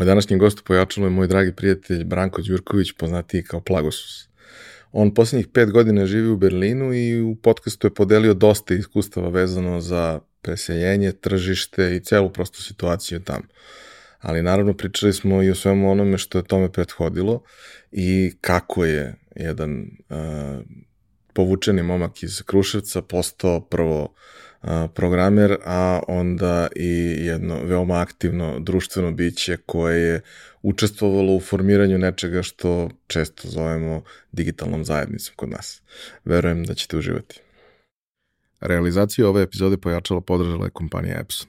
Moj današnji gost pojačalo je moj dragi prijatelj Branko Đurković, poznatiji kao Plagosus. On posljednjih pet godina živi u Berlinu i u podcastu je podelio dosta iskustava vezano za preseljenje, tržište i celu prostu situaciju tamo. Ali naravno pričali smo i o svemu onome što je tome prethodilo i kako je jedan uh, povučeni momak iz Kruševca postao prvo programer, a onda i jedno veoma aktivno društveno biće koje je učestvovalo u formiranju nečega što često zovemo digitalnom zajednicom kod nas. Verujem da ćete uživati. Realizaciju ove epizode pojačala podržala je kompanija Epson.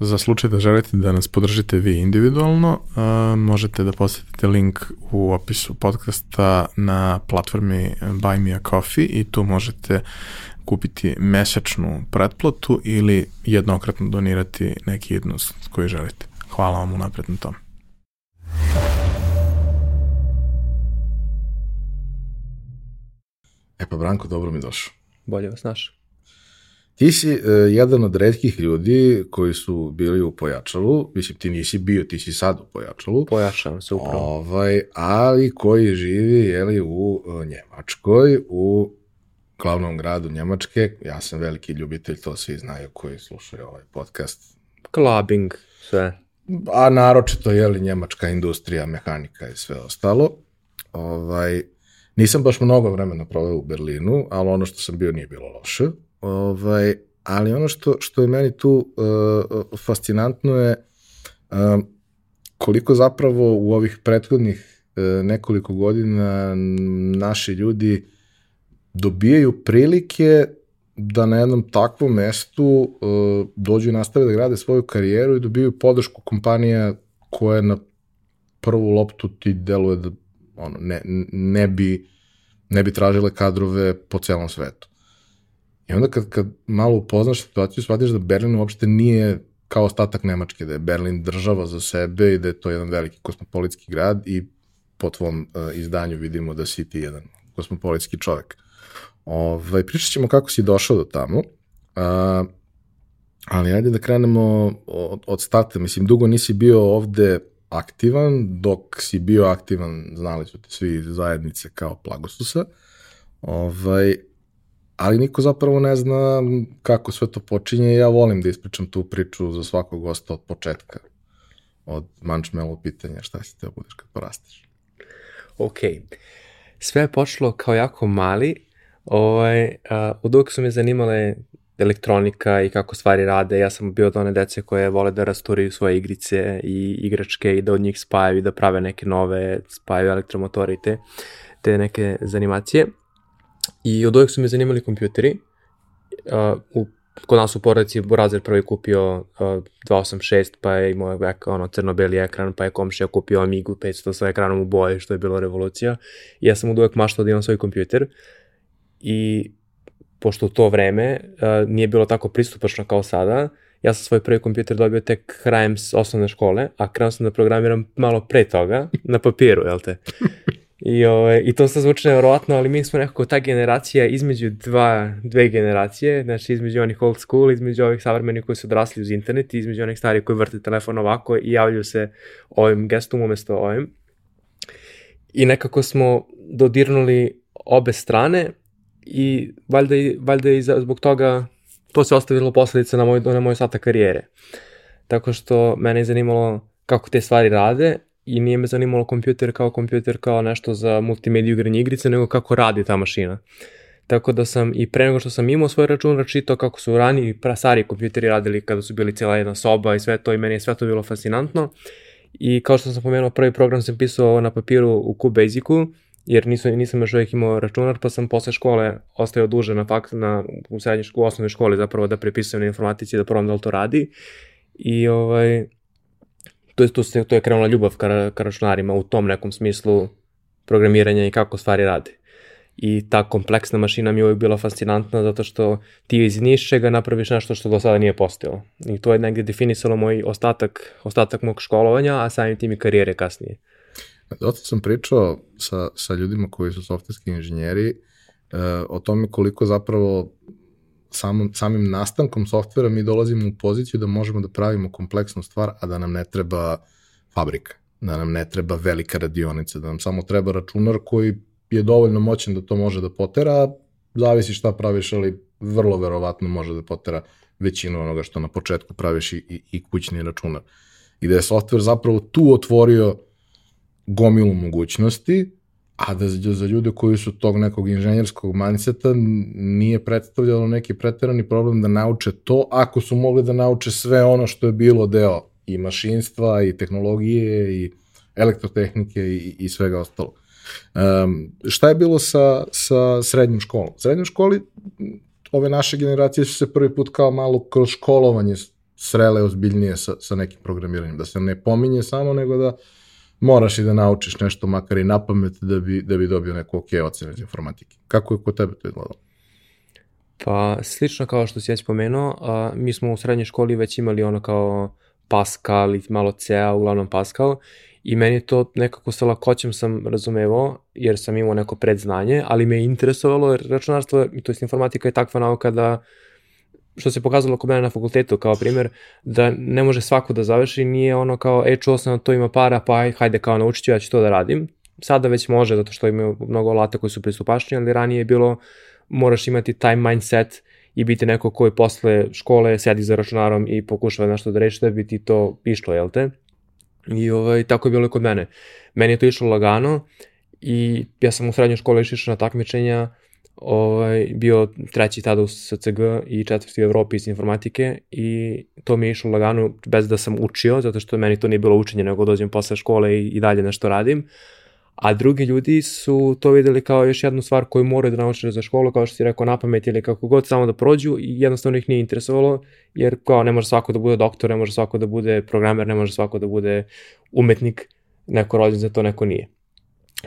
Za slučaj da želite da nas podržite vi individualno, uh, možete da posetite link u opisu podcasta na platformi Buy Me a Coffee i tu možete kupiti mesečnu pretplatu ili jednokratno donirati neki jednost koji želite. Hvala vam unapred na tom. E pa Branko, dobro mi došao. Bolje vas našao. Ti si uh, jedan od redkih ljudi koji su bili u Pojačalu, mislim ti nisi bio, ti si sad u Pojačalu. Pojačavam se upravo. Ovaj, ali koji živi jeli, u uh, Njemačkoj, u glavnom gradu Njemačke. Ja sam veliki ljubitelj, to svi znaju koji slušaju ovaj podcast. Clubbing, sve. A naročito, jeli, njemačka industrija, mehanika i sve ostalo. Ovaj, nisam baš mnogo vremena proveo u Berlinu, ali ono što sam bio nije bilo loše Ovaj, ali ono što, što je meni tu uh, fascinantno je uh, koliko zapravo u ovih prethodnih uh, nekoliko godina naši ljudi dobijaju prilike da na jednom takvom mestu uh, dođu i nastave da grade svoju karijeru i dobiju podršku kompanija koja na prvu loptu ti deluje da ono, ne, ne, bi, ne bi tražile kadrove po celom svetu. I onda kad, kad malo upoznaš situaciju, shvatiš da Berlin uopšte nije kao ostatak Nemačke, da je Berlin država za sebe i da je to jedan veliki kosmopolitski grad i po tvom uh, izdanju vidimo da si ti jedan kosmopolitski čovek. Ovaj, pričat ćemo kako si došao do tamo, uh, ali ajde da krenemo od, od starta. Mislim, dugo nisi bio ovde aktivan, dok si bio aktivan, znali su te svi zajednice kao Plagosusa. Ovaj, ali niko zapravo ne zna kako sve to počinje ja volim da ispričam tu priču za svakog gosta od početka. Od mančmelo pitanja šta si teo budeš kad porasteš. Ok. Sve je počelo kao jako mali. Ovaj, a, od uvek su me zanimale elektronika i kako stvari rade. Ja sam bio od one dece koje vole da rasturaju svoje igrice i igračke i da od njih spajaju i da prave neke nove, spajaju elektromotore i te, te neke zanimacije. I od uvek su me zanimali kompjuteri. Uh, u, kod nas u porodici Razer prvi kupio uh, 286, pa je imao ono crno-beli ekran, pa je komšija kupio Amigu 500 sa ekranom u boje, što je bilo revolucija. I ja sam od uvek maštao da imam svoj kompjuter. i pošto u to vreme uh, nije bilo tako pristupačno kao sada, ja sam svoj prvi kompjuter dobio tek krajem osnovne škole, a krenuo sam da programiram malo pre toga, na papiru, jel te? I, ove, ovaj, I to se zvuči nevjerovatno, ali mi smo nekako ta generacija između dva, dve generacije, znači između onih old school, između ovih savremenih koji su odrasli uz internet i između onih starih koji vrte telefon ovako i javljaju se ovim gestom umesto ovim. I nekako smo dodirnuli obe strane i valjda, valjda i zbog toga to se ostavilo posledice na moj, na moj sata karijere. Tako što mene je zanimalo kako te stvari rade i nije me zanimalo kompjuter kao kompjuter kao nešto za multimediju igranje igrice, nego kako radi ta mašina. Tako da sam i pre nego što sam imao svoj račun čitao kako su rani i stari kompjuteri radili kada su bili cijela jedna soba i sve to i meni je sve to bilo fascinantno. I kao što sam pomenuo, prvi program sam pisao na papiru u QBasicu, jer nisam, nisam još uvijek imao računar, pa sam posle škole ostao duže na fakt, na, u srednjoj školi, u osnovnoj školi zapravo da prepisujem na informatici da probam da li to radi. I ovaj, to je, to, se, to je krenula ljubav ka, ka računarima u tom nekom smislu programiranja i kako stvari rade. I ta kompleksna mašina mi je uvijek bila fascinantna zato što ti iz nišćega napraviš nešto što do sada nije postojalo. I to je negde definisalo moj ostatak, ostatak mog školovanja, a samim tim i karijere kasnije. Dosta sam pričao sa, sa ljudima koji su softverski inženjeri uh, o tome koliko zapravo samom, samim nastankom softvera mi dolazimo u poziciju da možemo da pravimo kompleksnu stvar, a da nam ne treba fabrika, da nam ne treba velika radionica, da nam samo treba računar koji je dovoljno moćan da to može da potera, zavisi šta praviš, ali vrlo verovatno može da potera većinu onoga što na početku praviš i, i, i kućni računar. I da je softver zapravo tu otvorio gomilu mogućnosti, a da za ljude koji su tog nekog inženjerskog mindseta nije predstavljalo neki preterani problem da nauče to, ako su mogli da nauče sve ono što je bilo deo i mašinstva i tehnologije i elektrotehnike i, i svega ostalo. Um, šta je bilo sa, sa srednjom školom? U srednjoj školi ove naše generacije su se prvi put kao malo kroz školovanje srele ozbiljnije sa, sa nekim programiranjem, da se ne pominje samo, nego da moraš i da naučiš nešto makar i na pamet da bi, da bi dobio neku ok ocenu iz informatike. Kako je kod tebe to izgledalo? Pa slično kao što si ja spomenuo, a, mi smo u srednjoj školi već imali ono kao Pascal i malo CA, uglavnom Pascal, i meni to nekako sa lakoćem sam razumevao, jer sam imao neko predznanje, ali me je interesovalo, jer računarstvo, to je informatika je takva nauka da što se pokazalo kod mene na fakultetu kao primjer, da ne može svako da završi, nije ono kao, e, čuo sam da to ima para, pa hajde kao naučit ću, ja ću to da radim. Sada već može, zato što imaju mnogo alata koji su pristupačni, ali ranije je bilo, moraš imati taj mindset i biti neko koji posle škole sedi za računarom i pokušava nešto da reši da bi ti to išlo, jel te? I ovaj, tako je bilo i kod mene. Meni je to išlo lagano i ja sam u srednjoj školi išao na takmičenja ovaj, bio treći tada u SCG i četvrti u Evropi iz informatike i to mi je išlo lagano bez da sam učio, zato što meni to nije bilo učenje, nego dođem posle škole i, i dalje nešto radim. A drugi ljudi su to videli kao još jednu stvar koju moraju da nauče za školu, kao što si rekao na pamet ili kako god, samo da prođu i jednostavno ih nije interesovalo, jer kao ne može svako da bude doktor, ne može svako da bude programer, ne može svako da bude umetnik, neko rođen za to, neko nije.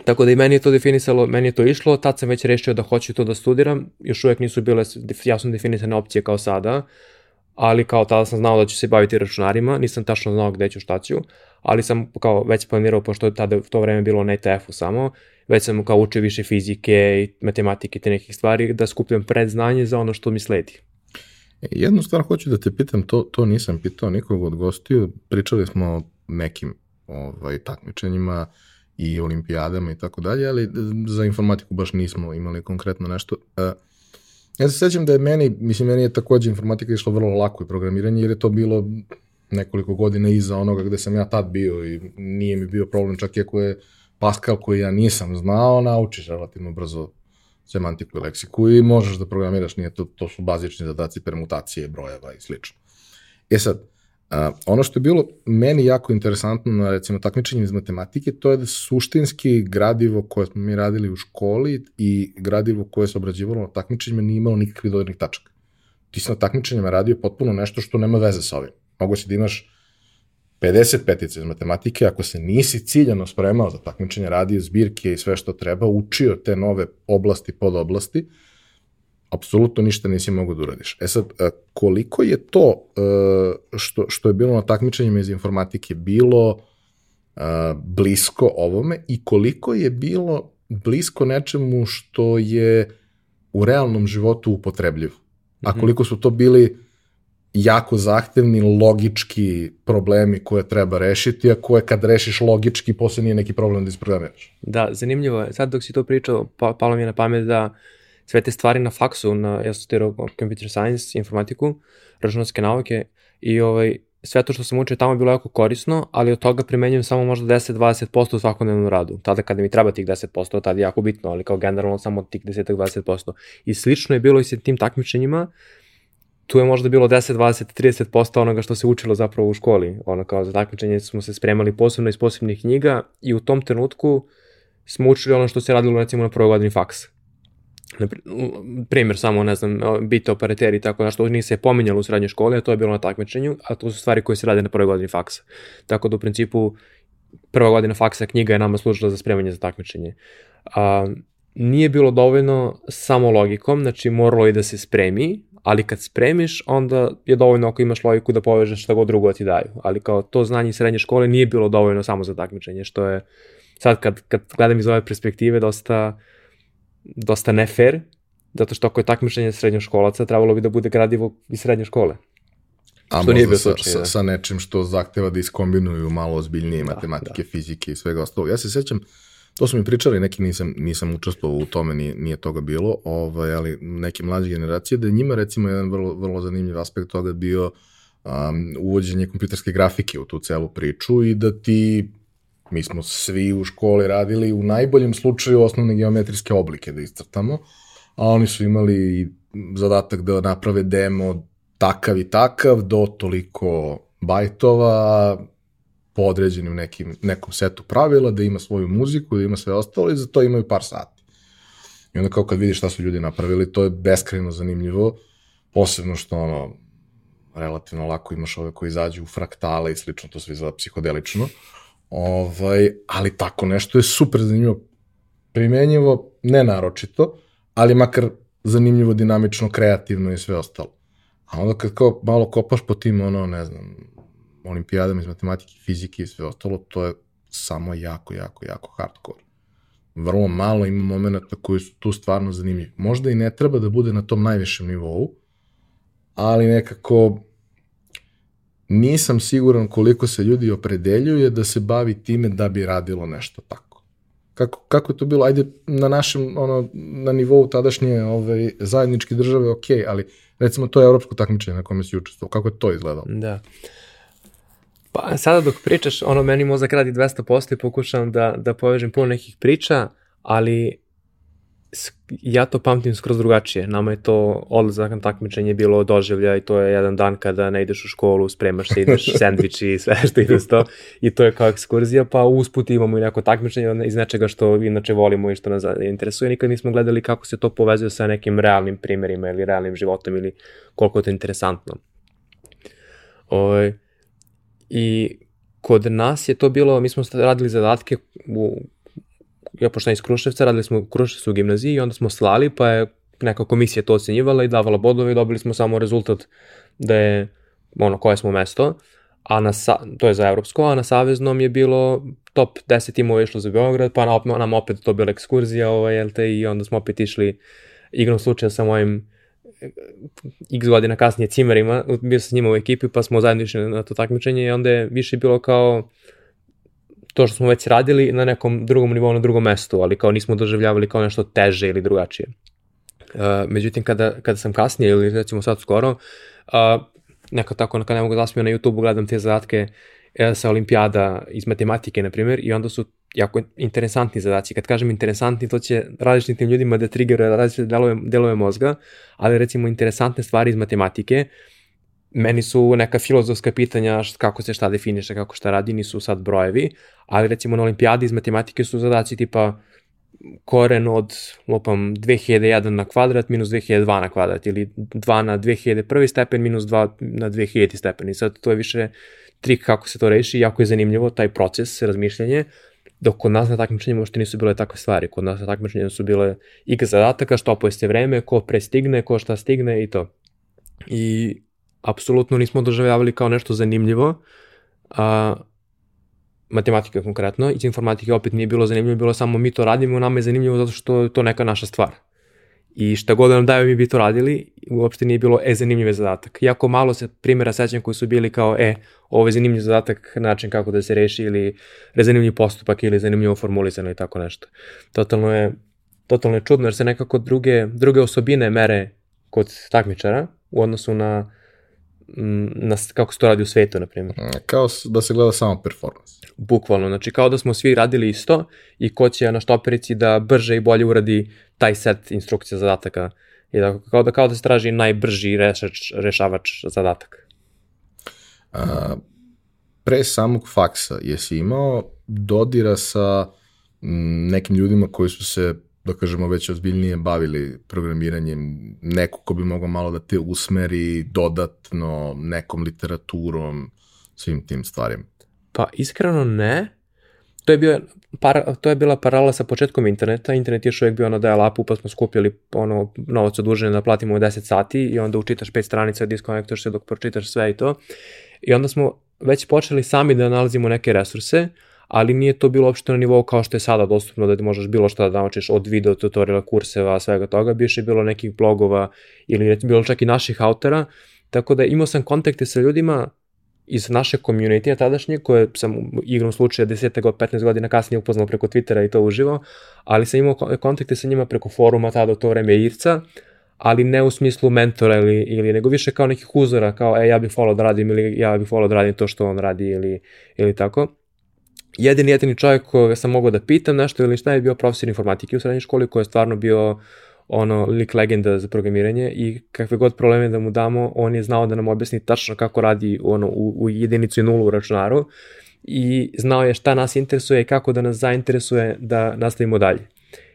Tako da i meni je to definisalo, meni je to išlo, tad sam već rešio da hoću to da studiram, još uvek nisu bile jasno definisane opcije kao sada, ali kao tada sam znao da ću se baviti računarima, nisam tačno znao gde ću šta ću, ali sam kao već planirao, pošto je tada to vreme bilo na ETF-u samo, već sam kao učio više fizike i matematike te nekih stvari, da skupljam predznanje za ono što mi sledi. E, jednu stvar hoću da te pitam, to, to nisam pitao nikog od gostiju, pričali smo o nekim ovaj, takmičenjima, i olimpijadama i tako dalje, ali za informatiku baš nismo imali konkretno nešto. E, ja se sećam da je meni, mislim, meni je takođe informatika išla vrlo lako i programiranje, jer je to bilo nekoliko godina iza onoga gde sam ja tad bio i nije mi bio problem, čak i ako je Pascal koji ja nisam znao, naučiš relativno brzo semantiku i leksiku i možeš da programiraš, nije to, to su bazični zadaci permutacije, brojeva i slično. E sad, A, ono što je bilo meni jako interesantno na recimo takmičenju iz matematike, to je da suštinski gradivo koje smo mi radili u školi i gradivo koje se obrađivalo na takmičenjima nije imalo nikakvih dodirnih tačaka. Ti si na takmičenjima radio potpuno nešto što nema veze sa ovim. Mogu se da imaš 50 petica iz matematike, ako se nisi ciljano spremao za takmičenje, radio zbirke i sve što treba, učio te nove oblasti, podoblasti, apsolutno ništa nisi mogu da uradiš. E sad, e, koliko je to e, što, što je bilo na takmičenjima iz informatike bilo e, blisko ovome i koliko je bilo blisko nečemu što je u realnom životu upotrebljivo? A mhm. koliko su to bili jako zahtevni logički problemi koje treba rešiti, a koje kad rešiš logički, posle nije neki problem da isprogramiraš. Da, zanimljivo je. Sad dok si to pričao, pa, palo mi je na pamet da sve te stvari na faksu, na, ja sam studirao computer science, informatiku, računarske nauke i ovaj, sve to što sam učio tamo je bilo jako korisno, ali od toga primenjujem samo možda 10-20% u svakodnevnom radu. Tada kada mi treba tih 10%, tada je jako bitno, ali kao generalno samo tih 10-20%. I slično je bilo i sa tim takmičenjima, tu je možda bilo 10, 20, 30% onoga što se učilo zapravo u školi. Ono kao za takmičenje smo se spremali posebno iz posebnih knjiga i u tom trenutku smo učili ono što se radilo recimo na prvoj godini faksa. Primjer, samo, ne znam, bit operateri i tako da što nije se pominjalo u srednjoj školi, a to je bilo na takmičenju, a to su stvari koje se rade na prvoj godini faksa. Tako da u principu prva godina faksa knjiga je nama služila za spremanje za takmičenje. A, nije bilo dovoljno samo logikom, znači moralo i da se spremi, ali kad spremiš, onda je dovoljno ako imaš logiku da povežeš šta god drugo da ti daju. Ali kao to znanje iz srednje škole nije bilo dovoljno samo za takmičenje, što je sad kad, kad gledam iz ove perspektive dosta, dosta ne fair, zato što ako je takmičenje srednjoškolaca, trebalo bi da bude gradivo iz srednje škole. A što možda sa, slučaj, sa, da. sa nečim što zahteva da iskombinuju malo ozbiljnije da, matematike, da. fizike i svega ostalo. Ja se sećam, To su mi pričali, neki nisam, nisam učestvovao u tome, nije, nije toga bilo, ovaj, ali neke mlađe generacije, da je njima recimo jedan vrlo, vrlo zanimljiv aspekt toga bio um, uvođenje kompjuterske grafike u tu celu priču i da ti, mi smo svi u školi radili u najboljem slučaju osnovne geometrijske oblike da iscrtamo, a oni su imali zadatak da naprave demo takav i takav do toliko bajtova, po određenim nekim, nekom setu pravila, da ima svoju muziku, da ima sve ostalo i za to imaju par sati. I onda kao kad vidiš šta su ljudi napravili, to je beskrajno zanimljivo, posebno što ono, relativno lako imaš ove koji izađu u fraktale i slično, to sve izgleda psihodelično. Ovaj, ali tako nešto je super zanimljivo, primenjivo, ne naročito, ali makar zanimljivo, dinamično, kreativno i sve ostalo. A onda kad kao malo kopaš po tim, ono, ne znam, olimpijadama iz matematike, fizike i sve ostalo, to je samo jako, jako, jako hardcore. Vrlo malo ima momenta koji su tu stvarno zanimljivi. Možda i ne treba da bude na tom najvišem nivou, ali nekako nisam siguran koliko se ljudi opredeljuje da se bavi time da bi radilo nešto tako. Kako, kako je to bilo? Ajde, na našem, ono, na nivou tadašnje ove, zajedničke države, ok, ali recimo to je evropsko takmičenje na kome si učestvovao. Kako je to izgledalo? Da. Pa sada dok pričaš, ono, meni mozak radi 200% i pokušavam da, da povežem puno nekih priča, ali ja to pamtim skroz drugačije. Nama je to odlazak na takmičenje bilo doživlja i to je jedan dan kada ne ideš u školu, spremaš se, ideš sandviči i sve što ide s to i to je kao ekskurzija, pa usput imamo i neko takmičenje iz nečega što inače volimo i što nas interesuje. Nikad nismo gledali kako se to povezuje sa nekim realnim primerima ili realnim životom ili koliko je to interesantno. Oj, I kod nas je to bilo, mi smo radili zadatke u, ja pošto iz Kruševca, radili smo u Kruševcu u gimnaziji i onda smo slali, pa je neka komisija to ocenjivala i davala bodove i dobili smo samo rezultat da je ono koje smo mesto, a na, to je za evropsko, a na saveznom je bilo top 10 timova išlo za Beograd, pa nam opet to bila ekskurzija, ovaj, te, i onda smo opet išli igrom slučaja sa mojim x godina kasnije cimerima, bio sam s njima u ekipi pa smo zajedno išli na to takmičenje i onda je više bilo kao to što smo već radili na nekom drugom nivou, na drugom mestu, ali kao nismo doživljavali kao nešto teže ili drugačije. Uh, međutim, kada, kada sam kasnije ili recimo sad skoro, uh, neka tako, kada ne mogu da na YouTube-u, gledam te zadatke uh, sa olimpijada iz matematike, na primjer, i onda su jako interesantni zadaci. Kad kažem interesantni, to će različitim ljudima da triggeruje različite delove, delove mozga, ali recimo interesantne stvari iz matematike, meni su neka filozofska pitanja kako se šta definiše, kako šta radi, nisu sad brojevi, ali recimo na olimpijadi iz matematike su zadaci tipa koren od, lopam, 2001 na kvadrat minus 2002 na kvadrat ili 2 na 2001 stepen minus 2 na 2000 stepen i sad to je više trik kako se to reši, jako je zanimljivo taj proces razmišljanje, dok kod nas na takmičenjima uopšte nisu bile takve stvari. Kod nas na takmičenjima su bile igra zadataka, što pojeste vreme, ko pre stigne, ko šta stigne i to. I apsolutno nismo doživljavali kao nešto zanimljivo, a, matematika konkretno, iz informatike opet nije bilo zanimljivo, bilo samo mi to radimo, nama je zanimljivo zato što je to neka naša stvar. I šta god da nam daju mi bi to radili, uopšte nije bilo e zanimljiv zadatak. Jako malo se primjera sećam koji su bili kao e, ovo je zanimljiv zadatak, način kako da se reši ili rezanimljiv postupak ili zanimljivo formulisano i tako nešto. Totalno je, totalno je čudno jer se nekako druge, druge osobine mere kod takmičara u odnosu na na, kako se to radi u svetu, na primjer. Kao da se gleda samo performance. Bukvalno, znači kao da smo svi radili isto i ko će na štoperici da brže i bolje uradi taj set instrukcija zadataka. I da, kao, da, kao da se traži najbrži rešač, rešavač zadatak. A, pre samog faksa, jesi imao dodira sa nekim ljudima koji su se da kažemo, već ozbiljnije bavili programiranjem, neko ko bi mogao malo da te usmeri dodatno nekom literaturom, svim tim stvarima? Pa iskreno ne. To je, bio, para, to je bila paralela sa početkom interneta. Internet je još uvijek bio na dial-upu, pa smo skupili ono, novac odužene da platimo 10 sati i onda učitaš pet stranica, diskonektuješ se dok pročitaš sve i to. I onda smo već počeli sami da nalazimo neke resurse, ali nije to bilo uopšte na nivou kao što je sada dostupno da ti možeš bilo šta da naučiš od video tutoriala, kurseva, svega toga, biše bilo nekih blogova ili bilo čak i naših autora, tako da imao sam kontakte sa ljudima iz naše community tadašnje, koje sam igrom slučaja 10. god 15 godina kasnije upoznao preko Twittera i to uživo, ali sam imao kontakte sa njima preko foruma tada u to vreme Irca, ali ne u smislu mentora ili, ili nego više kao nekih uzora, kao e, ja bih volao da radim ili ja bih volao da radim to što on radi ili, ili tako jedini jedini čovjek koga sam mogao da pitam nešto ili šta je bio profesor informatike u srednjoj školi koji je stvarno bio ono lik legenda za programiranje i kakve god probleme da mu damo, on je znao da nam objasni tačno kako radi ono u, u jedinicu i nulu u računaru i znao je šta nas interesuje i kako da nas zainteresuje da nastavimo dalje.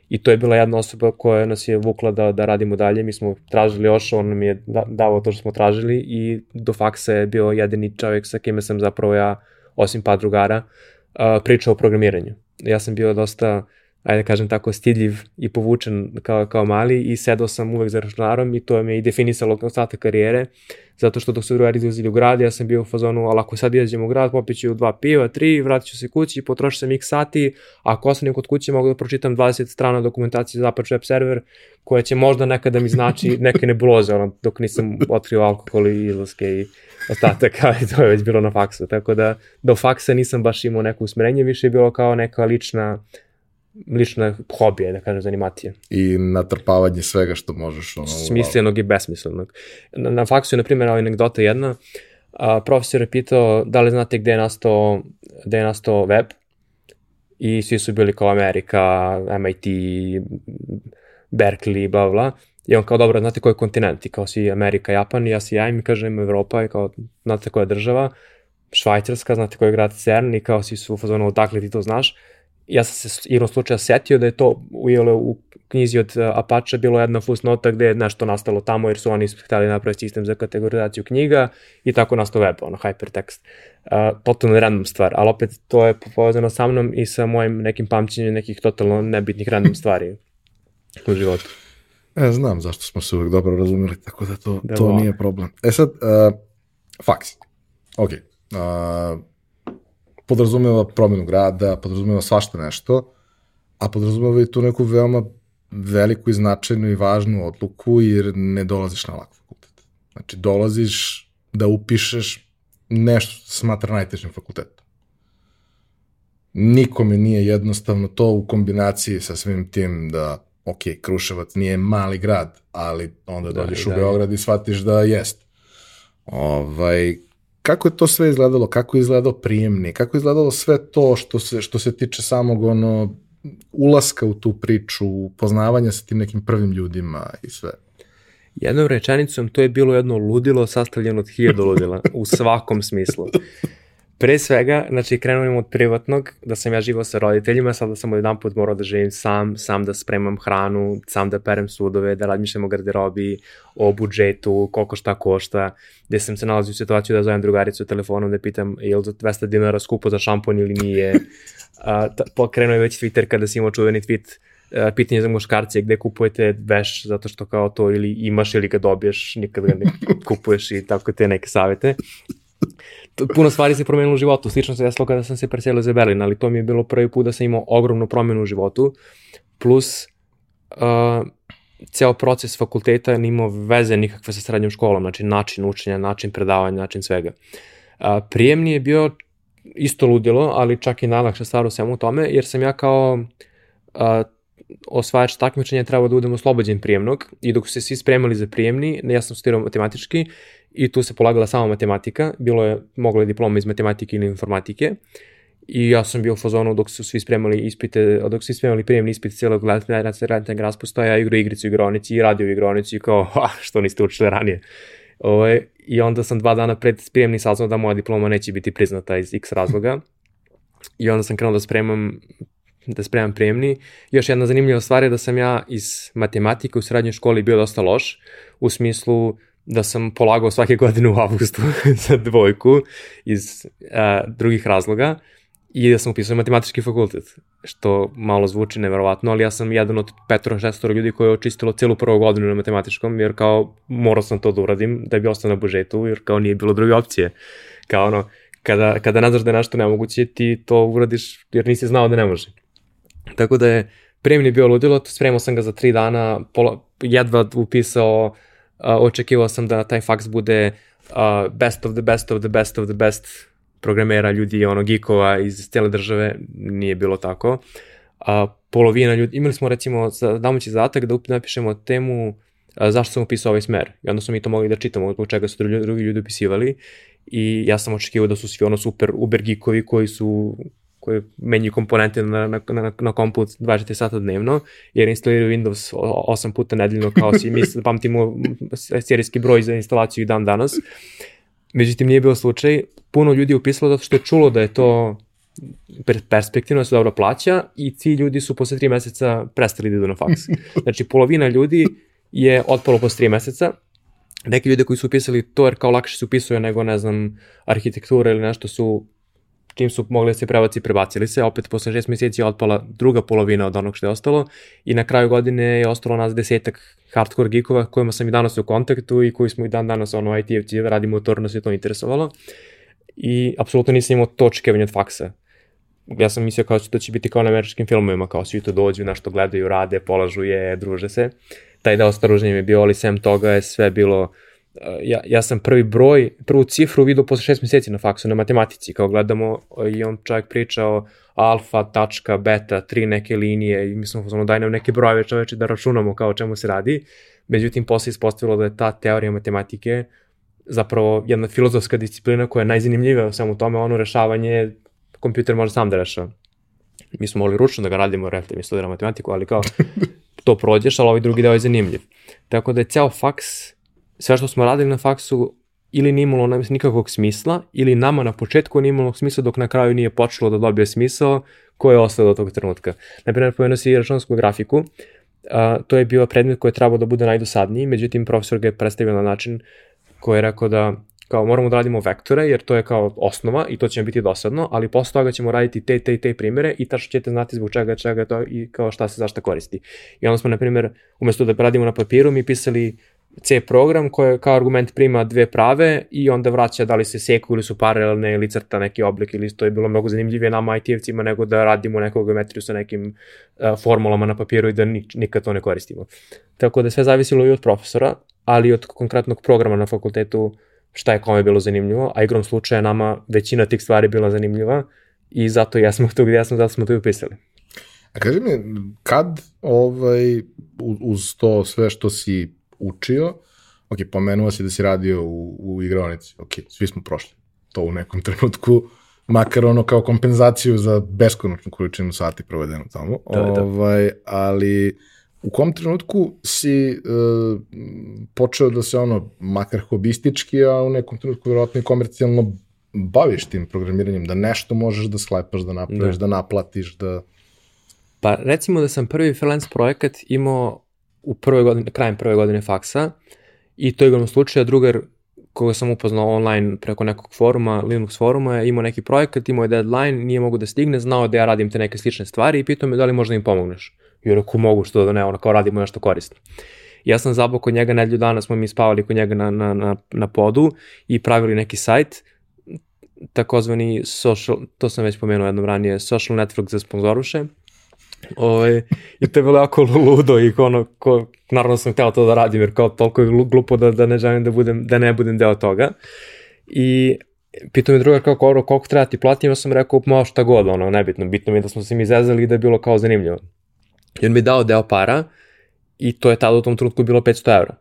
I to je bila jedna osoba koja nas je vukla da, da radimo dalje. Mi smo tražili još, on nam je da, davao to što smo tražili i do faksa je bio jedini čovjek sa kime sam zapravo ja, osim pa drugara, uh, priča o programiranju. Ja sam bio dosta, ajde da kažem tako, stidljiv i povučen kao, kao mali i sedao sam uvek za računarom i to me i definisalo ostatak karijere, zato što dok su drugari izlazili u grad, ja sam bio u fazonu, ali ako sad izađem u grad, popiću dva piva, tri, vratit ću se kući, potrošio sam x sati, a ako ostanem kod kuće mogu da pročitam 20 strana dokumentacije za Apache Web Server, koja će možda nekada mi znači neke nebuloze, ono, dok nisam otkrio alkohol i izlaske i ostatak, ali to je već bilo na faksu, tako da do faksa nisam baš imao neko usmerenje, više je bilo kao neka lična lična hobija, da kažem, zanimatija. I natrpavanje svega što možeš. Ono, Smislenog i besmislenog. Na, na faksu je, na primjer, anegdota jedna, a, profesor je pitao da li znate gde je nastao, gde je nastao web i svi su bili kao Amerika, MIT, Berkeley, bla, bla. I on kao, dobro, znate koji je kontinent? I kao si Amerika, Japan, i ja si ja, i mi kažem Evropa, i kao, znate koja je država? Švajcarska, znate koji je grad CERN, i kao si su u fazonu, odakle ti to znaš? Ja sam se igrom slučaja setio da je to u, u knjizi od uh, Apache bilo jedna fusnota gde je nešto nastalo tamo jer su oni hteli napraviti sistem za kategorizaciju knjiga i tako nastao web, ono hypertext. Uh, totalno random stvar, ali opet to je povezano sa mnom i sa mojim nekim pamćenjem nekih totalno nebitnih random stvari u životu. E, znam zašto smo se uvek dobro razumeli, tako da to, da, to nije problem. E sad, uh, faks. Ok. Uh, podrazumeva promenu grada, podrazumeva svašta nešto, a podrazumeva i tu neku veoma veliku i značajnu i važnu odluku jer ne dolaziš na lak fakultet. Znači, dolaziš da upišeš nešto što se smatra najtežim fakultetom. Nikome nije jednostavno to u kombinaciji sa svim tim da, ok, Kruševac nije mali grad, ali onda da, dođeš da, u Beograd i shvatiš da jest. Ovaj, kako je to sve izgledalo, kako je izgledao prijemni, kako je izgledalo sve to što se, što se tiče samog ono, ulaska u tu priču, poznavanja sa tim nekim prvim ljudima i sve. Jednom rečenicom, to je bilo jedno ludilo sastavljeno od hiljada ludila, u svakom smislu. Pre svega, znači krenujem od privatnog, da sam ja živao sa roditeljima, sad da sam jedan put morao da živim sam, sam da spremam hranu, sam da perem sudove, da razmišljam o garderobi, o budžetu, koliko šta košta, gde sam se nalazio u situaciju da zovem drugaricu telefonom da pitam je li za 200 dinara skupo za šampon ili nije. A, krenuo je već Twitter kada si imao čuveni tweet pitanje za muškarce gde kupujete veš zato što kao to ili imaš ili ga dobiješ, nikad ga ne kupuješ i tako te neke savete puno stvari se promenilo u životu. Slično se desilo kada sam se preselio za Berlin, ali to mi je bilo prvi put da sam imao ogromnu promenu u životu. Plus, uh, ceo proces fakulteta nije imao veze nikakve sa srednjom školom, znači način učenja, način predavanja, način svega. Uh, prijemni je bio isto ludilo, ali čak i najlakša stvar u svemu tome, jer sam ja kao uh, osvajač takmičenja trebao da budem oslobođen prijemnog i dok su se svi spremali za prijemni, ja sam studirao matematički i tu se polagala sama matematika, bilo je, moglo je diploma iz matematike ili informatike i ja sam bio u fazonu dok su svi spremali ispite, dok su svi spremali prijemni ispit cijelog radnog raspostaja, ja igrao igricu u igronici i radio u igronici i kao, ha, što niste učili ranije. Ove, ovaj, I onda sam dva dana pred prijemni saznao da moja diploma neće biti priznata iz x razloga. I onda sam krenuo da spremam da spremam prijemni. Još jedna zanimljiva stvar je da sam ja iz matematike u srednjoj školi bio dosta loš, u smislu da sam polagao svake godine u avgustu za dvojku iz a, drugih razloga i da sam upisao matematički fakultet, što malo zvuči neverovatno, ali ja sam jedan od petoro šestora ljudi koji je očistilo celu prvu godinu na matematičkom, jer kao morao sam to da uradim da bi ostao na budžetu, jer kao nije bilo druge opcije. Kao ono, kada, kada naznaš da je nešto nemoguće, ti to uradiš jer nisi znao da ne može. Tako da je premijeni bio ludilo, spremao sam ga za tri dana, pola, jedva upisao očekivao sam da taj faks bude uh, best of the best of the best of the best programera, ljudi, ono, geekova iz cele države, nije bilo tako. A, polovina ljudi, imali smo recimo za domaći zadatak da napišemo temu a, zašto sam upisao ovaj smer. I onda smo mi to mogli da čitamo zbog čega su drugi ljudi upisivali. I ja sam očekivao da su svi ono super uber geekovi koji su koji menjaju komponente na, na, na, na kompu 24 sata dnevno, jer instaliraju Windows 8 puta nedeljno kao si da pamtimo serijski broj za instalaciju i dan danas. Međutim, nije bio slučaj. Puno ljudi je upisalo zato što je čulo da je to perspektivno da se dobro plaća i ti ljudi su posle tri meseca prestali da idu na faks. Znači, polovina ljudi je otpalo posle tri meseca, neki ljudi koji su upisali to jer kao lakše se upisuju nego, ne znam, arhitektura ili nešto su čim su mogli da se prebaci, prebacili se, opet posle šest meseci je otpala druga polovina od onog što je ostalo i na kraju godine je ostalo nas desetak hardcore geekova kojima sam i danas u kontaktu i koji smo i dan danas ono IT-evci radimo u to, nas je to interesovalo i apsolutno nisam imao to očekivanje od faksa. Ja sam mislio kao da će biti kao na američkim filmovima, kao svi tu dođu, nešto gledaju, rade, polažu je, druže se. Taj deo staruženja mi je bio, ali sem toga je sve bilo uh, ja, ja sam prvi broj, prvu cifru vidio posle šest meseci na faksu, na matematici, kao gledamo i on čovjek pričao alfa, tačka, beta, tri neke linije i mi smo pozvano daj nam neke brojeve čoveče da računamo kao o čemu se radi. Međutim, posle ispostavilo da je ta teorija matematike zapravo jedna filozofska disciplina koja je najzanimljivija u svemu tome, ono rešavanje kompjuter može sam da rešava. Mi smo mogli ručno da ga radimo, refte, mi studiramo matematiku, ali kao to prođeš, ali ovaj drugi deo je zanimljiv. Tako da je ceo faks sve što smo radili na faksu ili nije imalo nikakvog smisla, ili nama na početku nije imalo smisla dok na kraju nije počelo da dobije smisao koji je ostao do tog trenutka. Naprimjer, pojeno si računsku grafiku, a, to je bio predmet koji je trebao da bude najdosadniji, međutim profesor ga je predstavio na način koji je rekao da kao moramo da radimo vektore, jer to je kao osnova i to će nam biti dosadno, ali posle toga ćemo raditi te, te, te primere i tačno ćete znati zbog čega, čega to i kao šta se zašta koristi. I onda smo, na primjer, umesto da radimo na papiru, mi pisali C program koji kao argument prima dve prave i onda vraća da li se seku ili su paralelne ili crta neki oblik ili to je bilo mnogo zanimljivije nama IT-evcima nego da radimo neku geometriju sa nekim uh, formulama na papiru i da nik, nikad to ne koristimo. Tako da sve zavisilo i od profesora, ali i od konkretnog programa na fakultetu šta je kome bilo zanimljivo, a igrom slučaja nama većina tih stvari bila zanimljiva i zato ja smo tu gde sam, zato smo tu upisali. A kaži mi, kad ovaj, uz to sve što si učio, ok, pomenuo si da si radio u, u igronici, ok, svi smo prošli to u nekom trenutku, makar ono kao kompenzaciju za beskonačnu količinu sati provedenu tamo, da, da. ovaj, ali u kom trenutku si uh, počeo da se ono, makar hobistički, a u nekom trenutku verovatno i komercijalno baviš tim programiranjem, da nešto možeš da sklepaš, da napraviš, da, da naplatiš, da... Pa recimo da sam prvi freelance projekat imao u prvoj godini, krajem prve godine faksa i to je igrom slučaja drugar koga sam upoznao online preko nekog foruma, Linux foruma, je imao neki projekat, imao je deadline, nije mogu da stigne, znao da ja radim te neke slične stvari i pitao me da li možda im pomogneš. I rekao mogu što da ne, ono kao radimo nešto korisno. Ja sam zabao kod njega nedelju dana, smo mi spavali kod njega na, na, na, na podu i pravili neki sajt, takozvani social, to sam već pomenuo jednom ranije, social network za sponzoruše. Ove, ovaj, I to je bilo jako ludo i ono, ko, naravno sam hteo to da radim jer kao toliko je glupo da, da ne želim da, budem, da ne budem deo toga. I pitao mi drugar kako, ono, koliko treba ti platim, ja sam rekao, ma šta god, ono, nebitno, bitno mi je da smo se mi zezali i da je bilo kao zanimljivo. I on mi dao deo para i to je tada u tom trenutku bilo 500 evra.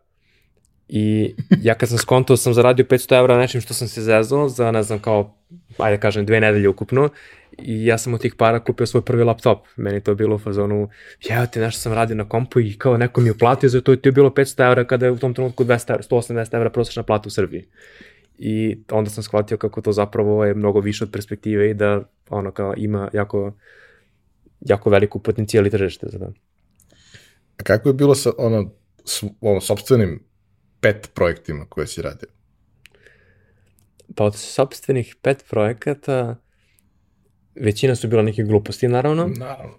I ja kad sam skontao sam zaradio 500 evra nečim što sam se zezao za, ne znam, kao, ajde kažem, dve nedelje ukupno i ja sam od tih para kupio svoj prvi laptop. Meni to bilo u fazonu, ja ti nešto sam radio na kompu i kao neko mi je uplatio za to i to je bilo 500 evra kada je u tom trenutku 200 evra, 180 evra prosječna plata u Srbiji. I onda sam shvatio kako to zapravo je mnogo više od perspektive i da ono kao ima jako, jako veliku potencijal i tržište za to. A kako je bilo sa ono, s, ono sobstvenim pet projektima koje si radio? Pa od sobstvenih pet projekata većina su bila neke gluposti, naravno. Naravno.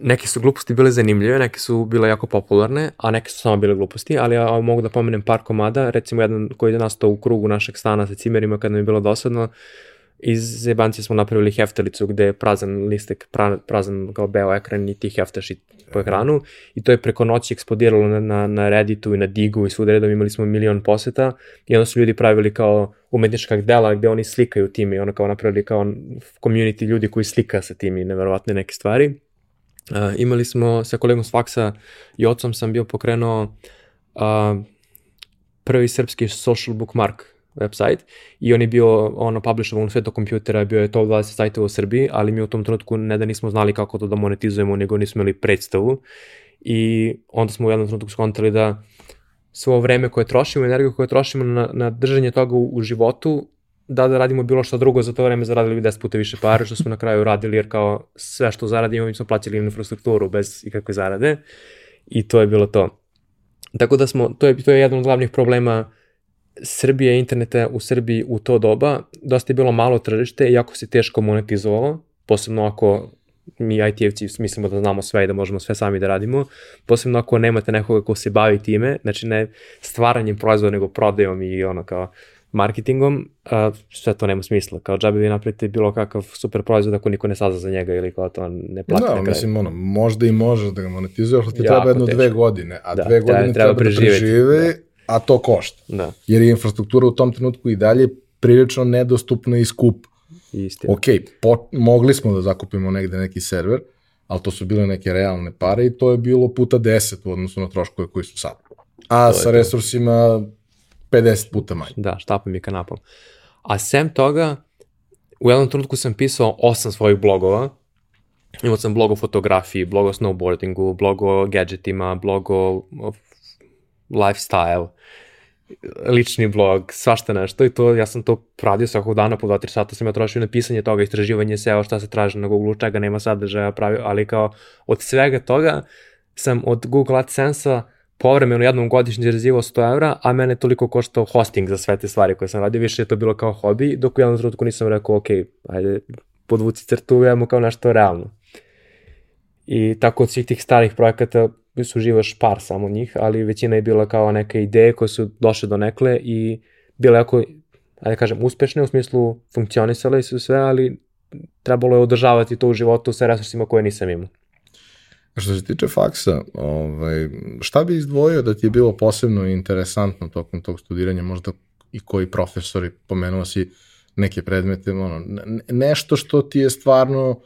Neke su gluposti bile zanimljive, neke su bile jako popularne, a neke su samo bile gluposti, ali ja mogu da pomenem par komada, recimo jedan koji je nastao u krugu našeg stana sa cimerima kada mi je bilo dosadno, iz jebanci smo napravili heftalicu gde je prazan listek, pra, prazan kao beo ekran i ti heftaš i po ekranu. I to je preko noći eksplodiralo na, na, na Redditu i na Digu i svuda redom imali smo milion poseta. I onda su ljudi pravili kao umetnička dela gde oni slikaju tim i ono kao napravili kao community ljudi koji slika sa tim i neverovatne neke stvari. Uh, imali smo sa kolegom s faksa i ocom sam bio pokrenuo uh, prvi srpski social bookmark website i on je bio ono publishovan u sve to kompjutera, bio je to 20 sajtova u Srbiji, ali mi u tom trenutku ne da nismo znali kako to da monetizujemo, nego nismo imali predstavu i onda smo u jednom trenutku skontali da svo vreme koje trošimo, energiju koje trošimo na, na držanje toga u, u životu, da da radimo bilo što drugo za to vreme zaradili bi 10 puta više para, što smo na kraju radili, jer kao sve što zaradimo mi smo plaćali infrastrukturu bez ikakve zarade i to je bilo to. Tako da smo, to je, to je jedan od glavnih problema uh, Srbije interneta u Srbiji u to doba dosta je bilo malo tržište i jako se teško monetizovalo, posebno ako mi IT-evci mislimo da znamo sve i da možemo sve sami da radimo, posebno ako nemate nekoga ko se bavi time, znači ne stvaranjem proizvoda nego prodajom i ono kao marketingom, a, sve to nema smisla. Kao džabe vi napravite bilo kakav super proizvod ako niko ne sazna za njega ili kao to ne plati da, na kraju. mislim, ono, možda i možeš da ga monetizuješ, ali ti jako treba jedno teško. dve godine, a da, dve godine treba, treba, treba da prežive da a to košta. Da. Jer je infrastruktura u tom trenutku i dalje prilično nedostupna i skup. Istina. Ok, po, mogli smo da zakupimo negde neki server, ali to su bile neke realne pare i to je bilo puta 10 u odnosu na troškove koji su sad. A sa resursima 50 puta manje. Da, štapom i kanapom. A sem toga, u jednom trenutku sam pisao osam svojih blogova. Imao sam blog o fotografiji, blog o snowboardingu, blog o gadgetima, blog o lifestyle, lični blog, svašta nešto i to, ja sam to radio svakog dana po 2-3 sata sam ja trošio na pisanje toga, istraživanje SEO, šta se traži na Google, čega nema sadržaja, pravio, ali kao od svega toga sam od Google AdSense-a povremeno jednom godišnje zarazivao 100 evra, a mene toliko koštao hosting za sve te stvari koje sam radio, više je to bilo kao hobi, dok u jednom trenutku nisam rekao, ok, ajde, podvuci crtu, ujemo kao nešto realno. I tako od svih tih starih projekata su živaš par samo njih, ali većina je bila kao neke ideje koje su došle do nekle i bile jako, ajde kažem, uspešne u smislu funkcionisale su sve, ali trebalo je održavati to u životu sa resursima koje nisam imao. Što se tiče faksa, ovaj, šta bi izdvojio da ti je bilo posebno interesantno tokom tog studiranja, možda i koji profesori, pomenuo si neke predmete, ono, nešto što ti je stvarno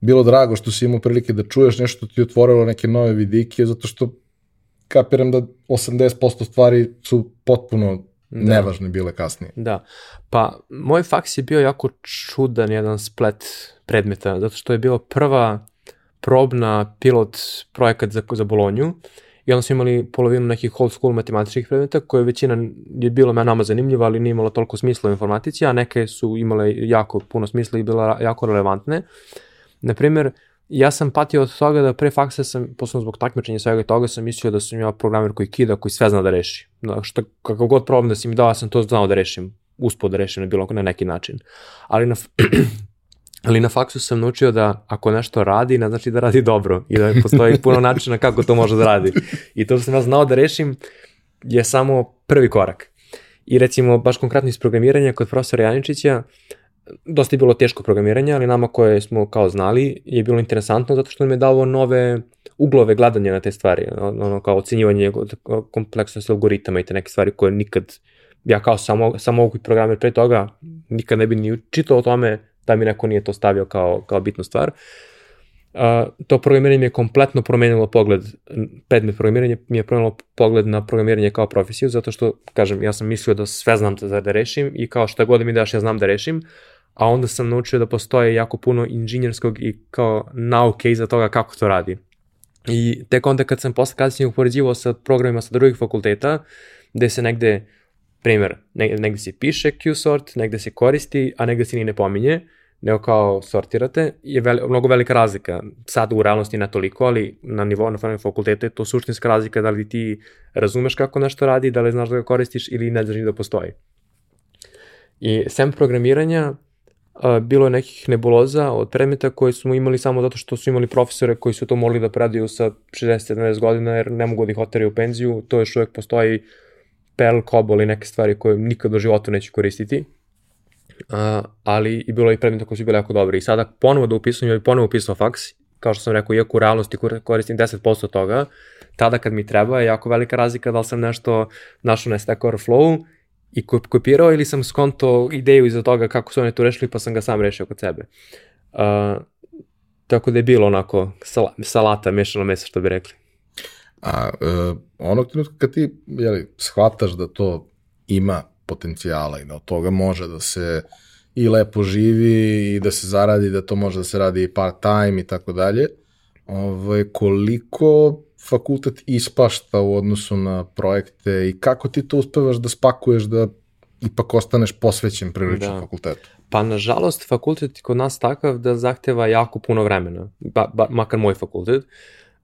bilo drago što si imao prilike da čuješ nešto ti otvorilo neke nove vidike, zato što kapiram da 80% stvari su potpuno da. nevažne bile kasnije. Da, pa moj faks je bio jako čudan jedan splet predmeta, zato što je bio prva probna pilot projekat za, za Bolonju i onda smo imali polovinu nekih old school matematičkih predmeta koje većina je bilo me nama zanimljiva, ali nije imalo toliko smisla u informatici, a neke su imale jako puno smisla i bila jako relevantne. Naprimer, ja sam patio od toga da pre faksa sam, posledno zbog takmičenja svega toga, sam mislio da sam ja programer koji kida, koji sve zna da reši. Da, šta, kakav god problem da si mi dao, ja sam to znao da rešim, uspod da rešim na bilo na neki način. Ali na, ali na faksu sam naučio da ako nešto radi, ne znači da radi dobro i da postoji puno načina kako to može da radi. I to što sam ja znao da rešim je samo prvi korak. I recimo, baš konkretno iz programiranja kod profesora Janičića, dosta je bilo teško programiranje, ali nama koje smo kao znali je bilo interesantno zato što nam je davo nove uglove gledanja na te stvari, ono kao ocenjivanje kompleksnosti algoritama i te neke stvari koje nikad, ja kao samo, samo ovog programer pre toga nikad ne bi ni čitao o tome da mi neko nije to stavio kao, kao bitnu stvar. Uh, to programiranje mi je kompletno promenilo pogled, predmet programiranja mi je promenilo pogled na programiranje kao profesiju, zato što, kažem, ja sam mislio da sve znam da, da rešim i kao šta god da mi daš ja znam da rešim, a onda sam naučio da postoje jako puno inženjerskog i kao nauke iza toga kako to radi. I tek onda kad sam posle kasnije upoređivao sa programima sa drugih fakulteta, gde se negde, primer, negde se piše Q-sort, negde se koristi, a negde se ni ne pominje, nego kao sortirate, je veli, mnogo velika razlika. Sad u realnosti ne toliko, ali na nivou na fakulteta je to suštinska razlika da li ti razumeš kako nešto radi, da li znaš da ga koristiš ili ne znaš da postoji. I sem programiranja, bilo je nekih nebuloza od predmeta koje smo imali samo zato što su imali profesore koji su to morali da predaju sa 60-70 godina jer ne mogu da ih oteraju u penziju, to još uvek postoji Perl, Cobol i neke stvari koje nikad u životu neće koristiti. Uh, ali i bilo je i predmeta koji su bili jako dobri. I sada ponovo da upisujem, ili ponovo upisao faks, kao što sam rekao, iako u realnosti koristim 10% toga, tada kad mi treba je jako velika razlika da li sam nešto našao na Stack Overflow i kopirao ili sam skonto ideju iza toga kako su oni to rešili pa sam ga sam rešio kod sebe. Uh, tako da je bilo onako sal salata, mešano mesa što bi rekli. A uh, onog trenutka kad ti jeli, shvataš da to ima potencijala i da od toga može da se i lepo živi i da se zaradi, da to može da se radi i part time i tako dalje, ovaj, koliko fakultet ispašta u odnosu na projekte i kako ti to uspevaš da spakuješ da ipak ostaneš posvećen prilično da. fakultetu? Pa, nažalost, fakultet je kod nas takav da zahteva jako puno vremena, ba, ba, makar moj fakultet.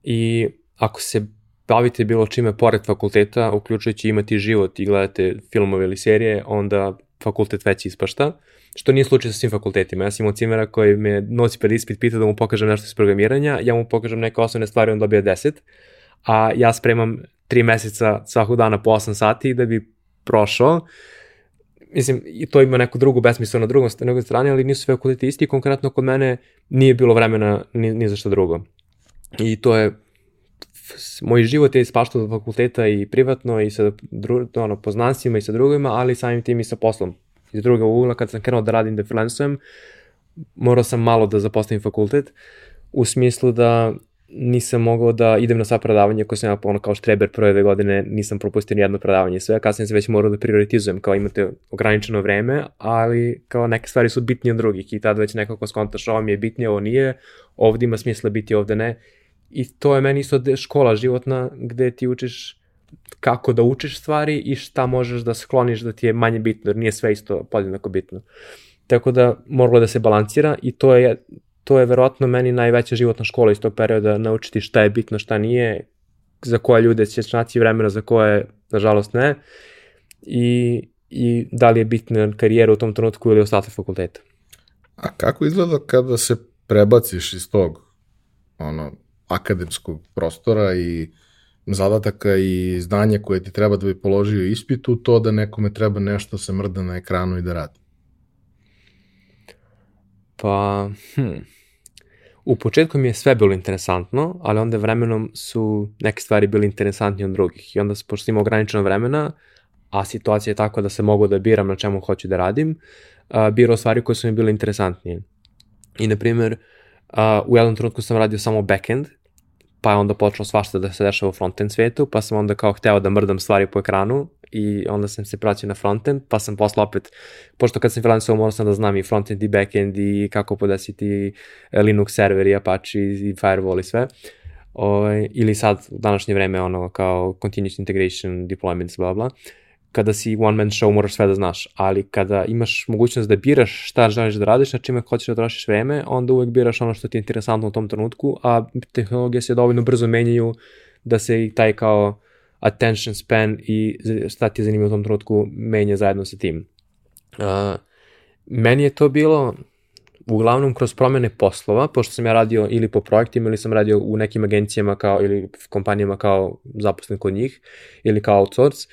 I ako se bavite bilo čime pored fakulteta, uključujući imati život i gledate filmove ili serije, onda fakultet već ispašta, što nije slučaj sa svim fakultetima. Ja sam imao cimera koji me nosi pred ispit, pita da mu pokažem nešto iz programiranja, ja mu pokažem neke osnovne stvari, on dobija 10, a ja spremam 3 meseca svakog dana po 8 sati da bi prošao. Mislim, i to ima neku drugu besmislu na drugom, drugom strani, ali nisu sve fakulteti isti, konkretno kod mene nije bilo vremena ni, ni za što drugo. I to je moj život je ispaštao od fakulteta i privatno i sa dru, ono, poznanstvima i sa drugima, ali samim tim i sa poslom. Iz druga ugla, kad sam krenuo da radim da freelancujem, morao sam malo da zapostavim fakultet, u smislu da nisam mogao da idem na sva predavanja koje sam ja ono kao štreber prve dve godine nisam propustio ni jedno predavanje sve, kasnije se već morao da prioritizujem, kao imate ograničeno vreme, ali kao neke stvari su bitnije od drugih i tad već nekako skontaš ovo mi je bitnije, ovo nije, ovde ima smisla biti, ovde ne. I to je meni isto škola životna gde ti učiš kako da učiš stvari i šta možeš da skloniš da ti je manje bitno, jer nije sve isto podjednako bitno. Tako da moralo da se balansira i to je, to je verovatno meni najveća životna škola iz tog perioda, naučiti šta je bitno, šta nije, za koje ljude će naći vremena, za koje, nažalost, ne. I, i da li je bitna karijera u tom trenutku ili ostatak fakulteta. A kako izgleda kada se prebaciš iz tog ono, akademskog prostora i zadataka i znanja koje ti treba da bi položio ispitu, to da nekome treba nešto se mrda na ekranu i da radi? Pa, hm. U početku mi je sve bilo interesantno, ali onda vremenom su neke stvari bile interesantnije od drugih. I onda, pošto imam ograničeno vremena, a situacija je tako da se mogu da biram na čemu hoću da radim, birao stvari koje su mi bile interesantnije. I, na primjer, u jednom trenutku sam radio samo backend, pa je onda počelo svašta da se dešava u frontend svetu, pa sam onda kao hteo da mrdam stvari po ekranu i onda sam se praćio na frontend, pa sam posle opet, pošto kad sam freelanceo morao sam da znam i frontend i backend i kako podesiti Linux server i Apache i firewall i sve, ovaj, ili sad u današnje vreme ono kao continuous integration, deployments, bla bla, kada si one man show moraš sve da znaš, ali kada imaš mogućnost da biraš šta želiš da radiš, na čime hoćeš da trošiš vreme, onda uvek biraš ono što ti je interesantno u tom trenutku, a tehnologije se dovoljno brzo menjaju da se i taj kao attention span i šta ti je zanimljivo u tom trenutku menja zajedno sa tim. Uh, meni je to bilo uglavnom kroz promene poslova, pošto sam ja radio ili po projektima ili sam radio u nekim agencijama kao ili kompanijama kao zaposlen kod njih ili kao outsource,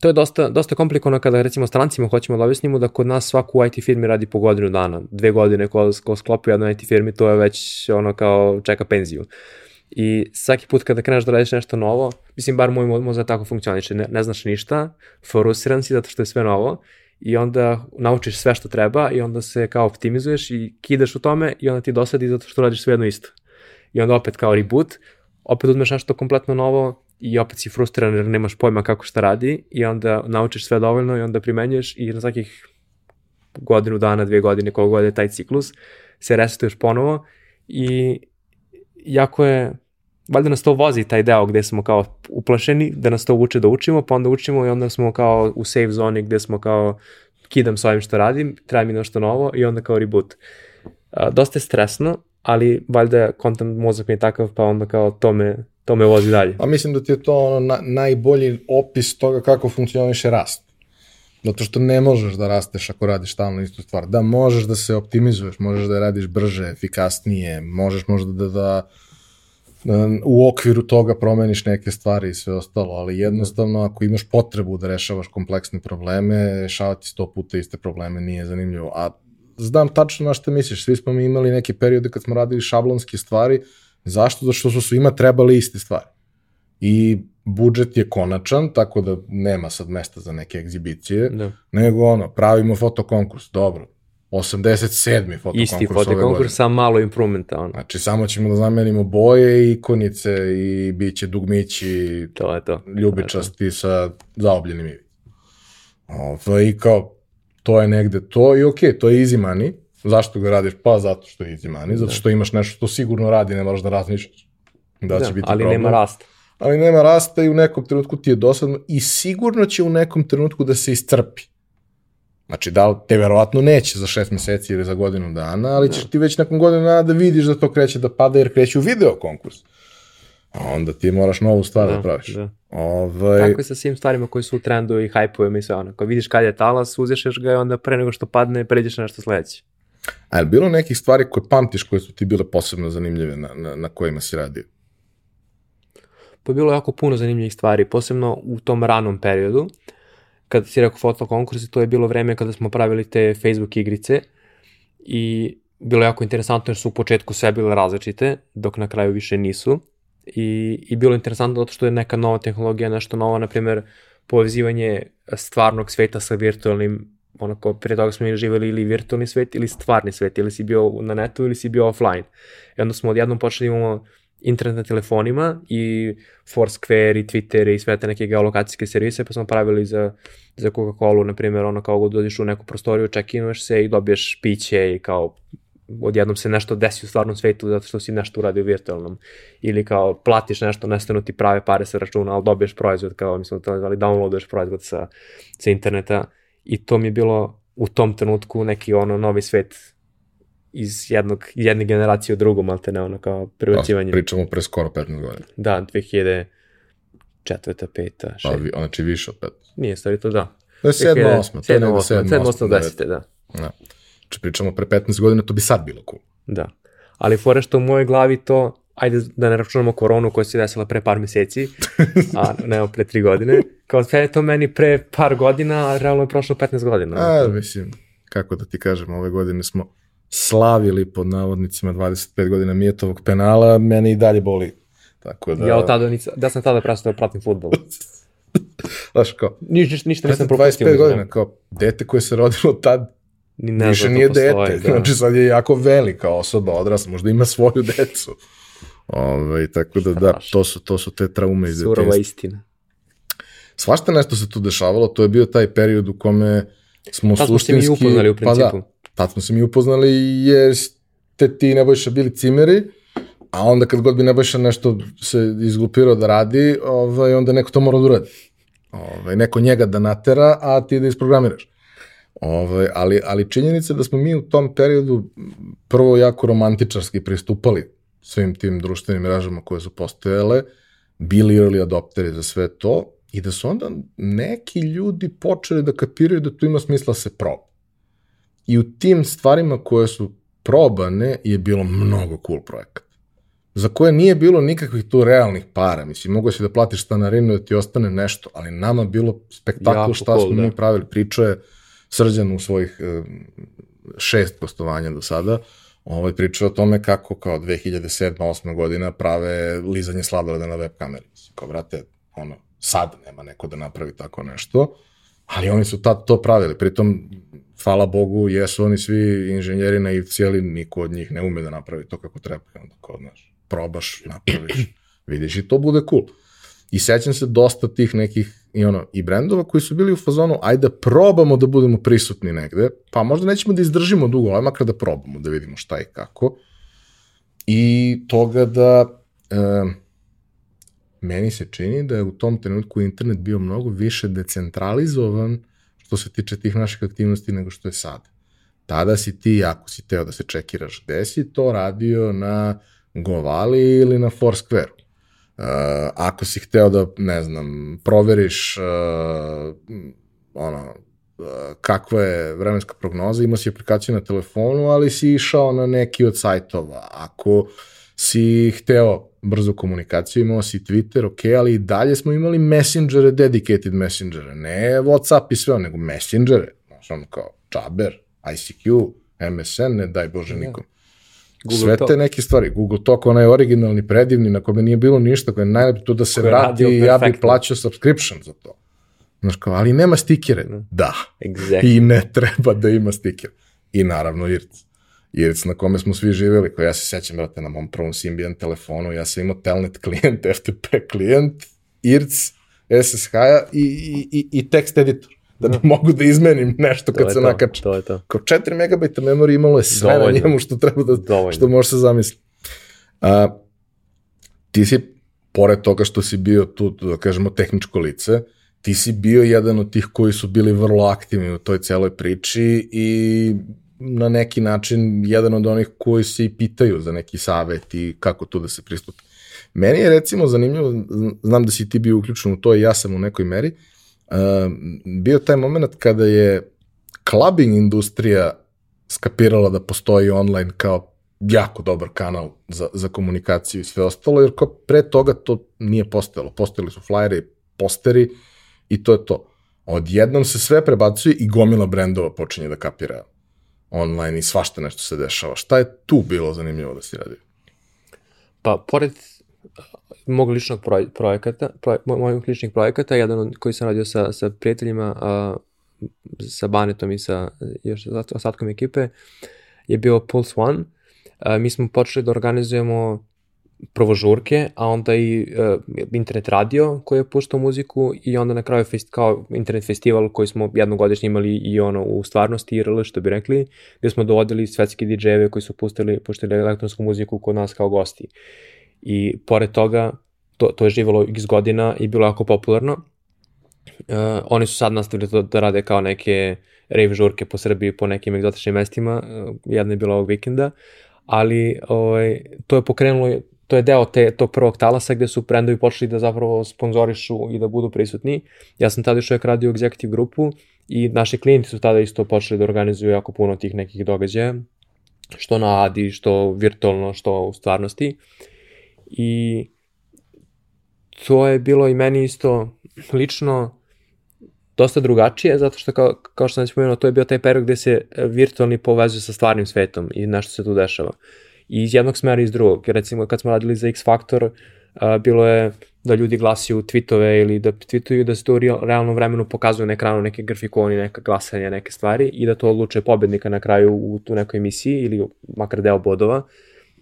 to je dosta, dosta komplikovano kada recimo strancima hoćemo da objasnimo da kod nas svaku IT firmi radi po godinu dana. Dve godine ko, ko sklopi jednu IT firmi to je već ono kao čeka penziju. I svaki put kada kreneš da radiš nešto novo, mislim bar moj mozak tako funkcioniše, ne, ne znaš ništa, forusiran si zato što je sve novo i onda naučiš sve što treba i onda se kao optimizuješ i kidaš u tome i onda ti dosadi zato što radiš sve jedno isto. I onda opet kao reboot, opet uzmeš nešto kompletno novo i opet si frustriran jer nemaš pojma kako šta radi i onda naučiš sve dovoljno i onda primenjuješ i na svakih godinu dana, dvije godine, koliko god je taj ciklus, se resetuješ ponovo i jako je, valjda nas to vozi taj deo gde smo kao uplašeni, da nas to uče da učimo, pa onda učimo i onda smo kao u safe zoni gde smo kao kidam s ovim što radim, treba mi nešto novo i onda kao reboot. A, dosta je stresno, ali valjda kontent mozak mi je takav, pa onda kao to me, to me vozi dalje. A mislim da ti je to ono na, najbolji opis toga kako funkcioniše rast. Zato što ne možeš da rasteš ako radiš stalno istu stvar. Da, možeš da se optimizuješ, možeš da radiš brže, efikasnije, možeš možda da, da, da u okviru toga promeniš neke stvari i sve ostalo, ali jednostavno ako imaš potrebu da rešavaš kompleksne probleme, rešavati sto puta iste probleme nije zanimljivo. A znam tačno na što misliš, svi smo mi imali neke periode kad smo radili šablonske stvari, zašto? Zato što su svima trebali iste stvari. I budžet je konačan, tako da nema sad mesta za neke egzibicije, da. nego ono, pravimo fotokonkurs, dobro, 87. fotokonkurs Isti fotokonkurs sa malo improvementa. Ono. Znači, samo ćemo da zamenimo boje i ikonice i bit će dugmići to je to. ljubičasti to je to. sa zaobljenim ivicom. Ovo, I kao, to je negde to i okej, okay, to je easy money. Zašto ga radiš? Pa zato što je easy money, zato da. što imaš nešto što sigurno radi, ne moraš da razmišljaš. Da, da će biti ali problem. nema rasta ali nema rasta i u nekom trenutku ti je dosadno i sigurno će u nekom trenutku da se iscrpi. Znači, da te verovatno neće za šest meseci ili za godinu dana, ali ćeš ti već nakon godinu dana da vidiš da to kreće da pada jer kreće u video konkurs. A onda ti moraš novu stvar da, da praviš. Da. Ovaj... Tako je sa svim stvarima koji su u trendu i hajpujem i sve ono. Kao vidiš kad je talas, uzešeš ga i onda pre nego što padne, pređeš na nešto sledeće. A je bilo nekih stvari koje pamtiš koje su ti bile posebno zanimljive na, na, na kojima si radio? pa bilo jako puno zanimljivih stvari, posebno u tom ranom periodu. Kada si rekao fotokonkursi, to je bilo vreme kada smo pravili te Facebook igrice i bilo jako interesantno jer su u početku sve bile različite, dok na kraju više nisu. I, i bilo interesantno zato što je neka nova tehnologija, nešto novo, na primjer, povezivanje stvarnog sveta sa virtualnim onako, prije toga smo ili živeli ili virtualni svet ili stvarni svet, ili si bio na netu ili si bio offline. I onda smo odjednom počeli da imamo internet na telefonima i Foursquare i Twitter i sve te neke geolokacijske servise, pa smo pravili za, za Coca-Cola, na primjer, ono kao dođeš u neku prostoriju, čekinuješ se i dobiješ piće i kao odjednom se nešto desi u stvarnom svetu zato što si nešto uradio virtualnom ili kao platiš nešto, nestanu ti prave pare sa računa, ali dobiješ proizvod kao, mislim, to ali downloaduješ proizvod sa, sa interneta i to mi je bilo u tom trenutku neki ono novi svet iz jednog, jedne generacije u drugu, malte ne, ono kao prebacivanje. Da, pričamo pre skoro 15 godina. Da, 2004. peta, šest. Pa, znači više od 15. Nije stvari to, da. Da je 7, 8, to je 7, 8, 7, 8, 10, da. Da. Znači pričamo pre 15 godina, to bi sad bilo cool. Da. Ali fore što u mojoj glavi to, ajde da ne računamo koronu koja se desila pre par meseci, a ne pre 3 godine, kao sve je to meni pre par godina, a realno je prošlo 15 godina. A, mislim, kako da ti kažem, ove godine smo slavili pod navodnicima 25 godina Mijetovog penala, mene i dalje boli. Tako da... Ja od tada, da sam tada prestao da pratim futbol. Znaš kao... Niš, ništa, ništa nisam propustio. 25 godina, kao dete koje se rodilo tad, Ni ne više nije postoji, dete. Da. Znači sad je jako velika osoba, odrasla, možda ima svoju decu. Ove, ovaj, tako da, da, to su, to su te traume iz detinjstva. Surova istina. Svašta nešto se tu dešavalo, to je bio taj period u kome smo Tad suštinski... Tad smo se mi upoznali u principu. Pa da, tad smo se mi upoznali jer ste ti Nebojša bili cimeri, a onda kad god bi Nebojša nešto se izglupirao da radi, ovaj, onda neko to mora da uradi. Ovaj, neko njega da natera, a ti da isprogramiraš. Ovaj, ali, ali činjenica da smo mi u tom periodu prvo jako romantičarski pristupali svim tim društvenim mrežama koje su postojale, bili early adopteri za sve to i da su onda neki ljudi počeli da kapiraju da tu ima smisla da se proba. I u tim stvarima koje su probane je bilo mnogo cool projekat za koje nije bilo nikakvih tu realnih para. Mislim, mogo si da platiš stanarinu da ti ostane nešto, ali nama bilo spektakl šta cool, smo da. mi pravili. Pričao je Srđan u svojih e, šest gostovanja do sada, ovaj, pričao o tome kako kao 2007-2008 godina prave lizanje sladoleda na web kameri. Kao, brate, ono, sad nema neko da napravi tako nešto, ali oni su tad to pravili. Pritom, hvala Bogu, jesu oni svi inženjeri na i cijeli, niko od njih ne ume da napravi to kako treba. Onda, kao, znaš, probaš, napraviš, vidiš i to bude cool. I sećam se dosta tih nekih i ono, i brendova koji su bili u fazonu, ajde da probamo da budemo prisutni negde, pa možda nećemo da izdržimo dugo, ali makar da probamo, da vidimo šta i kako. I toga da e, meni se čini da je u tom trenutku internet bio mnogo više decentralizovan što se tiče tih naših aktivnosti nego što je sad. Tada si ti, ako si teo da se čekiraš gde si, to radio na Govali ili na Foursquare. Uh, ako si hteo da, ne znam, proveriš uh, ono, uh, kakva je vremenska prognoza, imao si aplikaciju na telefonu, ali si išao na neki od sajtova. Ako si hteo brzu komunikaciju, imao si Twitter, ok, ali i dalje smo imali messengere, dedicated messengere, ne Whatsapp i sve, nego messengere, znaš, ono kao Jabber, ICQ, MSN, ne daj Bože nikom. Google sve te neke stvari. Google Talk, onaj originalni, predivni, na kome nije bilo ništa, koje je najlepše tu da se vrati i ja bih plaćao subscription za to. Znaš kao, ali nema stikere. Mm. Da. Exactly. I ne treba da ima stiker. I naravno IRC. IRC na kome smo svi živjeli, koji ja se sećam, brate, na mom prvom Symbian telefonu, ja sam imao telnet klijent, FTP klijent, IRC, SSH-a i, i, i, i tekst editor da bi mogu da izmenim nešto kad se nakače. To je to. Kao 4 megabajta memorije imalo je sve Dovoljno. na njemu što treba da, Dovoljno. što može se zamisliti. A, ti si, pored toga što si bio tu, da kažemo, tehničko lice, ti si bio jedan od tih koji su bili vrlo aktivni u toj celoj priči i na neki način jedan od onih koji se i pitaju za neki savet i kako tu da se pristupi. Meni je recimo zanimljivo, znam da si ti bio uključen u to i ja sam u nekoj meri, uh, bio taj moment kada je clubbing industrija skapirala da postoji online kao jako dobar kanal za, za komunikaciju i sve ostalo, jer kao pre toga to nije postojalo. Postojali su flyeri, posteri i to je to. Odjednom se sve prebacuje i gomila brendova počinje da kapira online i svašta nešto se dešava. Šta je tu bilo zanimljivo da si radio? Pa, pored mog ličnog proj, projekata, proj, mojih ličnih projekata, jedan koji sam radio sa, sa prijateljima, a, sa Banetom i sa još ostatkom ekipe, je bio Pulse One. A, mi smo počeli da organizujemo prvo žurke, a onda i uh, internet radio koji je puštao muziku i onda na kraju fest, kao internet festival koji smo jednogodišnje imali i ono u stvarnosti IRL što bi rekli, gde smo dovodili svetski DJ-eve koji su pustili, puštali elektronsku muziku kod nas kao gosti. I pored toga, to, to je živalo x godina i bilo jako popularno. Uh, oni su sad nastavili to da rade kao neke rave žurke po Srbiji po nekim egzotičnim mestima, uh, jedna je bila ovog vikenda, ali ovaj, to je pokrenulo, to je deo te, tog prvog talasa gde su brendovi počeli da zapravo sponzorišu i da budu prisutni. Ja sam tada još uvijek radio executive grupu i naši klijenti su tada isto počeli da organizuju jako puno tih nekih događaja, što na Adi, što virtualno, što u stvarnosti. Uh, i to je bilo i meni isto lično dosta drugačije, zato što kao, kao što sam spomenuo, to je bio taj period gde se virtualni povezuje sa stvarnim svetom i nešto se tu dešava. I iz jednog smera i iz drugog. Recimo, kad smo radili za X Factor, a, bilo je da ljudi glasaju tweetove ili da tweetuju da se to u realnom vremenu pokazuju na ekranu neke grafikoni, neka glasanja, neke stvari i da to odluče pobednika na kraju u tu nekoj emisiji ili makar deo bodova,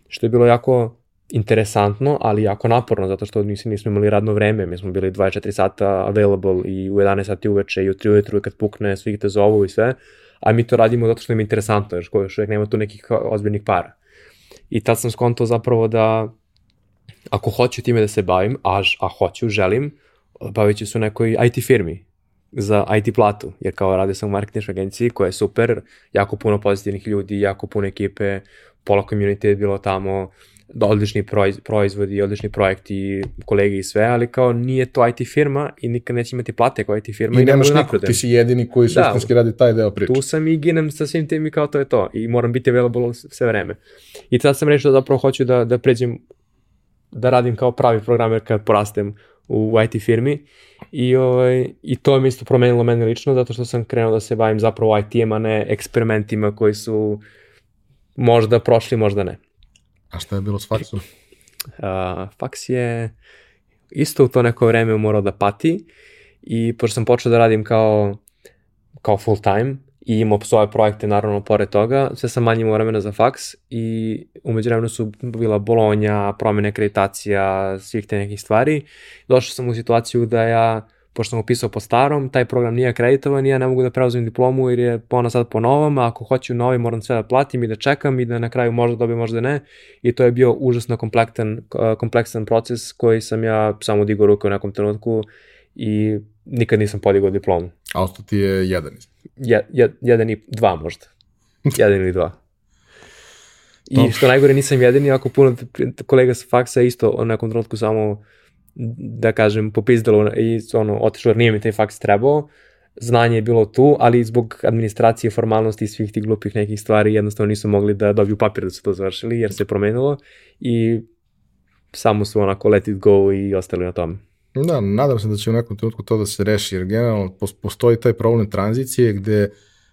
što je bilo jako interesantno, ali jako naporno, zato što nismo, nismo imali radno vreme, mi smo bili 24 sata available i u 11 sati uveče i u 3 ujutru kad pukne, svi te zovu i sve, a mi to radimo zato što nam je interesantno, jer još nema tu nekih ozbiljnih para. I tad sam skonto zapravo da ako hoću time da se bavim, a, a hoću, želim, bavit ću se u nekoj IT firmi za IT platu, jer kao rade sam u marketinškoj agenciji koja je super, jako puno pozitivnih ljudi, jako puno ekipe, pola community je bilo tamo, da odlični proizvodi, odlični projekti, kolege i sve, ali kao nije to IT firma i nikad neće imati plate kao IT firma. I, i nemaš niko, ti si jedini koji da. suštinski da, radi taj deo priče. Tu sam i ginem sa svim tim i kao to je to i moram biti available sve vreme. I tad sam rešio da zapravo hoću da, da pređem da radim kao pravi programer kad porastem u IT firmi i, ovaj, i to mi isto promenilo mene lično zato što sam krenuo da se bavim zapravo IT-em, a ne eksperimentima koji su možda prošli, možda ne. A šta je bilo s faksom? Uh, faks je isto u to neko vreme morao da pati i pošto sam počeo da radim kao, kao full time i imao svoje projekte naravno pored toga, sve sam manje imao vremena za faks i umeđu vremenu su bila bolonja, promene akreditacija, svih te nekih stvari. Došao sam u situaciju da ja pošto sam upisao po starom, taj program nije akreditovan i ja ne mogu da preuzem diplomu jer je ona sad po novom, a ako hoću novi moram sve da platim i da čekam i da na kraju možda dobijem, možda ne. I to je bio užasno kompleksan, kompleksan proces koji sam ja samo digao ruke u nekom trenutku i nikad nisam podigao diplomu. A ostao ti je jedan? Je, je, jedan i dva možda. jedan ili dva. I što najgore nisam jedini, jako puno kolega sa faksa isto u nekom trenutku samo da kažem, popizdalo i ono, otišlo jer nije mi taj faks trebao, znanje je bilo tu, ali zbog administracije, formalnosti i svih tih glupih nekih stvari jednostavno nisu mogli da dobiju papir da su to završili jer se promenilo i samo su onako let it go i ostali na tome. Da, nadam se da će u nekom trenutku to da se reši, jer generalno postoji taj problem tranzicije gde,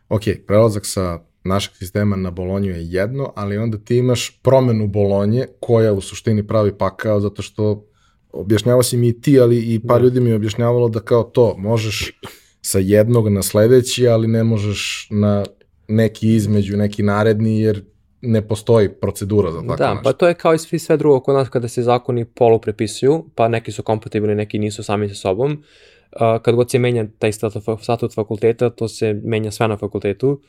ok, prelazak sa našeg sistema na Bolonju je jedno, ali onda ti imaš promenu Bolonje koja u suštini pravi pakao zato što objašnjavao si mi i ti, ali i par da. ljudi mi je objašnjavalo da kao to, možeš sa jednog na sledeći, ali ne možeš na neki između, neki naredni, jer ne postoji procedura za tako da, nešto. pa to je kao i svi sve drugo kod nas kada se zakoni polu prepisuju, pa neki su kompatibilni, neki nisu sami sa sobom. Uh, kad god se menja taj statut, statut fakulteta, to se menja sve na fakultetu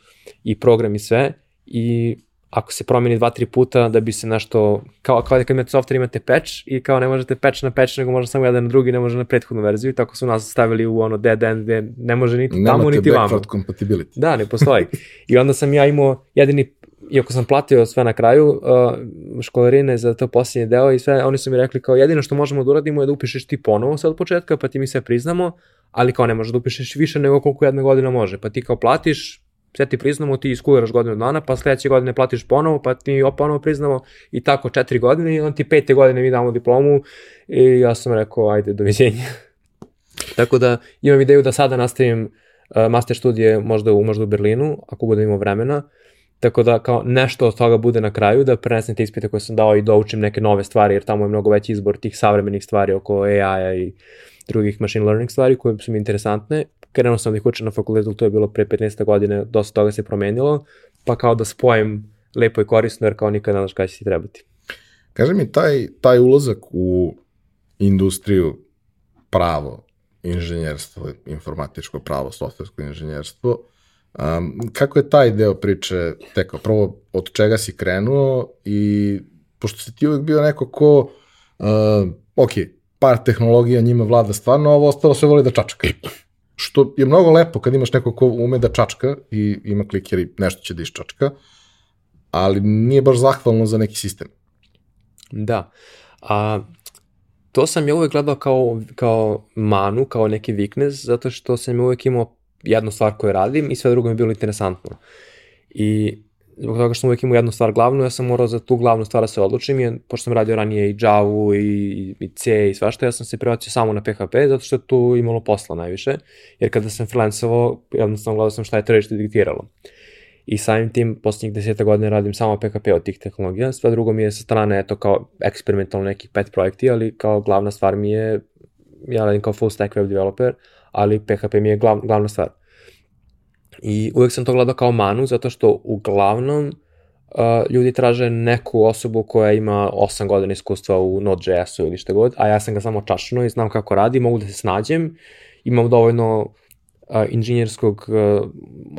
i program i sve i ako se promeni dva, tri puta da bi se nešto, kao, kao da kad imate software imate patch i kao ne možete patch na patch, nego može samo jedan na drugi, ne može na prethodnu verziju i tako su nas stavili u ono dead end gde ne može niti Nemate tamo niti vamo. Nemate compatibility. Da, ne postoji. I onda sam ja imao jedini iako sam platio sve na kraju, uh, školarine za to posljednje deo i sve, oni su mi rekli kao jedino što možemo da uradimo je da upišeš ti ponovo sad od početka, pa ti mi sve priznamo, ali kao ne možeš da upišeš više nego koliko jedna godina može, pa ti kao platiš, sve ti priznamo, ti iskuliraš godinu dana, pa sledeće godine platiš ponovo, pa ti ponovo priznamo i tako četiri godine i on ti pete godine mi damo diplomu i ja sam rekao ajde doviđenja. tako da imam ideju da sada nastavim uh, master studije možda u, možda u Berlinu, ako budem imao vremena, tako da kao nešto od toga bude na kraju, da prenesem te ispite koje sam dao i da učim neke nove stvari, jer tamo je mnogo veći izbor tih savremenih stvari oko AI-a i drugih machine learning stvari koje su mi interesantne krenuo sam da ih učem na fakultetu, to je bilo pre 15 godine, dosta toga se promenilo, pa kao da spojim lepo i korisno, jer kao nikad ne znaš kada će ti trebati. Kaže mi, taj, taj ulazak u industriju pravo, inženjerstvo, informatičko pravo, softversko inženjerstvo, um, kako je taj deo priče tekao? Prvo, od čega si krenuo i pošto si ti uvijek bio neko ko, uh, ok, par tehnologija njima vlada stvarno, ovo ostalo sve voli da čačka što je mnogo lepo kad imaš neko ko ume da čačka i ima kliker i nešto će da iščačka, ali nije baš zahvalno za neki sistem. Da. A, to sam ja uvek gledao kao, kao manu, kao neki weakness, zato što sam uvek imao jednu stvar koju radim i sve drugo mi je bilo interesantno. I zbog toga što uvijek imao jednu stvar glavnu, ja sam morao za tu glavnu stvar da se odlučim, i, pošto sam radio ranije i Java i, i C i svašta, ja sam se prebacio samo na PHP, zato što je tu imalo posla najviše, jer kada sam freelancovao, jednostavno gledao sam šta je tržište diktiralo. I samim tim, poslednjih deseta godina radim samo PHP od tih tehnologija, sve drugo mi je sa strane, eto, kao eksperimentalno nekih pet projekti, ali kao glavna stvar mi je, ja radim kao full stack web developer, ali PHP mi je glav, glavna stvar. I uvek sam to gledao kao manu, zato što uglavnom uh, ljudi traže neku osobu koja ima 8 godina iskustva u Node.js-u ili što god, a ja sam ga samo čašno i znam kako radi, mogu da se snađem, imam dovoljno uh, inženjerskog, uh,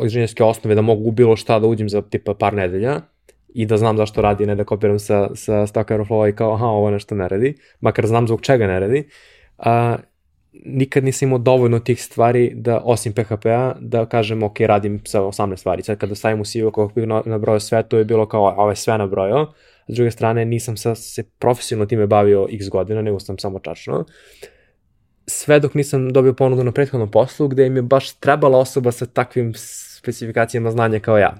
inženjerske osnove da mogu bilo šta da uđem za tipa par nedelja i da znam zašto radi, ne da kopiram sa, sa Stack Overflow i kao, aha, ovo nešto ne radi, makar znam zbog čega ne radi, a, nikad nisam imao dovoljno tih stvari da, osim PHP-a, da kažem, ok, radim sa 18 stvari. Sad kada stavim u CV kako bih nabrojao sve, to je bilo kao, ovo je sve nabrojao. S druge strane, nisam sa, se profesionalno time bavio x godina, nego sam samo čačno. Sve dok nisam dobio ponudu na prethodnom poslu, gde im je baš trebala osoba sa takvim specifikacijama znanja kao ja.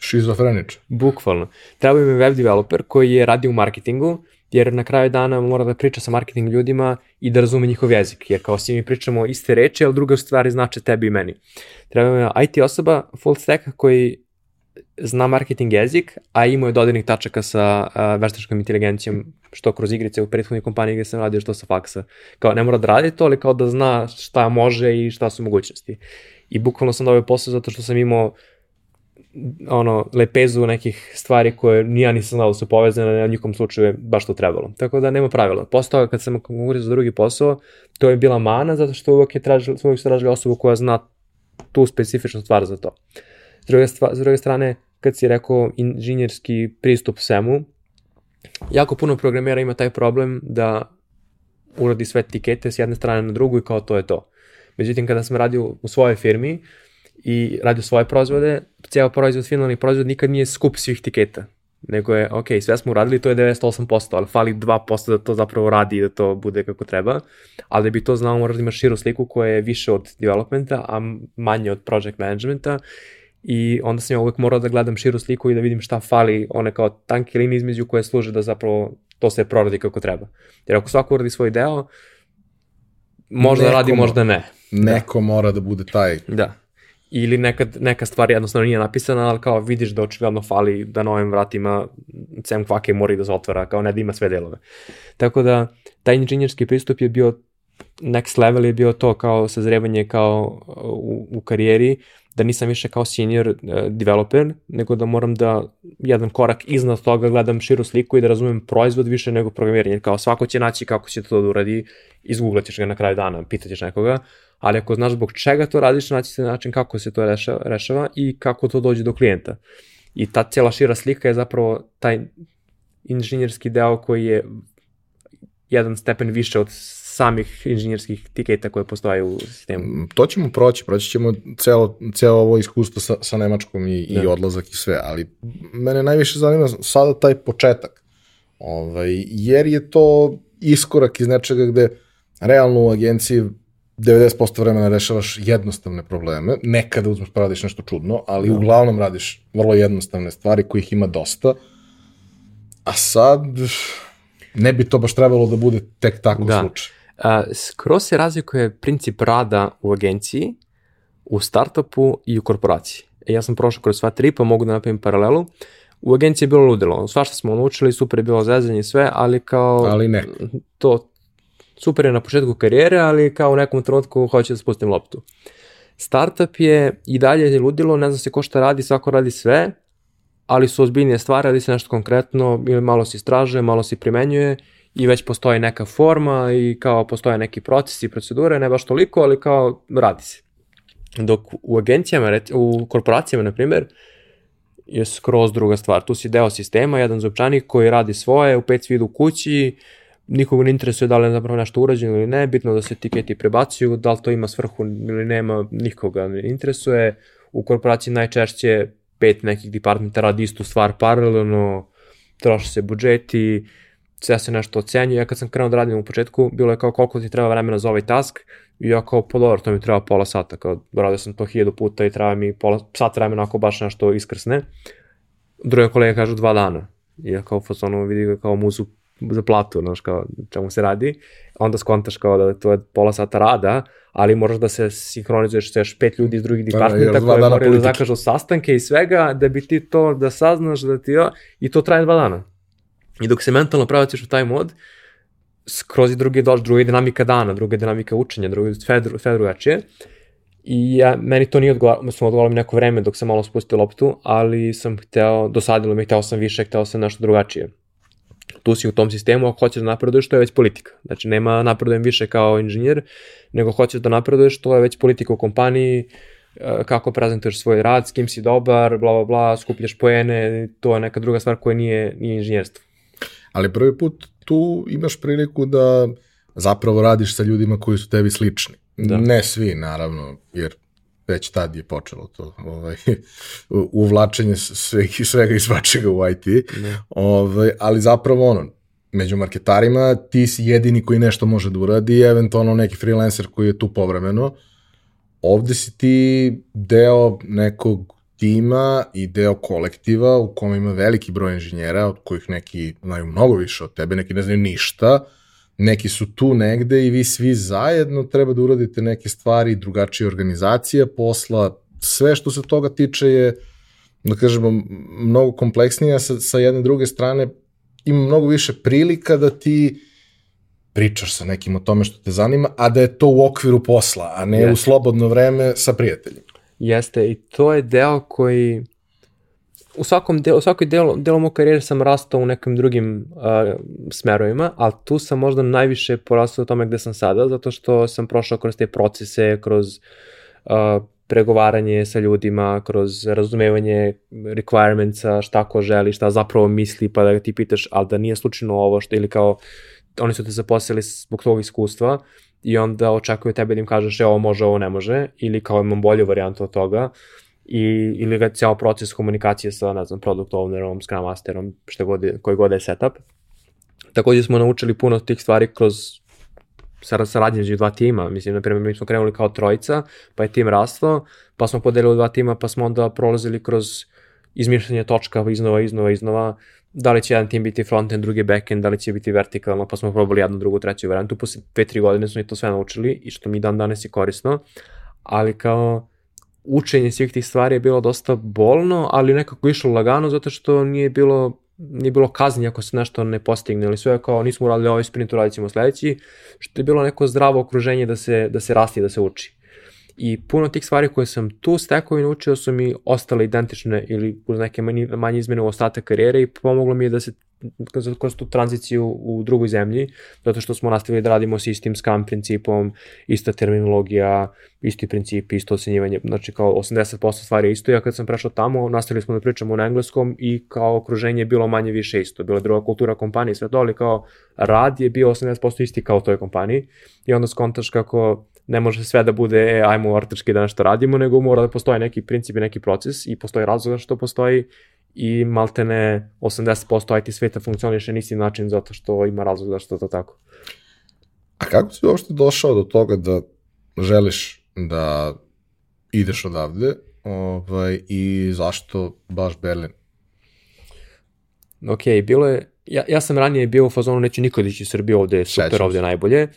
Šizofrenič. Bukvalno. Trebao mi web developer koji je radio u marketingu, jer na kraju dana mora da priča sa marketing ljudima i da razume njihov jezik, jer kao svi mi pričamo iste reči, ali druga stvari znače tebi i meni. Treba mi IT osoba full stack koji zna marketing jezik, a ima je dodirnih tačaka sa uh, veštačkom inteligencijom, što kroz igrice u prethodnoj kompaniji gde sam radio, što sa faksa. Kao ne mora da radi to, ali kao da zna šta može i šta su mogućnosti. I bukvalno sam dobio posao zato što sam imao ono, lepezu nekih stvari koje nija nisam znao da su povezane, a u njihovom slučaju je baš to trebalo. Tako da nema pravila. Posle toga kad sam konkurisao za drugi posao, to je bila mana, zato što uvek je tražili, uvek su tražili osobu koja zna tu specifičnu stvar za to. S druge, stva, s druge strane, kad si rekao inženjerski pristup svemu, jako puno programera ima taj problem da uradi sve tikete s jedne strane na drugu i kao to je to. Međutim, kada sam radio u svojoj firmi, i radio svoje proizvode, ceo proizvod, finalni proizvod nikad nije skup svih tiketa, nego je, ok, sve smo uradili, to je 98%, ali fali 2% da to zapravo radi i da to bude kako treba, ali da bi to znao moraš da imaš širu sliku koja je više od developmenta, a manje od project managementa i onda sam ja uvek morao da gledam širu sliku i da vidim šta fali, one kao tanke linije između koje služe da zapravo to se proradi kako treba. Jer ako svako uradi svoj deo, možda neko radi, možda ne. Neko da. mora da bude taj. Da ili nekad, neka stvar jednostavno nije napisana, ali kao vidiš da očigledno fali da na ovim vratima cem kvake mora da se otvara, kao ne da ima sve delove. Tako da, taj inženjerski pristup je bio next level je bio to kao sazrevanje kao u, u karijeri, da nisam više kao senior uh, developer, nego da moram da jedan korak iznad toga gledam širu sliku i da razumem proizvod više nego programiranje. Kao svako će naći kako će to da uradi, izgooglaćeš ga na kraju dana, pitaćeš nekoga, ali ako znaš zbog čega to radiš, naći se način kako se to rešava, rešava i kako to dođe do klijenta. I ta cijela šira slika je zapravo taj inženjerski deo koji je jedan stepen više od samih inženjerskih tiketa koje postoje u sistemu. Mm, to ćemo proći, proći ćemo celo, celo ovo iskustvo sa, sa Nemačkom i, da. i odlazak i sve, ali mene najviše zanima sada taj početak, ovaj, jer je to iskorak iz nečega gde realno u agenciji 90% vremena rešavaš jednostavne probleme, nekada uzmeš pa radiš nešto čudno, ali da. uglavnom radiš vrlo jednostavne stvari kojih ima dosta, a sad ne bi to baš trebalo da bude tek tako da. slučaj. A, skroz se razlikuje princip rada u agenciji, u startupu i u korporaciji. E, ja sam prošao kroz sva tri, pa mogu da napravim paralelu. U agenciji je bilo ludilo. Sva što smo naučili, super je bilo zezanje i sve, ali kao... Ali ne. To, super je na početku karijere, ali kao u nekom trenutku hoće da spustim loptu. Startup je i dalje je ludilo, ne zna se ko šta radi, svako radi sve, ali su ozbiljnije stvari, radi se nešto konkretno, ili malo se istražuje, malo se primenjuje i već postoji neka forma i kao postoje neki procesi i procedure, ne baš toliko, ali kao radi se. Dok u agencijama, u korporacijama, na primjer, je skroz druga stvar. Tu si deo sistema, jedan zupčanik koji radi svoje, u pet svidu kući, nikoga ne interesuje da li je zapravo nešto urađeno ili ne, bitno da se tiketi prebacuju, da li to ima svrhu ili nema, nikoga ne interesuje. U korporaciji najčešće pet nekih departmenta radi istu stvar paralelno, troše se budžeti, sve se nešto ocenjuje. Ja kad sam krenuo da radim u početku, bilo je kao koliko ti treba vremena za ovaj task i ja kao pa dobro, to mi treba pola sata, kao radio sam to hiljadu puta i treba mi pola, sat vremena ako baš nešto iskrsne. Druga kolega kažu dva dana. I ja kao fazonu vidi ga kao muzu za platu, znaš, kao čemu se radi, onda skontaš kao da to je pola sata rada, ali moraš da se sinhronizuješ sa još pet ljudi iz drugih da, departmenta koji moraju da zakažu sastanke i svega, da bi ti to, da saznaš da ti ja, i to traje dva dana. I dok se mentalno praviš u taj mod, skroz i drugi dođe, druga dinamika dana, druga dinamika učenja, druga sve, sve drugačije. I ja, meni to nije odgovaralo, sam odgovaralo neko vreme dok sam malo spustio loptu, ali sam hteo, dosadilo mi, hteo sam više, hteo sam nešto drugačije tu si u tom sistemu, ako hoćeš da napreduješ, to je već politika. Znači, nema napredujem više kao inženjer, nego hoćeš da napreduješ, to je već politika u kompaniji, uh, kako prezentuješ svoj rad, s kim si dobar, bla, bla, bla, skupljaš poene, to je neka druga stvar koja nije, nije inženjerstvo. Ali prvi put tu imaš priliku da zapravo radiš sa ljudima koji su tebi slični. Da. Ne svi, naravno, jer već tad je počelo to ovaj, uvlačenje svega, svega i svačega u IT, ne. ovaj, ali zapravo ono, među marketarima ti si jedini koji nešto može da uradi, eventualno neki freelancer koji je tu povremeno, ovde si ti deo nekog tima i deo kolektiva u kome ima veliki broj inženjera, od kojih neki znaju mnogo više od tebe, neki ne znaju ništa, neki su tu negde i vi svi zajedno treba da uradite neke stvari, drugačije organizacija posla, sve što se toga tiče je, da kažemo, mnogo kompleksnija sa, sa jedne druge strane, ima mnogo više prilika da ti pričaš sa nekim o tome što te zanima, a da je to u okviru posla, a ne Jeste. u slobodno vreme sa prijateljima. Jeste, i to je deo koji u svakom delu, u svakoj delu, delu moj karijere sam rastao u nekim drugim uh, smerovima, ali tu sam možda najviše porastao u tome gde sam sada, zato što sam prošao kroz te procese, kroz uh, pregovaranje sa ljudima, kroz razumevanje requirementsa, šta ko želi, šta zapravo misli, pa da ti pitaš, ali da nije slučajno ovo što, ili kao, oni su te zaposlili zbog tog iskustva i onda očekuju tebe da im kažeš, e, ovo može, ovo ne može, ili kao imam bolju varijantu od toga. Uh, i, ili ga cijel proces komunikacije sa, ne znam, product ownerom, scrum masterom, što god je, koji god je setup. Takođe smo naučili puno tih stvari kroz saradnje među dva tima. Mislim, na primjer, mi smo krenuli kao trojica, pa je tim rastao, pa smo podelili dva tima, pa smo onda prolazili kroz izmišljanje točka iznova, iznova, iznova, da li će jedan tim biti frontend, drugi backend, da li će biti vertikalno, pa smo probali jednu, drugu, treću varijantu. Posle dve, tri godine smo i to sve naučili i što mi dan danas je korisno, ali kao učenje svih tih stvari je bilo dosta bolno, ali nekako išlo lagano zato što nije bilo nije bilo kazni ako se nešto ne postigne, ali sve kao nismo uradili ovaj sprint, uradit ćemo sledeći, što je bilo neko zdravo okruženje da se, da se rasti, da se uči. I puno tih stvari koje sam tu stekao i naučio su mi ostale identične ili uz neke manje, manje izmene u ostatak karijere i pomoglo mi je da se kroz tu tranziciju u drugoj zemlji, zato što smo nastavili da radimo sa istim Scrum principom, ista terminologija, isti princip, isto ocenjivanje, znači kao 80% stvari je isto, ja kad sam prešao tamo, nastavili smo da pričamo na engleskom i kao okruženje je bilo manje više isto, bila druga kultura kompanije, sve to, ali kao rad je bio 80% isti kao u toj kompaniji. I onda skontaš kako ne može sve da bude, e, ajmo ortački da nešto radimo, nego mora da postoji neki princip i neki proces i postoji razlog što postoji i maltene 80% IT sveta funkcioniše na isti način zato što ima razlog zašto to tako. A kako si uopšte došao do toga da želiš da ideš odavde ovaj, i zašto baš Berlin? Ok, bilo je, ja, ja sam ranije bio u fazonu neću nikad ići u Srbiju, ovde je super, Šećam ovde je najbolje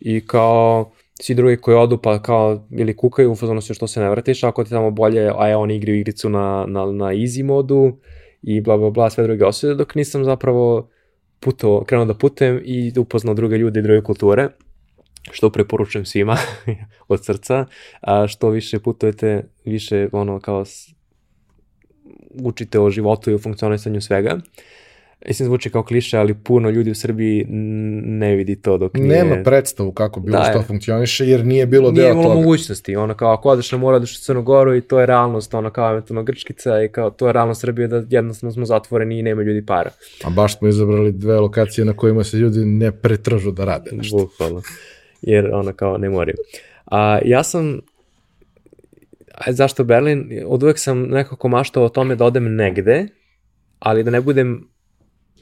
i kao svi drugi koji odu pa kao ili kukaju u fazonu što se ne vratiš, ako ti tamo bolje, a je oni igraju igricu na, na, na easy modu i bla bla bla sve druge osvede, dok nisam zapravo puto, krenuo da putem i upoznao druge ljude i druge kulture, što preporučujem svima od srca, a što više putujete, više ono kao učite o životu i o funkcionisanju svega. Uh, Mislim, zvuči kao kliše, ali puno ljudi u Srbiji ne vidi to dok nije... Nema predstavu kako bilo da, što funkcioniše, jer nije bilo nije deo toga. Nije imalo mogućnosti, ono kao ako odeš na mora, odeš u Crnu Goru i to je realnost, ono kao eventualno Grčkica i kao to je realnost Srbije da jednostavno smo zatvoreni i nema ljudi para. A baš smo izabrali dve lokacije na kojima se ljudi ne pretražu da rade nešto. Bukvalno, jer ono kao ne moraju. A ja sam zašto Berlin? Od uvek sam nekako maštao o tome da odem negde, ali da ne budem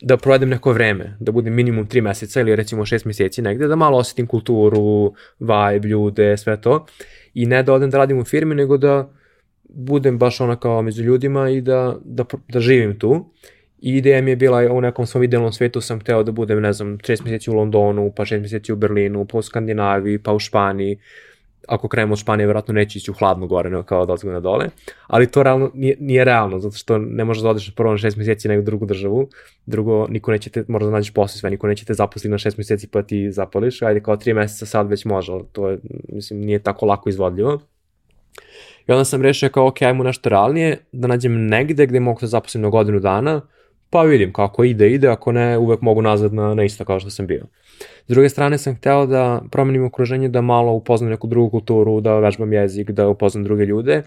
da provedem neko vreme, da budem minimum 3 meseca ili recimo 6 meseci negde, da malo osetim kulturu, vibe, ljude, sve to. I ne da odem da radim u firmi, nego da budem baš ona kao među ljudima i da, da, da živim tu. I ideja mi je bila u nekom svom idealnom svetu sam hteo da budem, ne znam, 6 meseci u Londonu, pa 6 meseci u Berlinu, pa u Skandinaviji, pa u Španiji, ako krenemo od Španije, verovatno neće ići u hladnu gore, nego kao ozgo na dole. Ali to realno, nije, nije realno, zato što ne možeš da odeš prvo na šest meseci nego drugu državu. Drugo, niko neće te, možda da nađeš posle sve, niko neće te zaposliti na šest meseci pa ti zapališ. Ajde, kao tri meseca sad već može, ali to je, mislim, nije tako lako izvodljivo. I onda sam rešio kao, ok, ajmo nešto realnije, da nađem negde gde mogu da zaposlim na godinu dana, pa vidim kako ide, ide, ako ne, uvek mogu nazad na, na isto kao što sam bio. S druge strane sam hteo da promenim okruženje, da malo upoznam neku drugu kulturu, da vežbam jezik, da upoznam druge ljude.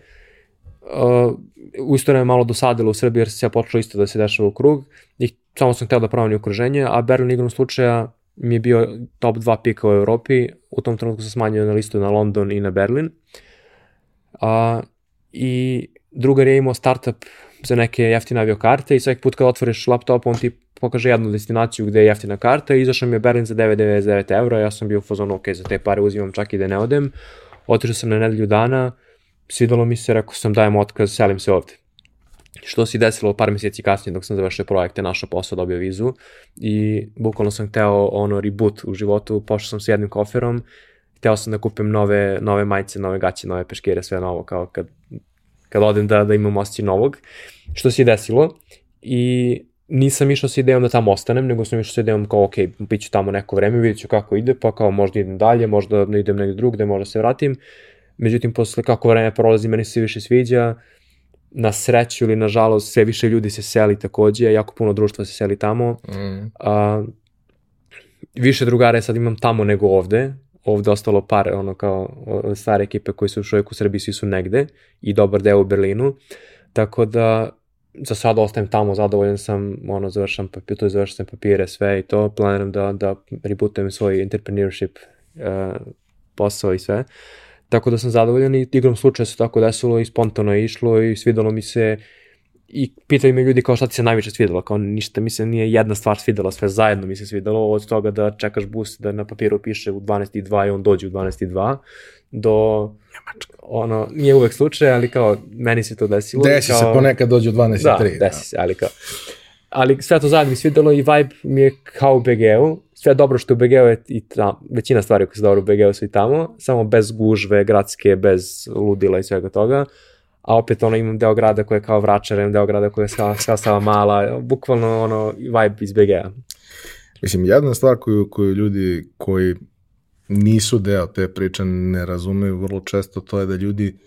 Uh, u isto vreme malo dosadilo u Srbiji jer se ja počelo isto da se dešava u krug i samo sam hteo da promenim okruženje, a Berlin igrom slučaja mi je bio top 2 pika u Evropi, u tom trenutku sam smanjio na listu na London i na Berlin. A, I drugar je imao startup za neke jeftine aviokarte i svaki put kad otvoriš laptop on ti pokaže jednu destinaciju gde je jeftina karta i izašao mi je Berlin za 9,99 evra, ja sam bio u fazonu ok, za te pare uzimam čak i da ne odem. Otišao sam na nedelju dana, svidalo mi se, rekao sam dajem otkaz, selim se ovde. Što se desilo par meseci kasnije dok sam završio projekte, našao posao, dobio vizu i bukvalno sam hteo ono reboot u životu, pošao sam sa jednim koferom, hteo sam da kupim nove, nove majice, nove gaće, nove peškire, sve novo, kao kad, kad odem da, da imam osjećaj novog, što se desilo i nisam išao sa idejom da tamo ostanem, nego sam išao sa idejom kao, ok, bit ću tamo neko vreme, vidjet ću kako ide, pa kao možda idem dalje, možda da idem negdje drugde, možda se vratim. Međutim, posle kako vreme prolazi, meni se više sviđa, na sreću ili na žalost, sve više ljudi se seli takođe, jako puno društva se seli tamo. Mm. A, više drugare sad imam tamo nego ovde, ovde ostalo par, ono kao stare ekipe koji su još uvijek u Srbiji, svi su negde i dobar deo u Berlinu. Tako da za sad ostajem tamo, zadovoljan sam, ono, završam papir, to završam sam papire, sve i to, planiram da, da rebootujem svoj entrepreneurship uh, posao i sve. Tako da sam zadovoljan i igrom slučaja se tako desilo i spontano je išlo i svidalo mi se i pitaju me ljudi kao šta ti se najviše svidelo, kao ništa mi se nije jedna stvar svidela, sve zajedno mi se svidelo, od toga da čekaš bus da na papiru piše u 12.2 i on dođe u 12.2, do Njemačka. ono, nije uvek slučaj, ali kao meni se to desilo. Desi kao, se ponekad dođe u 12.3. Da, desi da. se, ali kao, ali sve to zajedno mi svidelo i vibe mi je kao u BG-u, sve dobro što u BG-u je i tam, većina stvari koje su dobro u BG-u su i tamo, samo bez gužve, gradske, bez ludila i svega toga, a opet ono imam deo grada koji je kao Vračar, imam deo grada koji je kao, kao Sava Mala, bukvalno ono vibe iz BG-a. Mislim, jedna stvar koju, koju ljudi koji nisu deo te priče ne razumeju vrlo često, to je da ljudi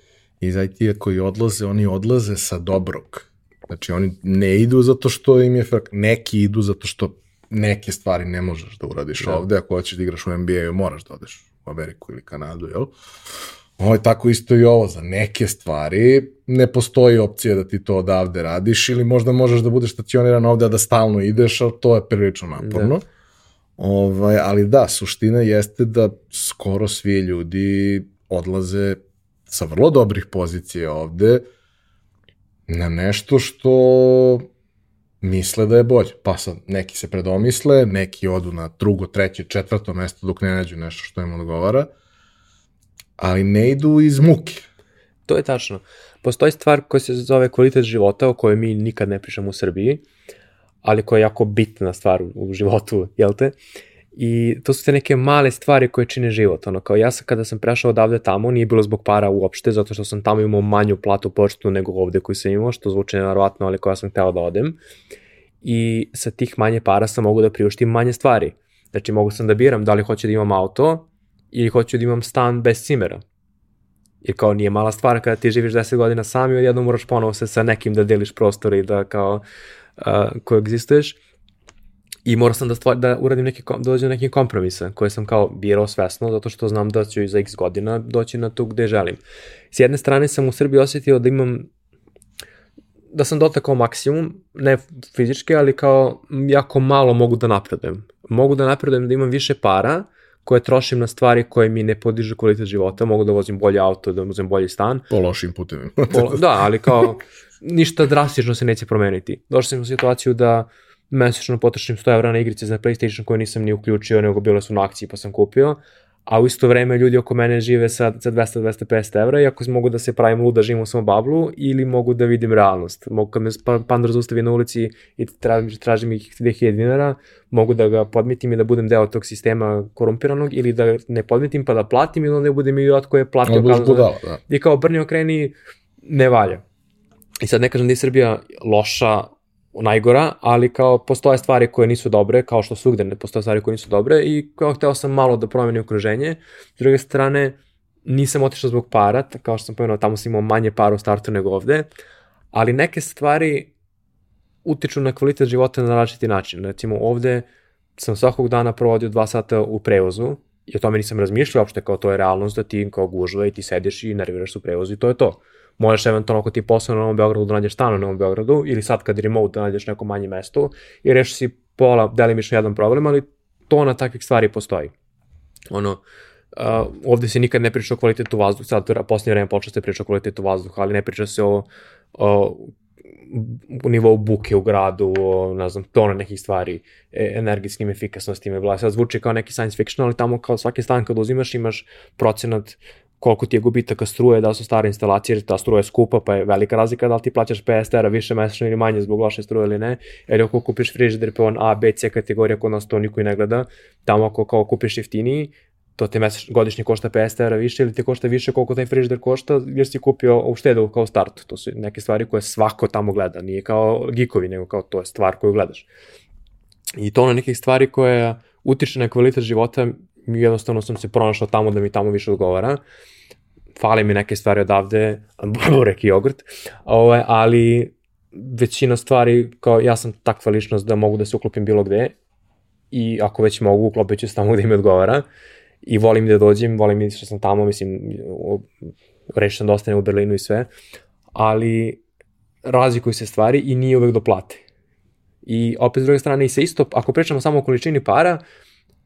iz IT-a koji odlaze, oni odlaze sa dobrog. Znači, oni ne idu zato što im je frak, neki idu zato što neke stvari ne možeš da uradiš da. ovde, ako hoćeš da igraš u NBA-u, moraš da odeš u Ameriku ili Kanadu, jel? Ovo je tako isto i ovo, za neke stvari ne postoji opcija da ti to odavde radiš ili možda možeš da budeš stacioniran ovde, a da stalno ideš, ali to je prilično naporno. Da. Ovaj, ali da, suština jeste da skoro svi ljudi odlaze sa vrlo dobrih pozicija ovde na nešto što misle da je bolje. Pa sad, neki se predomisle, neki odu na drugo, treće, četvrto mesto dok ne nađu nešto što im odgovara, ali ne idu iz muke. To je tačno. Postoji stvar koja se zove kvalitet života o kojoj mi nikad ne pričamo u Srbiji, ali koja je jako bitna stvar u životu, jel te? I to su te neke male stvari koje čine život. Ono, kao ja sam kada sam prešao odavde tamo, nije bilo zbog para uopšte, zato što sam tamo imao manju platu počtu nego ovde koju sam imao, što zvuče narovatno, ali koja sam hteo da odem. I sa tih manje para sam mogu da priuštim manje stvari. Znači mogu sam da biram da li hoću da imam auto ili hoću da imam stan bez cimera. Jer kao nije mala stvar kada ti živiš 10 godina sam i odjednom moraš ponovo se sa nekim da deliš prostor i da kao uh, koegzistuješ I morao sam da, stvar, da uradim neki, da dođem do nekih kompromisa koje sam kao birao svesno zato što znam da ću za x godina doći na tu gde želim. S jedne strane sam u Srbiji osetio da imam da sam dotakao maksimum, ne fizički, ali kao jako malo mogu da napredujem. Mogu da napredujem da imam više para koje trošim na stvari koje mi ne podižu kvalitet života, mogu da vozim bolje auto, da vozim bolji stan. Po lošim putevima. da, ali kao ništa drastično se neće promeniti. Došao sam u situaciju da mesečno potrošim 100 evra na igrice za PlayStation koje nisam ni uključio, nego bile su na akciji pa sam kupio, a u isto vreme ljudi oko mene žive sa, sa 200-250 evra i ako mogu da se pravim luda, živim u svom bablu ili mogu da vidim realnost. Mogu kad me pa, pandor zaustavi na ulici i tražim, tražim ih 2000 dinara, mogu da ga podmitim i da budem deo tog sistema korumpiranog ili da ne podmitim pa da platim ili onda budem idiot koji je platio. Kao, budala, da. I kao brni okreni ne valja. I sad ne kažem da je Srbija loša najgora, ali kao postoje stvari koje nisu dobre, kao što svugde ne postoje stvari koje nisu dobre i kao hteo sam malo da promenim okruženje. S druge strane, nisam otišao zbog para, kao što sam pomenuo, tamo sam imao manje para u startu nego ovde, ali neke stvari utiču na kvalitet života na različiti način. Recimo ovde sam svakog dana provodio dva sata u prevozu i o tome nisam razmišljao uopšte kao to je realnost da ti kao gužva i ti sediš i nerviraš se u prevozu i to je to. Možeš eventualno ako ti posao na Novom Beogradu da nađeš stan na Novom Beogradu ili sad kad je remote da nađeš neko manje mesto i rešiš si pola, delimično jedan problem, ali to na takvih stvari postoji. Ono, uh, ovde se nikad ne priča o kvalitetu vazduha, sad posljednje vreme počeo se priča o kvalitetu vazduha, ali ne priča se o, o u nivou buke u gradu, o, ne znam, tona nekih stvari, e, energetskim efikasnostima i. Sad zvuči kao neki science fiction, ali tamo kao svaki stan kad uzimaš imaš procenat koliko ti je gubitaka struje, da su stare instalacije, ta struja je skupa, pa je velika razlika da li ti plaćaš 50 tera više mesečno ili manje zbog loše struje ili ne, jer ako kupiš frižider pa on A, B, C kategorija, kod nas to niko i ne gleda, tamo ako kao kupiš jeftiniji, to te meseć, godišnje košta 50 evra više ili te košta više koliko taj frižider košta jer si kupio u štedu kao start. To su neke stvari koje svako tamo gleda, nije kao gikovi, nego kao to je stvar koju gledaš. I to na nekih stvari koje utiče na kvalitet života, jednostavno sam se pronašao tamo da mi tamo više odgovara. Fale mi neke stvari odavde, burek i jogurt, ovaj, ali većina stvari, kao ja sam takva ličnost da mogu da se uklopim bilo gde i ako već mogu, uklopit ću se tamo gde mi odgovara i volim da dođem, volim i što sam tamo, mislim, sam da ostanem u Berlinu i sve, ali razlikuju se stvari i nije uvek do plate. I opet s druge strane i se isto, ako pričamo samo o količini para,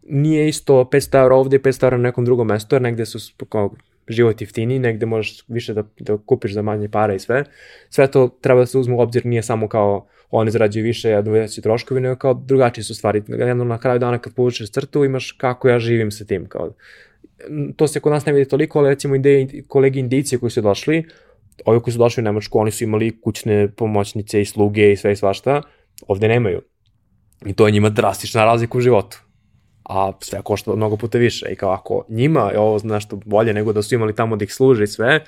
nije isto 500 eura ovde i 500 eura na nekom drugom mestu, jer negde su kao život jeftiniji, negde možeš više da, da kupiš za manje para i sve. Sve to treba da se uzme u obzir, nije samo kao oni zarađuju više, ja veći troškovi, nego kao drugačije su stvari. Jedno na kraju dana kad povučeš crtu imaš kako ja živim sa tim. Kao, to se kod nas ne vidi toliko, ali recimo ideje, kolegi indicije koji su došli, ovi koji su došli u Nemačku, oni su imali kućne pomoćnice i sluge i sve i svašta, ovde nemaju. I to je njima drastična razlika u životu. A sve košta mnogo puta više. I kao ako njima je ovo nešto bolje nego da su imali tamo da ih služe i sve,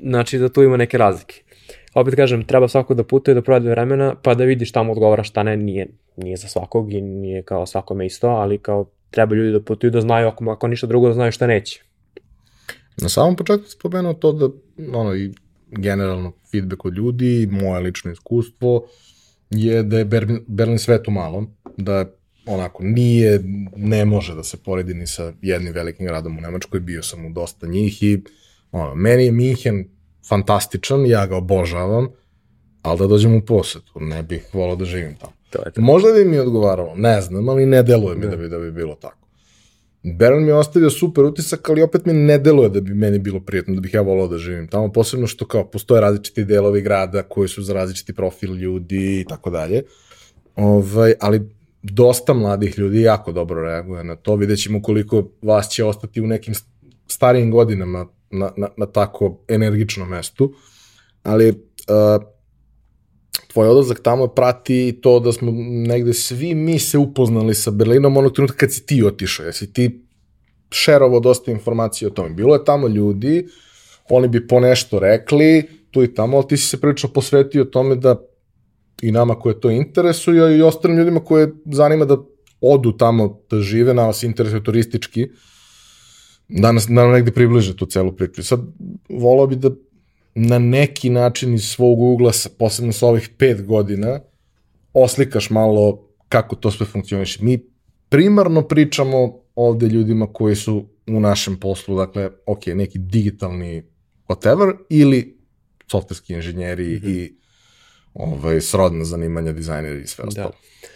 znači da tu ima neke razlike opet kažem, treba svako da putuje, da provede vremena, pa da vidi šta mu odgovara, šta ne, nije, nije za svakog i nije kao svakome isto, ali kao treba ljudi da putuju da znaju, ako, ako ništa drugo, da znaju šta neće. Na samom početku spomenuo to da, ono, i generalno feedback od ljudi, moje lično iskustvo, je da je Berlin, Berlin svetu malo, da onako nije, ne može da se poredi ni sa jednim velikim gradom u Nemačkoj, bio sam u dosta njih i ono, meni je Minhen fantastičan, ja ga obožavam, ali da dođem u posetu, ne bih volao da živim tamo. To je to. Možda bi mi odgovaralo, ne znam, ali ne deluje mi da, da bi, da bi bilo tako. Berlin mi je ostavio super utisak, ali opet mi ne deluje da bi meni bilo prijetno, da bih ja volao da živim tamo, posebno što kao postoje različiti delovi grada koji su za različiti profil ljudi i tako dalje. Ovaj, ali dosta mladih ljudi jako dobro reaguje na to. Vidjet ćemo koliko vas će ostati u nekim starijim godinama na, na, na tako energičnom mestu, ali uh, tvoj odlazak tamo prati to da smo negde svi mi se upoznali sa Berlinom onog trenutka kad si ti otišao, jesi ti šerovo dosta informacije o tome. Bilo je tamo ljudi, oni bi po nešto rekli, tu i tamo, ali ti si se prilično posvetio tome da i nama koje to interesuje i ostalim ljudima koje zanima da odu tamo da žive, na vas interesuje turistički, da nas, da nam negde približe tu celu priču. Sad, volao bi da na neki način iz svog ugla, posebno sa ovih pet godina, oslikaš malo kako to sve funkcioniše. Mi primarno pričamo ovde ljudima koji su u našem poslu, dakle, ok, neki digitalni whatever, ili softverski inženjeri mm -hmm. i ovaj, srodna zanimanja, dizajneri i sve da. ostalo. Da.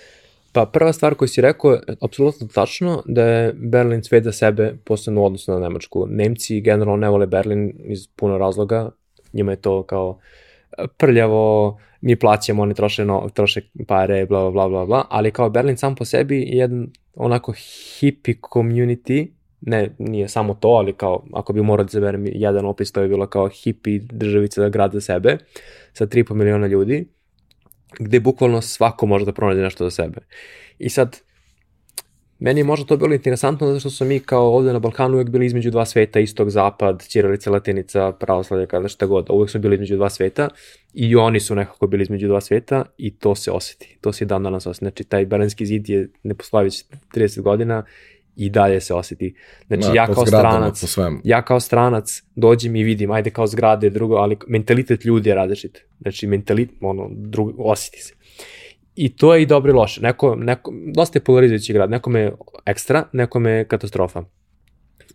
Pa prva stvar koju si rekao, apsolutno tačno, da je Berlin svet za sebe posebno u odnosu na Nemačku. Nemci generalno ne vole Berlin iz puno razloga, njima je to kao e, prljavo, mi plaćamo, oni troše, no, troše pare, bla, bla, bla, bla, ali kao Berlin sam po sebi je jedan onako hippie community, ne, nije samo to, ali kao, ako bi morao da zaberem jedan opis, to je bilo kao hippie državica da grad za sebe, sa 3,5 miliona ljudi, gde bukvalno svako može da pronađe nešto za sebe. I sad, meni je možda to bilo interesantno zato što smo mi kao ovde na Balkanu uvek bili između dva sveta, istog, zapad, ćirilica, latinica, pravoslavlje, kada šta god, uvek smo bili između dva sveta i oni su nekako bili između dva sveta i to se oseti, to se i dan danas oseti. Znači, taj Berlinski zid je ne postoji već 30 godina i dalje se oseti. Znači, Ma, ja kao zgradama, stranac, ja kao stranac dođem i vidim, ajde kao zgrade, drugo, ali mentalitet ljudi je različit. Znači, mentalitet, ono, drugo, osjeti se. I to je i dobro i loše. Neko, neko, dosta je polarizujući grad. Nekome je ekstra, nekome je katastrofa.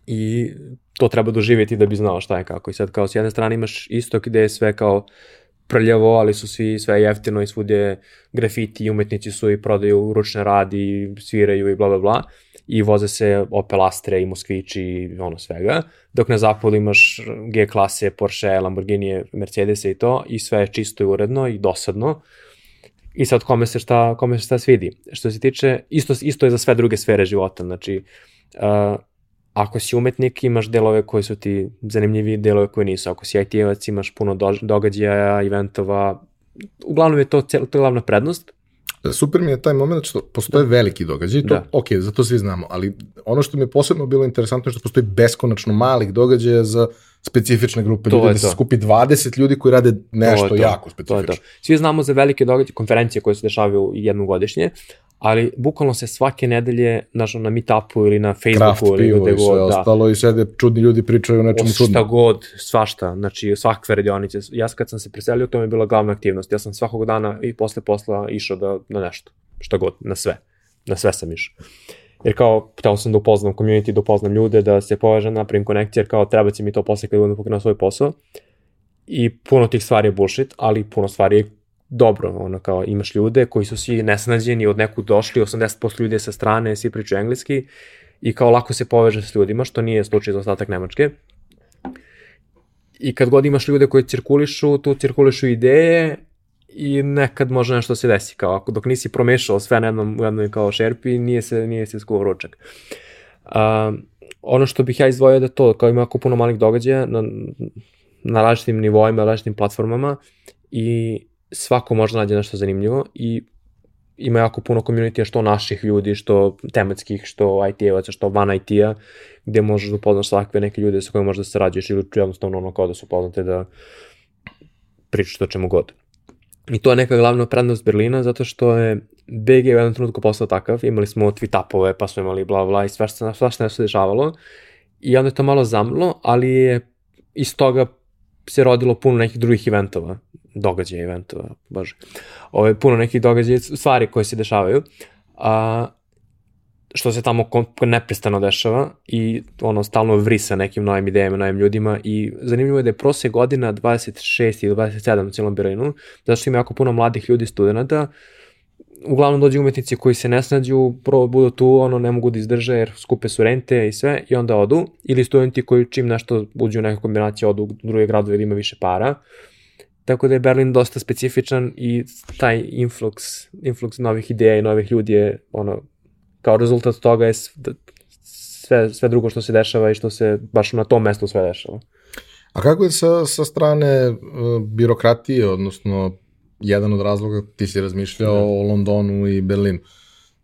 I to treba doživjeti da bi znao šta je kako. I sad kao s jedne strane imaš istok gde je sve kao prljavo, ali su svi sve jeftino i svudje grafiti umetnici su i prodaju ručne radi i sviraju i bla bla bla i voze se Opel Astre i Moskvići i ono svega, dok na zapadu imaš G klase, Porsche, Lamborghini, Mercedes i to i sve je čisto i uredno i dosadno i sad kome se šta, kome se šta svidi. Što se tiče, isto, isto je za sve druge sfere života, znači uh, ako si umetnik imaš delove koji su ti zanimljivi, delove koji nisu. Ako si IT-evac imaš puno do, događaja, eventova, uglavnom je to, cel, to je glavna prednost. Super mi je taj moment što postoje da. veliki događaj, to, Da. ok, za to svi znamo, ali ono što mi je posebno bilo interesantno je što postoji beskonačno malih događaja za specifične grupe To ljudi, da se skupi 20 ljudi koji rade nešto To to. jako To je specifično. to. Svi znamo za velike događaje, konferencije koje se dešavaju jednom godišnje, ali bukvalno se svake nedelje, znaš, na meetupu ili na Kraft Facebooku ili pivo gde i sve god, da, ostalo i sede čudni ljudi pričaju o nečemu o šta čudnom. god, svašta, znači svakve radionice. Ja kad sam se preselio, to mi je bila glavna aktivnost. Ja sam svakog dana i posle posla išao da, na nešto, šta god, na sve. Na sve sam išao. Jer kao, hteo sam da upoznam community, da upoznam ljude, da se povežem, napravim konekcije, jer kao treba će mi to posle kad budem pokrenuo svoj posao. I puno tih stvari je bullshit, ali puno stvari je dobro, ono kao imaš ljude koji su svi nesnađeni, od nekud došli, 80% ljudi je sa strane, svi pričaju engleski i kao lako se poveže s ljudima, što nije slučaj za ostatak Nemačke. I kad god imaš ljude koji cirkulišu, tu cirkulišu ideje i nekad može nešto se desi, kao ako dok nisi promešao sve na jednom, u jednoj kao šerpi, nije se, nije se skuo ručak. Um, ono što bih ja izdvojio da to, kao ima jako puno malih događaja na, na različitim nivoima, različitim platformama i svako može da nađe nešto zanimljivo i ima jako puno community što naših ljudi, što tematskih, što IT-evaca, što van IT-a, gde možeš da upoznaš svakve neke ljude sa kojima možeš da sarađuješ ili jednostavno ono kao da su poznate da pričaš o čemu god. I to je neka glavna prednost Berlina, zato što je BG u jednom trenutku postao takav, imali smo tweet-upove, pa smo imali bla bla i svašta, svašta nešto se dešavalo. I onda je to malo zamlo, ali je iz toga se rodilo puno nekih drugih eventova, događaja eventova, bože. Ove, puno nekih događaja, stvari koje se dešavaju, a, što se tamo neprestano dešava i ono stalno vri sa nekim novim idejama, novim ljudima i zanimljivo je da je prosek godina 26 ili 27 u cijelom Berlinu, zato što ima jako puno mladih ljudi, studenta, uglavnom dođu umetnici koji se ne snađu, prvo budu tu, ono, ne mogu da izdrže jer skupe su rente i sve i onda odu, ili studenti koji čim nešto uđu u neku kombinaciju odu u druge gradove ili ima više para. Tako da je Berlin dosta specifičan i taj influx, influx novih ideja i novih ljudi je ono, kao rezultat toga je da- sve, sve drugo što se dešava i što se baš na tom mestu sve dešava. A kako je sa, sa strane uh, birokratije, odnosno jedan od razloga ti si razmišljao Da. o Londonu i Berlinu.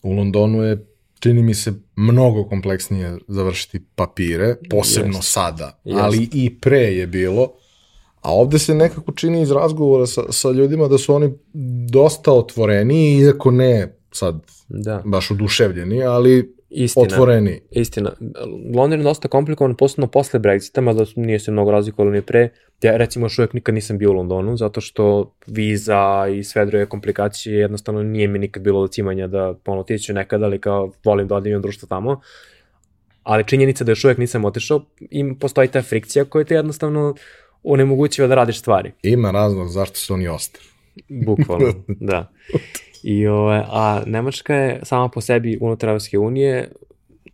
U Londonu je čini mi se mnogo kompleksnije završiti papire, posebno Jest. sada, Jest. ali i pre je bilo. A ovde se nekako čini iz razgovora sa, sa ljudima da su oni dosta otvoreni, iako ne sad Da, baš oduševljeni, ali istina. otvoreni. Istina. London je dosta komplikovan, posebno posle Brexita, mada nije se mnogo razlikovalo ni pre. Ja recimo još uvijek nikad nisam bio u Londonu, zato što viza i sve druge komplikacije jednostavno nije mi nikad bilo do cimanja da ono, otiću nekad, ali kao volim da odim društvo tamo. Ali činjenica da još uvijek nisam otišao, im postoji ta frikcija koja te jednostavno onemogućiva da radiš stvari. Ima razlog zašto su oni ostali. Bukvalno, da. I, ove, a Nemačka je sama po sebi unutar Evropske unije,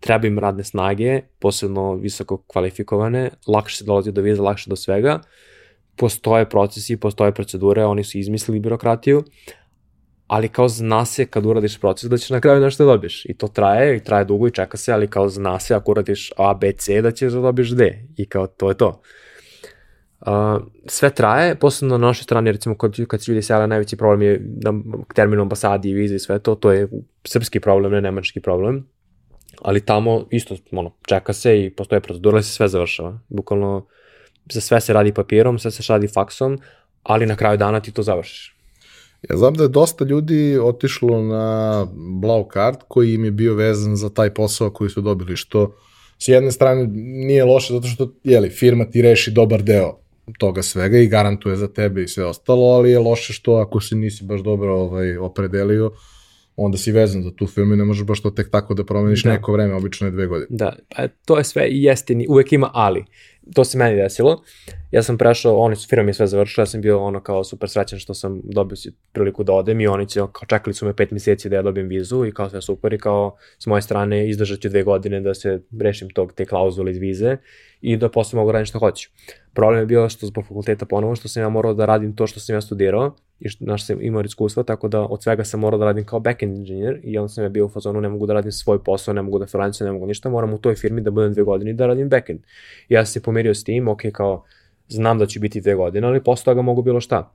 treba im radne snage, posebno visoko kvalifikovane, lakše se dolazi do viza, lakše do svega, postoje procesi, postoje procedure, oni su izmislili birokratiju, ali kao zna se kad uradiš proces da ćeš na kraju nešto da dobiješ. I to traje, i traje dugo i čeka se, ali kao zna se ako uradiš A, B, C da ćeš da dobiješ D. I kao to je to. Uh, sve traje, posebno na našoj strani, recimo kad, kad se ljudi sele, najveći problem je na terminu ambasadi i vize i sve to, to je srpski problem, ne nemački problem, ali tamo isto, ono, čeka se i postoje procedura, ali se sve završava. Bukvalno, za sve se radi papirom, sve se radi faksom, ali na kraju dana ti to završiš. Ja znam da je dosta ljudi otišlo na Blau Card koji im je bio vezan za taj posao koji su dobili, što s jedne strane nije loše zato što jeli, firma ti reši dobar deo toga svega i garantuje za tebe i sve ostalo, ali je loše što ako se nisi baš dobro ovaj, opredelio, onda si vezan za tu firmu i ne možeš baš to tek tako da promeniš da. neko vreme, obično je dve godine. Da, pa to je sve i jeste, uvek ima ali. To se meni desilo. Ja sam prešao, oni su firma mi sve završila, ja sam bio ono kao super srećan što sam dobio si priliku da odem i oni će, kao čekali su me pet meseci da ja dobijem vizu i kao sve super i kao s moje strane izdržat ću dve godine da se rešim tog, te klauzule iz vize i da posle mogu raditi što hoću. Problem je bio što zbog fakulteta ponovo, što sam ja morao da radim to što sam ja studirao i što, naš sam imao iskustva, tako da od svega sam morao da radim kao backend inženjer i onda sam ja bio u fazonu, ne mogu da radim svoj posao, ne mogu da freelancem, ne mogu ništa, moram u toj firmi da budem dve godine i da radim backend. I ja sam se pomirio s tim, ok, kao znam da ću biti dve godine, ali posle toga mogu bilo šta.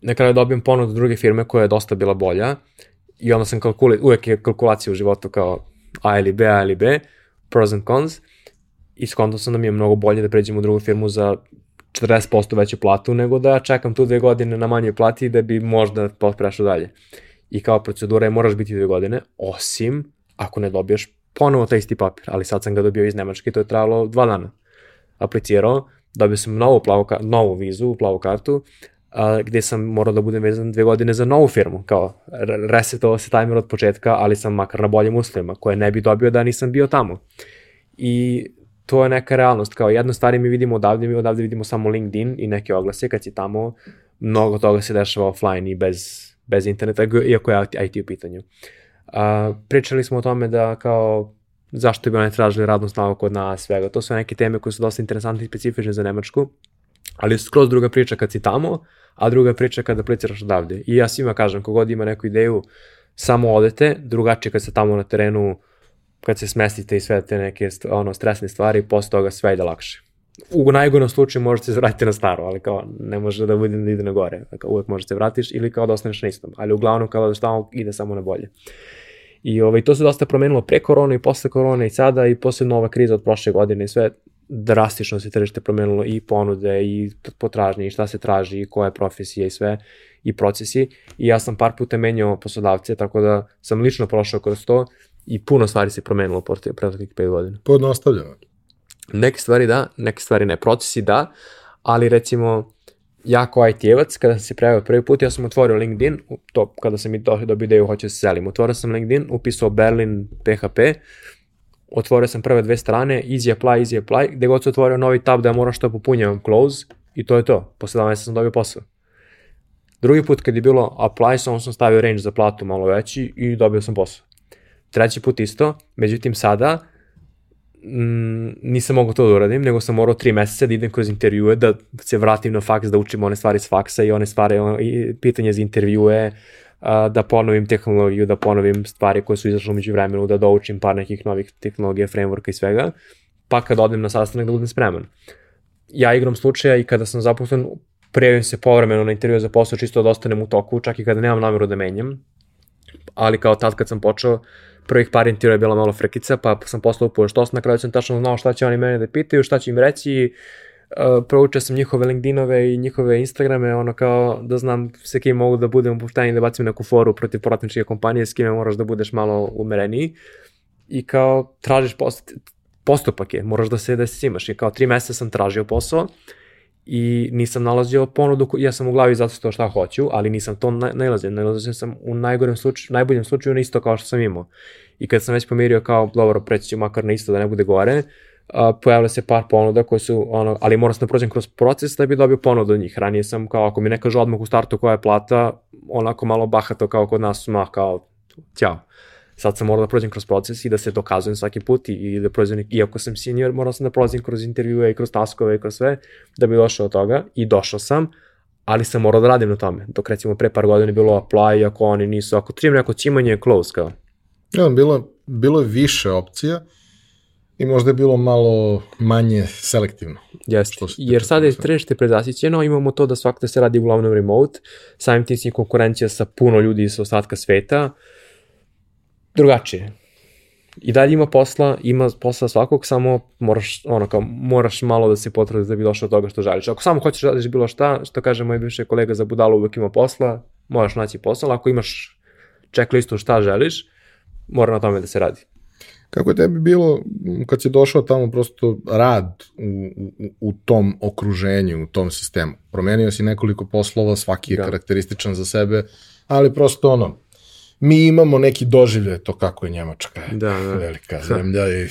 Na kraju dobijem ponud druge firme koja je dosta bila bolja i onda sam kalkuli, uvek je kalkulacija u životu kao A ili B, A ili B, pros and cons i skontao sam da mi je mnogo bolje da pređem u drugu firmu za 40% veću platu nego da čekam tu dve godine na manjoj plati da bi možda prešao dalje. I kao procedura je moraš biti dve godine, osim ako ne dobiješ ponovo taj isti papir, ali sad sam ga dobio iz Nemačke to je trajalo dva dana. Aplicirao, dobio sam novu, plavu, novu vizu, plavu kartu, a, gde sam morao da budem vezan dve godine za novu firmu, kao resetovao se timer od početka, ali sam makar na boljim uslovima, koje ne bi dobio da nisam bio tamo. I to je neka realnost, kao jedna stvari mi vidimo odavde, mi odavde vidimo samo LinkedIn i neke oglase, kad si tamo, mnogo toga se dešava offline i bez, bez interneta, iako je IT u pitanju. A, pričali smo o tome da kao zašto bi oni tražili radnu snagu kod nas, svega. To su neke teme koje su dosta interesantne i specifične za Nemačku, ali skroz druga priča kad si tamo, a druga priča kada apliciraš odavde. I ja svima kažem, kogod ima neku ideju, samo odete, drugačije kad ste tamo na terenu, kad se smestite i sve te neke ono, stresne stvari, posle toga sve ide lakše. U najgornom slučaju možete se vratiti na staro, ali kao ne može da bude da ide na gore. Kao, uvek možete vratiš ili kao da ostaneš na istom. Ali uglavnom kao da tamo ide samo na bolje. I ovaj, to se dosta promenilo pre korone i posle korone i sada i posle nova kriza od prošle godine i sve drastično se tržište promenilo i ponude i potražnje i šta se traži i koja je profesija i sve i procesi i ja sam par puta menjao poslodavce tako da sam lično prošao kroz to i puno stvari se promenilo u prethodnih 5 godina. Podnostavljeno. Neke stvari da, neke stvari ne. Procesi da, ali recimo ja kao IT-evac, kada sam se prijavio prvi put, ja sam otvorio LinkedIn, to kada sam mi dobio ideju hoću da se selim. Otvorio sam LinkedIn, upisao Berlin PHP, otvorio sam prve dve strane, easy apply, easy apply, gde god se otvorio novi tab da ja moram što popunjavam, close, i to je to. Posle 2 meseca sam dobio posao. Drugi put kad je bilo apply, samo sam stavio range za platu malo veći i dobio sam posao. Treći put isto, međutim sada mm, nisam mogao to da uradim, nego sam morao tri meseca da idem kroz intervjue, da se vratim na faks, da učim one stvari s faksa i one stvari, i pitanje za intervjue, da ponovim tehnologiju, da ponovim stvari koje su izašle među vremenu, da doučim par nekih novih tehnologija, frameworka i svega, pa kad odem na sastanak da budem spreman. Ja igram slučaja i kada sam zaposlen, prijavim se povremeno na intervju za posao čisto da ostanem u toku, čak i kada nemam nameru da menjam, ali kao tad kad sam počeo, prvih par intervjua je bila malo frekica, pa sam poslao upoje što na kraju sam tačno znao šta će oni mene da pitaju, šta će im reći, uh, proučio sam njihove LinkedInove i njihove Instagrame, ono kao da znam se kim mogu da budem upušteniji da bacim neku foru protiv poratničke kompanije, s kime moraš da budeš malo umereniji. I kao tražiš post, postupak je, moraš da se da se imaš. I kao tri meseca sam tražio posao i nisam nalazio ponudu, ja sam u glavi zato što šta hoću, ali nisam to nalazio, nalazio sam u najgorem slučaju, najboljem slučaju na isto kao što sam imao. I kad sam već pomirio kao, dobro, preći ću makar na isto da ne bude gore, uh, pojavile se par ponuda koje su, ono, ali moram sam da prođem kroz proces da bi dobio ponudu od njih. Ranije sam kao, ako mi ne kaže odmah u startu koja je plata, onako malo bahato kao kod nas, ma kao, ćao. Sad sam morao da prođem kroz proces i da se dokazujem svaki put i, i da prođem, iako sam senior, morao sam da prođem kroz intervjue i kroz taskove i kroz sve, da bi došao od toga i došao sam, ali sam morao da radim na tome. Dok recimo pre par godina je bilo apply, ako oni nisu, ako trim neko cimanje je close kao. Ja, bilo, bilo je više opcija i možda je bilo malo manje selektivno. Jeste, jer sada je tržište prezasićeno, imamo to da svakada se radi uglavnom remote, samim tim si konkurencija sa puno ljudi iz ostatka sveta, drugačije. I dalje ima posla, ima posla svakog, samo moraš, ono, kao, moraš malo da se potrudiš da bi došao do toga što želiš. Ako samo hoćeš da radiš bilo šta, što kaže moj bivši kolega za budalo uvek ima posla, moraš naći posao, ako imaš checklistu šta želiš, mora na tome da se radi. Kako je tebi bilo kad si došao tamo prosto rad u, u, u tom okruženju, u tom sistemu? Promenio si nekoliko poslova, svaki je da. karakterističan za sebe, ali prosto ono, mi imamo neki doživljaj to kako je Njemačka. Da, da. Velika zemlja i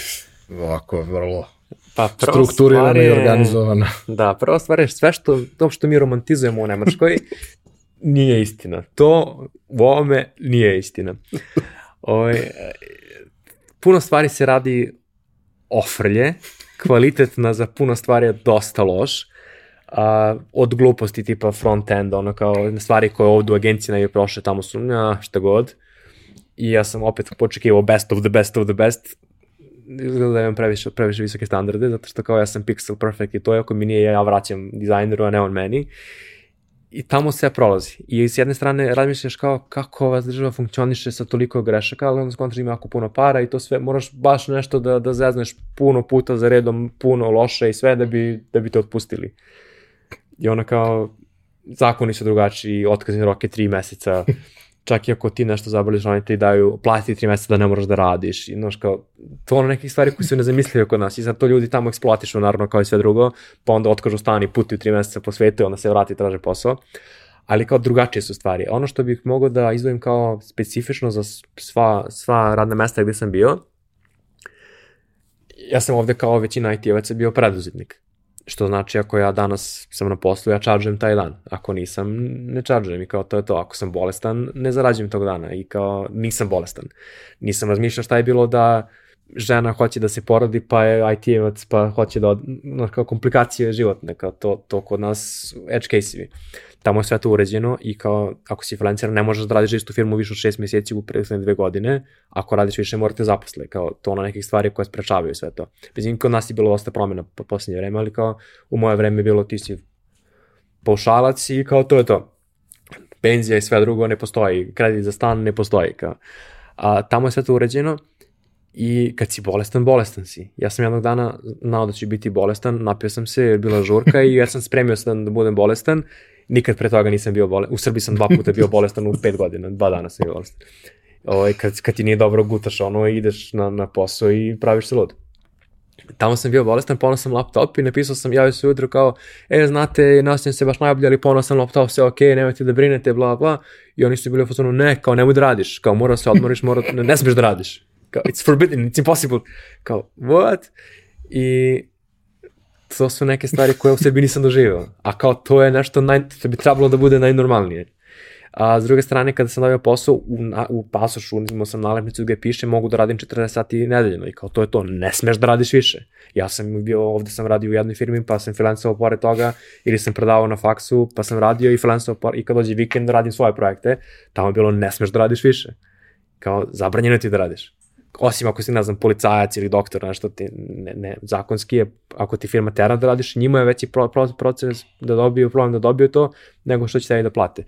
ovako vrlo pa, strukturirana i organizovana. Da, prvo stvar je sve što, to što mi romantizujemo u Nemačkoj nije istina. To u ovome nije istina. Oj, ovaj, puno stvari se radi ofrlje, kvalitetna za puno stvari je dosta loš, a, od gluposti tipa front-end, ono kao stvari koje ovdje u agenciji najve prošle, tamo su, ja, šta god. I ja sam opet počekivao best of the best of the best, izgleda da imam previše, previše visoke standarde, zato što kao ja sam pixel perfect i to je ako mi nije, ja vraćam dizajneru, a ne on meni. I tamo sve prolazi. I s jedne strane razmišljaš kao kako ova država funkcioniše sa toliko grešaka, ali onda skontraš ima jako puno para i to sve, moraš baš nešto da, da zezneš puno puta za redom, puno loše i sve da bi, da bi te otpustili. I ona kao, zakoni su drugačiji, otkazni roke tri meseca, čak i ako ti nešto zaboliš, oni ti daju platiti tri meseca da ne moraš da radiš. I, znaš, kao, to ono nekih stvari koje su nezamislive kod nas. I sad to ljudi tamo eksploatišu, naravno, kao i sve drugo, pa onda otkažu stani, putuju tri meseca po svetu i onda se vrati i traže posao. Ali kao drugačije su stvari. Ono što bih mogao da izdvojim kao specifično za sva, sva radna mesta gde sam bio, ja sam ovde kao većina IT-evaca bio preduzetnik. Što znači ako ja danas sam na poslu, ja čaržujem taj dan. Ako nisam, ne čaržujem i kao to je to. Ako sam bolestan, ne zarađujem tog dana i kao nisam bolestan. Nisam razmišljao šta je bilo da žena hoće da se porodi, pa je IT-evac, pa hoće da, no, kao komplikacije životne, kao to, to kod nas edge case-evi tamo je sve to uređeno i kao ako si freelancer ne možeš da radiš istu firmu više od šest mjeseci u prethodne dve godine, ako radiš više morate zaposle, kao to ono nekih stvari koje sprečavaju sve to. Mislim, kod nas je bilo dosta promjena po posljednje vreme, ali kao u moje vreme je bilo ti si paušalac i kao to je to. Penzija i sve drugo ne postoji, kredit za stan ne postoji. Kao. A tamo je sve to uređeno I kad si bolestan, bolestan si. Ja sam jednog dana znao da ću biti bolestan, napio sam se jer bila žurka i ja sam spremio sam da budem bolestan Nikad pre toga nisam bio bolestan. U Srbiji sam dva puta bio bolestan u pet godina, dva dana sam bio bolestan. Ovaj, kad, kad ti nije dobro gutaš ono, ideš na, na posao i praviš se lud. Tamo sam bio bolestan, ponao sam laptop i napisao sam, javio se ujutro kao, e, znate, nastavim se baš najbolje, ali ponao sam laptop, sve ok, nemojte da brinete, bla, bla. I oni su bili u ne, kao, nemoj da radiš, kao, mora da se odmoriš, mora, ne, ne smiješ da radiš. Kao, it's forbidden, it's impossible. Kao, what? I to su neke stvari koje u sebi nisam doživio. A kao to je nešto naj, što bi trebalo da bude najnormalnije. A s druge strane, kada sam dobio posao u, na, u pasošu, imao sam nalepnicu gde piše mogu da radim 40 sati nedeljno i kao to je to, ne smeš da radiš više. Ja sam bio, ovde sam radio u jednoj firmi pa sam freelancovao pored toga ili sam predavao na faksu pa sam radio i freelancovao i kad dođe vikend radim svoje projekte, tamo je bilo ne smeš da radiš više. Kao zabranjeno ti da radiš osim ako si, ne znam, policajac ili doktor, nešto ti, ne, ne, zakonski je, ako ti firma tera da radiš, njima je veći pro, pro, proces da dobiju, problem da dobiju to, nego što će tebi da plate.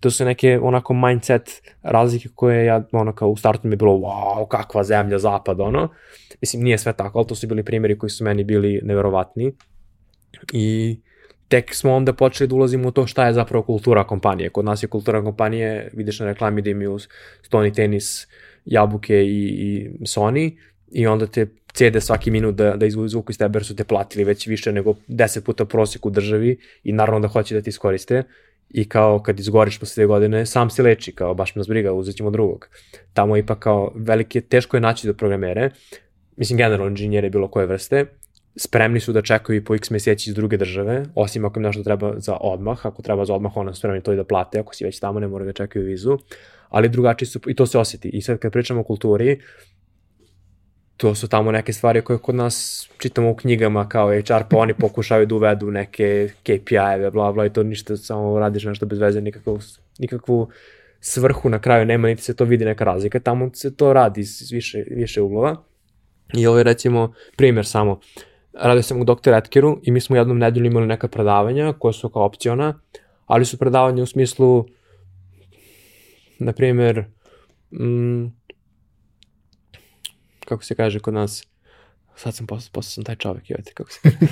To su neke onako mindset razlike koje ja, ono kao u startu mi je bilo, wow, kakva zemlja, zapad, ono. Mislim, nije sve tako, ali to su bili primjeri koji su meni bili neverovatni. I tek smo onda počeli da ulazimo u to šta je zapravo kultura kompanije. Kod nas je kultura kompanije, vidiš na reklami da imaju stoni tenis, Jabuke i, i Sony i onda te cede svaki minut da, da izvuku iz tebe jer su te platili već više nego 10 puta prosjek u državi i naravno da hoće da ti iskoriste. I kao kad izgoriš posle dve godine, sam se leči, kao baš nas briga, uzet ćemo drugog. Tamo ipak kao velike, teško je naći do programere, mislim generalno inženjere bilo koje vrste, spremni su da čekaju i po x meseci iz druge države, osim ako im nešto treba za odmah, ako treba za odmah, onda spremni to i da plate, ako si već tamo ne moraju da čekaju vizu, ali drugačiji su, i to se osjeti. I sad kad pričamo o kulturi, to su tamo neke stvari koje kod nas čitamo u knjigama kao HR, pa oni pokušaju da uvedu neke KPI-eve, bla, bla, i to ništa, samo radiš nešto bez veze, nikakvu, nikakvu svrhu na kraju nema, niti se to vidi neka razlika, tamo se to radi iz više, više uglova. I ovo je recimo primjer samo, radio sam u Dr. Etkeru i mi smo jednom nedelju imali neka predavanja koja su kao opciona, ali su predavanja u smislu na primjer, mm, kako se kaže kod nas, sad sam postao, postao sam taj čovek, joj kako se kaže.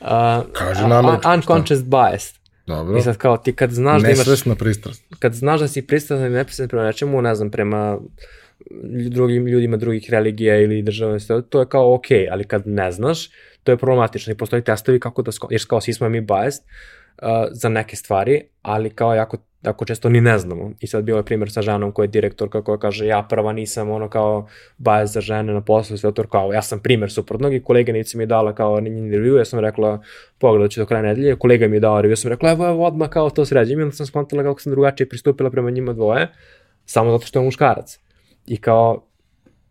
uh, Kaže na američkom, Unconscious bias. Dobro. I sad kao ti kad znaš da imaš, Nesvesna pristrast. kad znaš da si pristrasan i nepristrasan prema nečemu, ne znam, prema drugim ljudima drugih religija ili država, to je kao ok, ali kad ne znaš, to je problematično i postoji testovi kako da, sko- jer kao svi smo mi biased uh, za neke stvari, ali kao jako, jako često ni ne znamo. I sad bio je primjer sa ženom koja je direktorka koja kaže ja prva nisam ono kao bias za žene na poslu, sve to kao ja sam primjer suprotnog. I koleganica mi je dala kao njen review, ja sam rekla pogledat ću do kraja nedelje, kolega mi je dao review, ja sam rekla evo, evo odmah kao to sređim i onda sam skontala kako sam drugačije pristupila prema njima dvoje, samo zato što je muškarac. I kao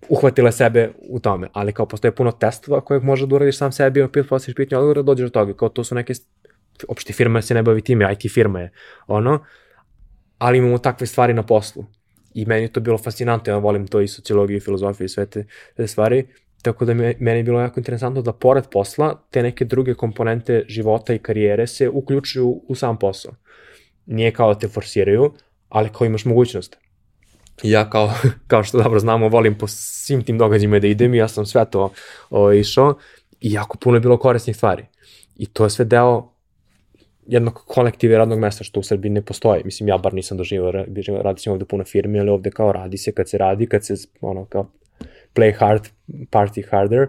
uhvatila sebe u tome, ali kao postoje puno testova kojeg možeš da uradiš sam sebi, opet postaviš pitanje odgovora, dođeš do toga, kao to su neke, opšte firma se ne bavi time, IT firma je, ono, ali imamo takve stvari na poslu. I meni je to bilo fascinantno, ja volim to i sociologiju i filozofiju i sve te, te stvari, tako da me, meni je bilo jako interesantno da pored posla te neke druge komponente života i karijere se uključuju u sam posao. Nije kao da te forsiraju, ali kao imaš mogućnost. Ja kao, kao što dobro znamo, volim po svim tim događajima da idem i ja sam sve to o, išao i jako puno je bilo korisnih stvari. I to je sve deo jednog kolektiva radnog mesta što u Srbiji ne postoji. Mislim, ja bar nisam doživao, ra- radi se ovde puno firmi, ali ovde kao radi se kad se radi, kad se ono kao play hard, party harder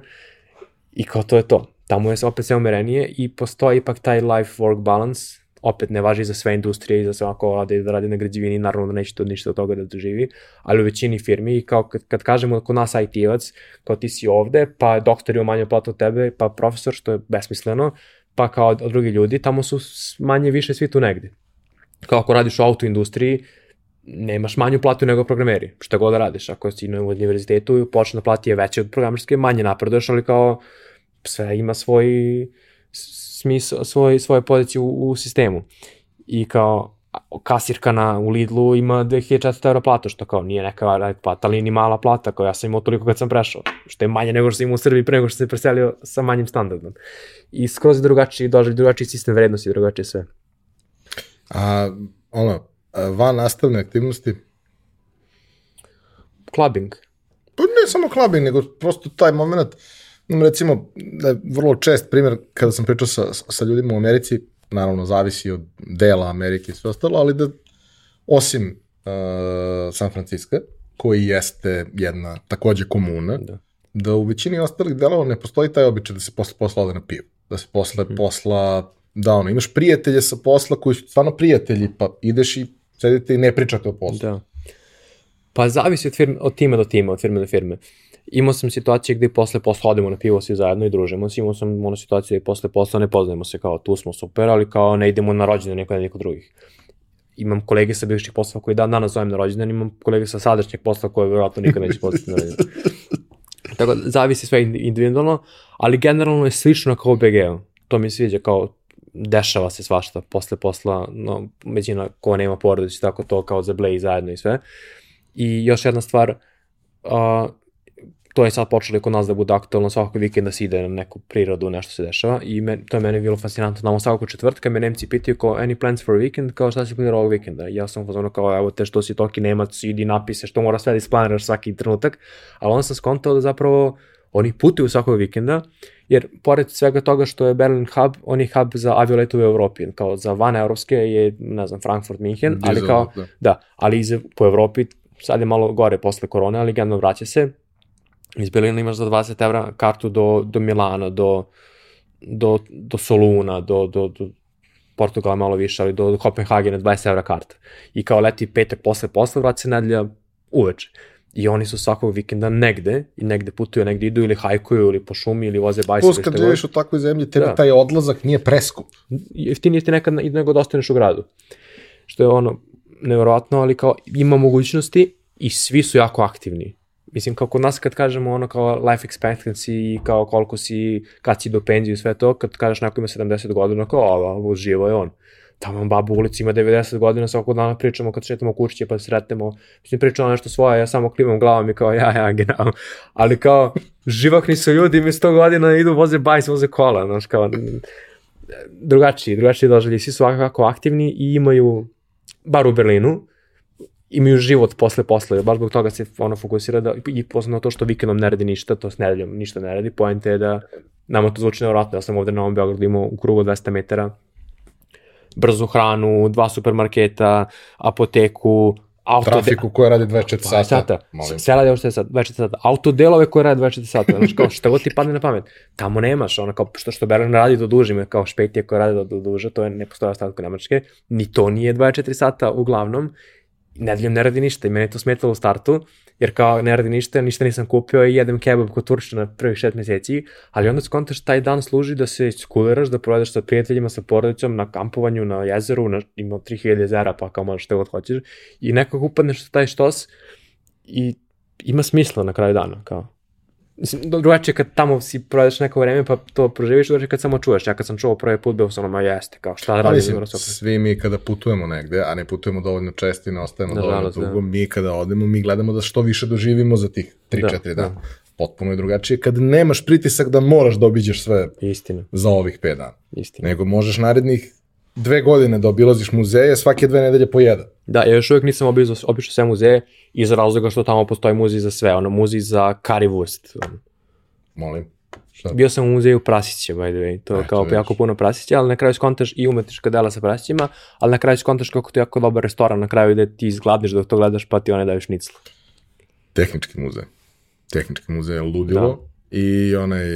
i kao to je to. Tamo je opet sve umerenije i postoji ipak taj life-work balance, opet ne važi za sve industrije i za sve ako radi, da radi na građevini, naravno da neće to ništa od toga da doživi, ali u većini firmi i kao kad, kad kažemo kod nas IT-evac, kao ti si ovde, pa doktor je manje platu od tebe, pa profesor, što je besmisleno, pa kao od, drugi ljudi, tamo su manje više svi tu negde. Kao ako radiš u autoindustriji, nemaš manju platu nego programeri, šta god da radiš. Ako si na univerzitetu, počna plati je veća od programerske, manje napreduješ, ali kao sve ima svoj smisao, svoj, svoje pozicije u, u sistemu. I kao kasirka na, u Lidlu ima 2400 eura platu, što kao nije neka plata, ali ni mala plata, kao ja sam imao toliko kad sam prešao, što je manje nego što sam imao u Srbiji pre nego što se preselio sa manjim standardom. I skroz drugačiji, doželj, drugačiji sistem vrednosti, drugačije sve. A, ono, van nastavne aktivnosti, Clubbing. pa ne samo clubbing, nego prosto taj moment, recimo, da je vrlo čest primjer kada sam pričao sa, sa ljudima u Americi, naravno zavisi od dela Amerike i sve ostalo, ali da osim uh, San Francisco, koji jeste jedna takođe komuna, Da. da u većini ostalih delova ne postoji taj običaj da se posle posla ode na pivo. Da se posle Mhm. posla, da ono, imaš prijatelje sa posla koji su stvarno prijatelji, pa ideš i sedite i ne pričate o poslu. Da. Pa zavisi od, firme, od tima do tima, od firme do firme. Imao sam situacije gde posle posla odemo na pivo svi zajedno i družimo se. Imao sam ono situacije gde posle posla ne poznajemo se kao tu smo super, ali kao ne idemo na rođendan neko na neko drugih. Imam kolege sa bivših posla koji dan danas zovem na rođendan, imam kolege sa sadašnjeg posla koje verovatno nikad neće postati na rođendan. Tako da zavisi sve indi- individualno, ali generalno je slično kao u BG-u. To mi se sviđa kao dešava se svašta posle posla, no, većina ko nema porodice, tako to kao za Blay zajedno i sve. I još jedna stvar, uh, to je sad počelo i kod nas da bude aktualno svakog vikenda se ide na neku prirodu, nešto se dešava i men, to je meni bilo fascinantno. Tamo svakog četvrtka me Nemci pitaju kao any plans for a weekend, kao šta si planirao ovog vikenda. Ja sam fazonu kao evo te što si toki Nemac, idi napise što mora sve da isplaniraš svaki trenutak, ali onda sam skontao da zapravo oni putuju svakog vikenda, jer pored svega toga što je Berlin hub, on je hub za avioletove u Evropi, kao za van evropske je, ne znam, Frankfurt, Minhen, ali kao, da. da, ali iz, po Evropi, sad je malo gore posle korone, ali generalno vraća se, iz Berlina imaš za 20 evra kartu do, do Milana, do, do, do Soluna, do, do, do Portugala malo više, ali do, do Kopenhagena 20 evra karta. I kao leti petak posle posla, vrati se nedelja uveče. I oni su svakog vikenda negde, i negde putuju, negde idu ili hajkuju, ili po šumi, ili voze bajse. Plus kad živiš u takvoj zemlji, tebi Da. taj odlazak nije preskup. jeftinije ti nekad i nego da ostaneš u gradu. Što je ono, nevjerovatno, ali kao ima mogućnosti i svi su jako aktivni. Mislim, kao kod nas kad kažemo ono kao life expectancy i kao koliko si, kad si do penzije i sve to, kad kažeš neko ima 70 godina, kao ovo, ovo živo je on. Tamo babu u ulici ima 90 godina, svakog dana pričamo kad šetamo kućiće pa se sretnemo. Mislim, pričamo nešto svoje, ja samo klimam glavom i kao ja, ja, genau. Ali kao, živakni su ljudi, mi 100 godina idu, voze bajs, voze kola, znaš, kao, drugačiji, drugačiji doželji, svi su svakako aktivni i imaju, bar u Berlinu, imaju život posle posle, baš zbog toga se ono fokusira da, i posle na to što vikendom ne radi ništa, to s nedeljom ništa ne radi, poenta je da nama to zvuči nevratno, ja sam ovde na ovom Beogradu imao u krugu 200 metara brzu hranu, dva supermarketa, apoteku, auto trafiku koja radi 24 sata. sata. Sve radi 24 sata, 24 sata. Autodelove koje radi 24 sata. Znači kao šta god ti padne na pamet. Tamo nemaš, ono kao što što Berlin radi do duže, ima kao špetije koje radi do duže, to je ne postoje ostatko Nemačke. Ni to nije 24 sata uglavnom. Nedeljom ne radi ništa i mene to smetalo u startu jer kao ne radi ništa, ništa nisam kupio i jedem kebab kod Turčina prvih šest meseci, ali onda skontaš taj dan služi da se skuliraš, da provedeš sa prijateljima, sa porodicom, na kampovanju, na jezeru, na, ima 3000 jezera, pa kao možeš što god hoćeš, i nekako upadneš u taj štos i ima smisla na kraju dana, kao. Mislim, drugačije kad tamo si provedeš neko vreme pa to proživiš, drugačije kad samo čuješ. Ja kad sam čuo prvi put, bio sam ono, ma jeste, kao šta radi Mislim, svi mi kada putujemo negde, a ne putujemo dovoljno često i ne ostajemo da, dovoljno dugo, da. mi kada odemo, mi gledamo da što više doživimo za tih 3-4 da, dana. Da. Potpuno je drugačije kad nemaš pritisak da moraš da obiđeš sve Istina. za ovih 5 dana. Istina. Nego možeš narednih dve godine da obilaziš muzeje, svake dve nedelje po jedan. Da, ja još uvijek nisam obišao, obišao sve muzeje iz razloga što tamo postoji muzej za sve, ono, muzej za currywurst. Molim. Šta? Bio sam u muzeju prasića, by the way, to je kao jako puno prasića, ali na kraju skontaš i umetnička dela sa prasićima, ali na kraju skontaš kako to je jako dobar restoran, na kraju ide ti izgladniš dok to gledaš, pa ti one daju šnicl. Tehnički muzej. Tehnički muzej je ludilo da. i onaj,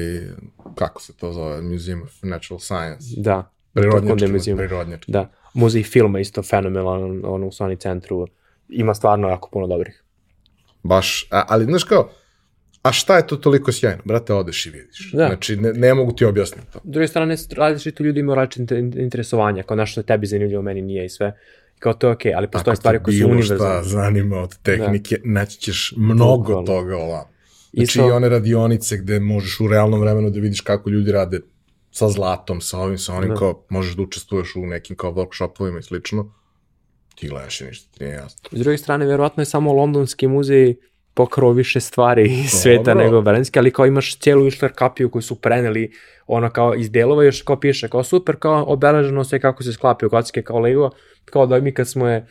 kako se to zove, Museum of Natural Science. Da. Prirodnjački, prirodnjački. Da. Muzej filma isto fenomenalan, ono u Sony centru, ima stvarno jako puno dobrih. Baš, a, ali znaš kao, a šta je to toliko sjajno? Brate, odeš i vidiš. Da. Znači, ne, ne mogu ti objasniti to. S druge strane, različiti ljudi imaju različite interesovanja, kao nešto je tebi zanimljivo, meni nije i sve. Kao to je okej, okay, ali postoje stvari koje su univerzalne. Ako te bilo šta zanima od tehnike, da. naći ćeš mnogo Bukvalno. toga ovam. Znači Isto... i one radionice gde možeš u realnom vremenu da vidiš kako ljudi rade sa zlatom, sa ovim, sa onim, da. kao možeš da učestvuješ u nekim kao workshopovima i slično, ti gledaš i ništa ti nije jasno. S druge strane, verovatno je samo londonski muzej pokrao više stvari iz sveta nego Belenski, ali kao imaš cijelu Išler kapiju koju su preneli ono kao iz delova još kao piše kao super, kao obeleženo sve kako se sklapio kocke kao Lego, kao da mi kad smo je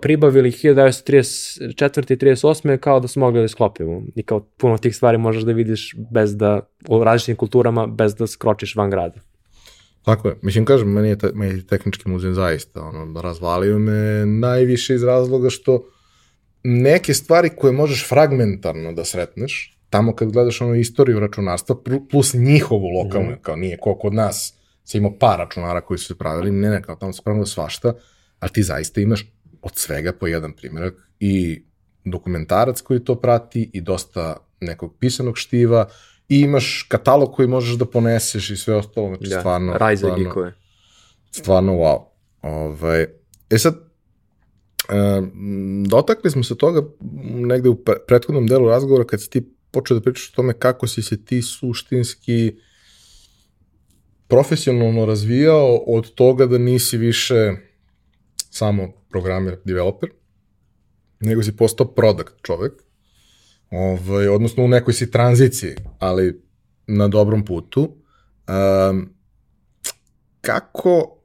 pribavili 1934. i 38. kao da smo mogli da sklopimo. I kao puno tih stvari možeš da vidiš bez da, u različitim kulturama, bez da skročiš van grada. Tako je. Mislim, kažem, meni je, te, meni je tehnički muzej zaista ono, razvalio me najviše iz razloga što neke stvari koje možeš fragmentarno da sretneš, tamo kad gledaš ono istoriju računarstva, plus njihovu lokalnu, mm. kao nije ko kod nas, se ima par računara koji su se pravili, ne, ne, kao tamo se pravilo svašta, ali ti zaista imaš od svega po jedan primjerak i dokumentarac koji to prati i dosta nekog pisanog štiva i imaš katalog koji možeš da poneseš i sve ostalo, znači da, stvarno... Raj za stvarno, stvarno wow. Ovaj, e sad, E, dotakli smo se toga negde u prethodnom delu razgovora kad si ti počeo da pričaš o tome kako si se ti suštinski profesionalno razvijao od toga da nisi više samo programer, developer, nego si postao product čovek, ovaj, odnosno u nekoj si tranziciji, ali na dobrom putu. Um, kako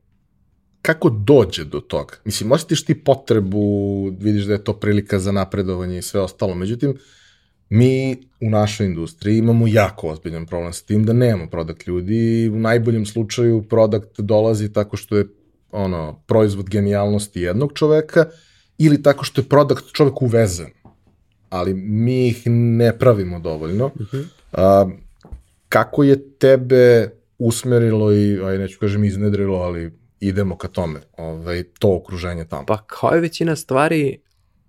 kako dođe do toga? Mislim, osjetiš ti potrebu, vidiš da je to prilika za napredovanje i sve ostalo, međutim, mi u našoj industriji imamo jako ozbiljan problem sa tim da nemamo produkt ljudi u najboljem slučaju produkt dolazi tako što je ono, proizvod genijalnosti jednog čoveka ili tako što je produkt čovek uvezen. Ali mi ih ne pravimo dovoljno. Uh mhm. -huh. A, kako je tebe usmerilo i, aj neću kažem iznedrilo, ali idemo ka tome, ovaj, to okruženje tamo. Pa kao je većina stvari,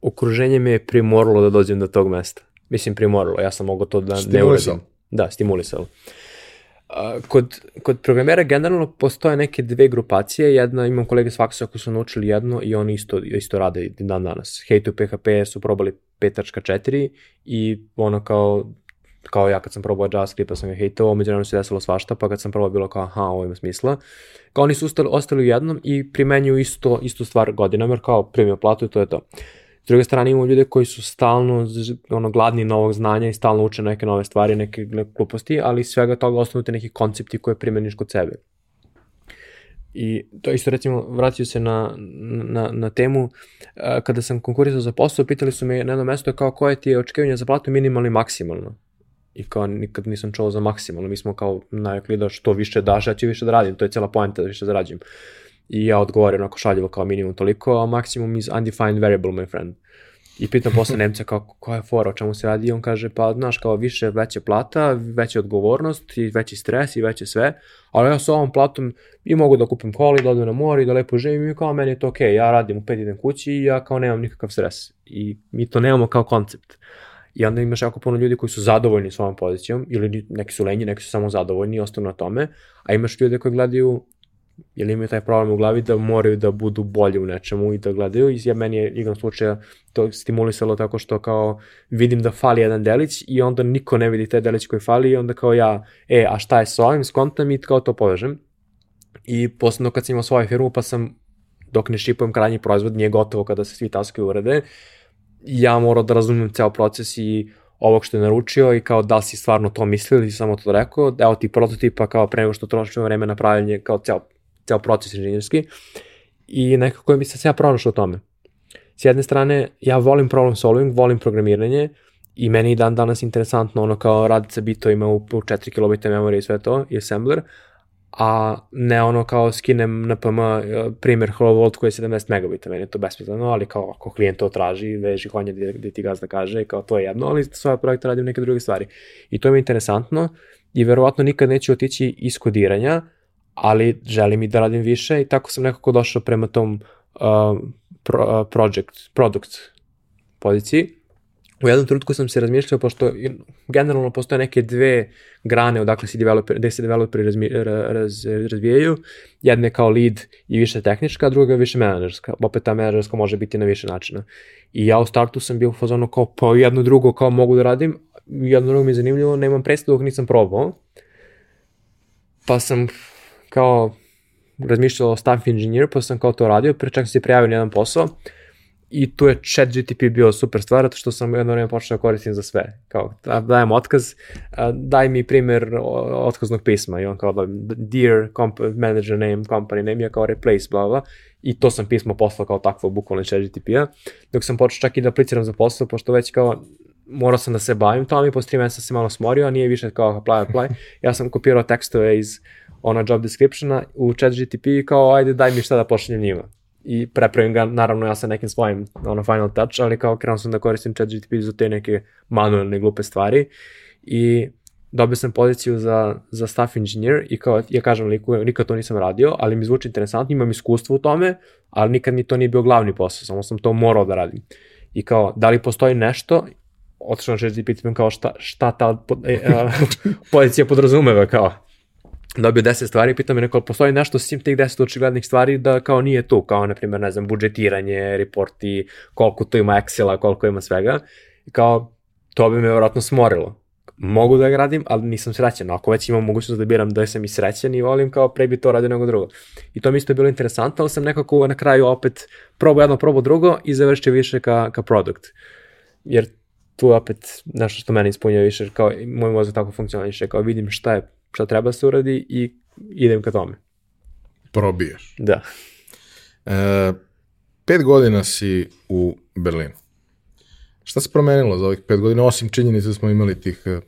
okruženje me je primoralo da dođem do tog mesta. Mislim primoralo, ja sam mogao to da ne uradim. Da, stimulisalo. Kod, kod programera generalno postoje neke dve grupacije, jedna, imam kolege s faksa koji su naučili jedno i oni isto, isto rade dan danas. Hate to PHP su probali 5.4 i ono kao kao ja kad sam probao JavaScript pa sam ga hejtovao, među se desilo svašta, pa kad sam probao bilo kao aha, ovo ima smisla. Kao oni su ostali, ostali u jednom i primenjuju isto, istu stvar godinama, jer kao primio platu i to je to. S druge strane imamo ljude koji su stalno ono, gladni novog znanja i stalno uče neke nove stvari, neke gluposti, ali svega toga ostanu te neki koncepti koje primeniš kod sebe. I to isto recimo, vratio se na, na, na temu, kada sam konkurisao za posao, pitali su me na jedno mesto kao koje ti je očekivanje za platu minimalno i maksimalno. I kao nikad nisam čuo za maksimalno, mi smo kao navikli da što više daš, ja ću više da radim, to je cela poenta da više zarađujem. I ja odgovorim onako šaljivo kao minimum toliko, a maksimum is undefined variable, my friend. I pitam posle Nemca kao, koja je fora, o čemu se radi i on kaže, pa znaš, kao više, veća plata, veća odgovornost i veći stres i veće sve, ali ja sa ovom platom i mogu da kupim koli, da odem na more i da lepo živim i kao meni je to okej, okay. ja radim u pet idem kući i ja kao nemam nikakav stres. I mi to nemamo kao koncept. I onda imaš jako puno ljudi koji su zadovoljni svojom pozicijom, ili neki su lenji, neki su samo zadovoljni i ostanu na tome, a imaš ljude koji gledaju jer imaju taj problem u glavi da moraju da budu bolji u nečemu i da gledaju. I ja meni je igrom slučaja to stimulisalo tako što kao vidim da fali jedan delić i onda niko ne vidi taj delić koji fali i onda kao ja, e, a šta je s ovim, skontam i kao to povežem. I posledno kad sam imao svoju firmu pa sam dok ne šipujem krajnji proizvod, nije gotovo kada se svi taskovi urade, ja morao da razumem ceo proces i ovog što je naručio i kao da si stvarno to mislio ili samo to rekao, evo ti prototipa kao pre nego što trošimo vreme na pravljanje, kao ceo ceo proces inženjerski i nekako mi se sve ja pronašao u tome. S jedne strane, ja volim problem solving, volim programiranje i meni dan danas interesantno ono kao raditi sa bitovima u, u 4 kB memorije i sve to, i assembler, a ne ono kao skinem na PM e, primjer Hello World koji je 17 megabita, meni je to besmisleno, ali kao ako klijent to traži, veži konje gde, gde ti gazda kaže, kao to je jedno, ali svoje projekte radim neke druge stvari. I to mi je interesantno i verovatno nikad neću otići iz kodiranja, ali želim i da radim više i tako sam nekako došao prema tom uh, pro, uh, project, product poziciji. U jednom trenutku sam se razmišljao, pošto generalno postoje neke dve grane odakle se developer, gde se developeri razmi, raz, razvijaju. Jedna je kao lead i više tehnička, a druga je više menadžerska. Opet ta menadžerska može biti na više načina. I ja u startu sam bio u fazonu kao pa jedno drugo kao mogu da radim, jedno drugo mi je zanimljivo, nemam predstavu nisam probao. Pa sam kao razmišljao o staff engineer, pa sam kao to radio, pre čak sam se prijavio na jedan posao i tu je chat GTP bio super stvar, zato što sam jedno vreme počeo da koristim za sve. Kao, da, dajem otkaz, daj mi primer otkaznog pisma i on kao da, dear comp manager name, company name, ja kao replace, bla, bla, i to sam pismo poslao kao takvo, bukvalno chat GTP-a, dok sam počeo čak i da apliciram za posao, pošto već kao morao sam da se bavim to, mi posle 3 meseca se malo smorio, a nije više kao apply, apply. Ja sam kopirao tekstove iz ona job descriptiona u chat GTP i kao ajde daj mi šta da pošaljem njima. I prepravim ga naravno ja sa nekim svojim ono final touch, ali kao krenuo sam da koristim chat GTP za te neke manualne glupe stvari i dobio sam poziciju za, za staff engineer i kao ja kažem liku, nikad to nisam radio, ali mi zvuči interesantno, imam iskustvo u tome, ali nikad mi to nije bio glavni posao, samo sam to morao da radim. I kao, da li postoji nešto, otišao na chat GPT, kao šta, šta ta e, a, pozicija podrazumeva, kao, dobio 10 stvari, pitam me neko, postoji nešto svim tih 10 očiglednih stvari da kao nije tu, kao na primjer, ne znam, budžetiranje, reporti, koliko tu ima Excela, koliko ima svega. I kao, to bi me vjerojatno smorilo. Mogu da ga radim, ali nisam srećan. Ako već imam mogućnost da biram da sam i srećan i volim, kao pre bi to radio nego drugo. I to mi isto je bilo interesantno, ali sam nekako na kraju opet probao jedno, probao drugo i završio više ka, ka produkt. Jer tu opet nešto što mene ispunjuje više, kao moj mozak tako funkcioniše, kao vidim šta je šta treba da se uradi i idem ka tome. Probiješ. Da. E, pet godina si u Berlinu. Šta se promenilo za ovih pet godina, osim činjenice da smo imali tih e,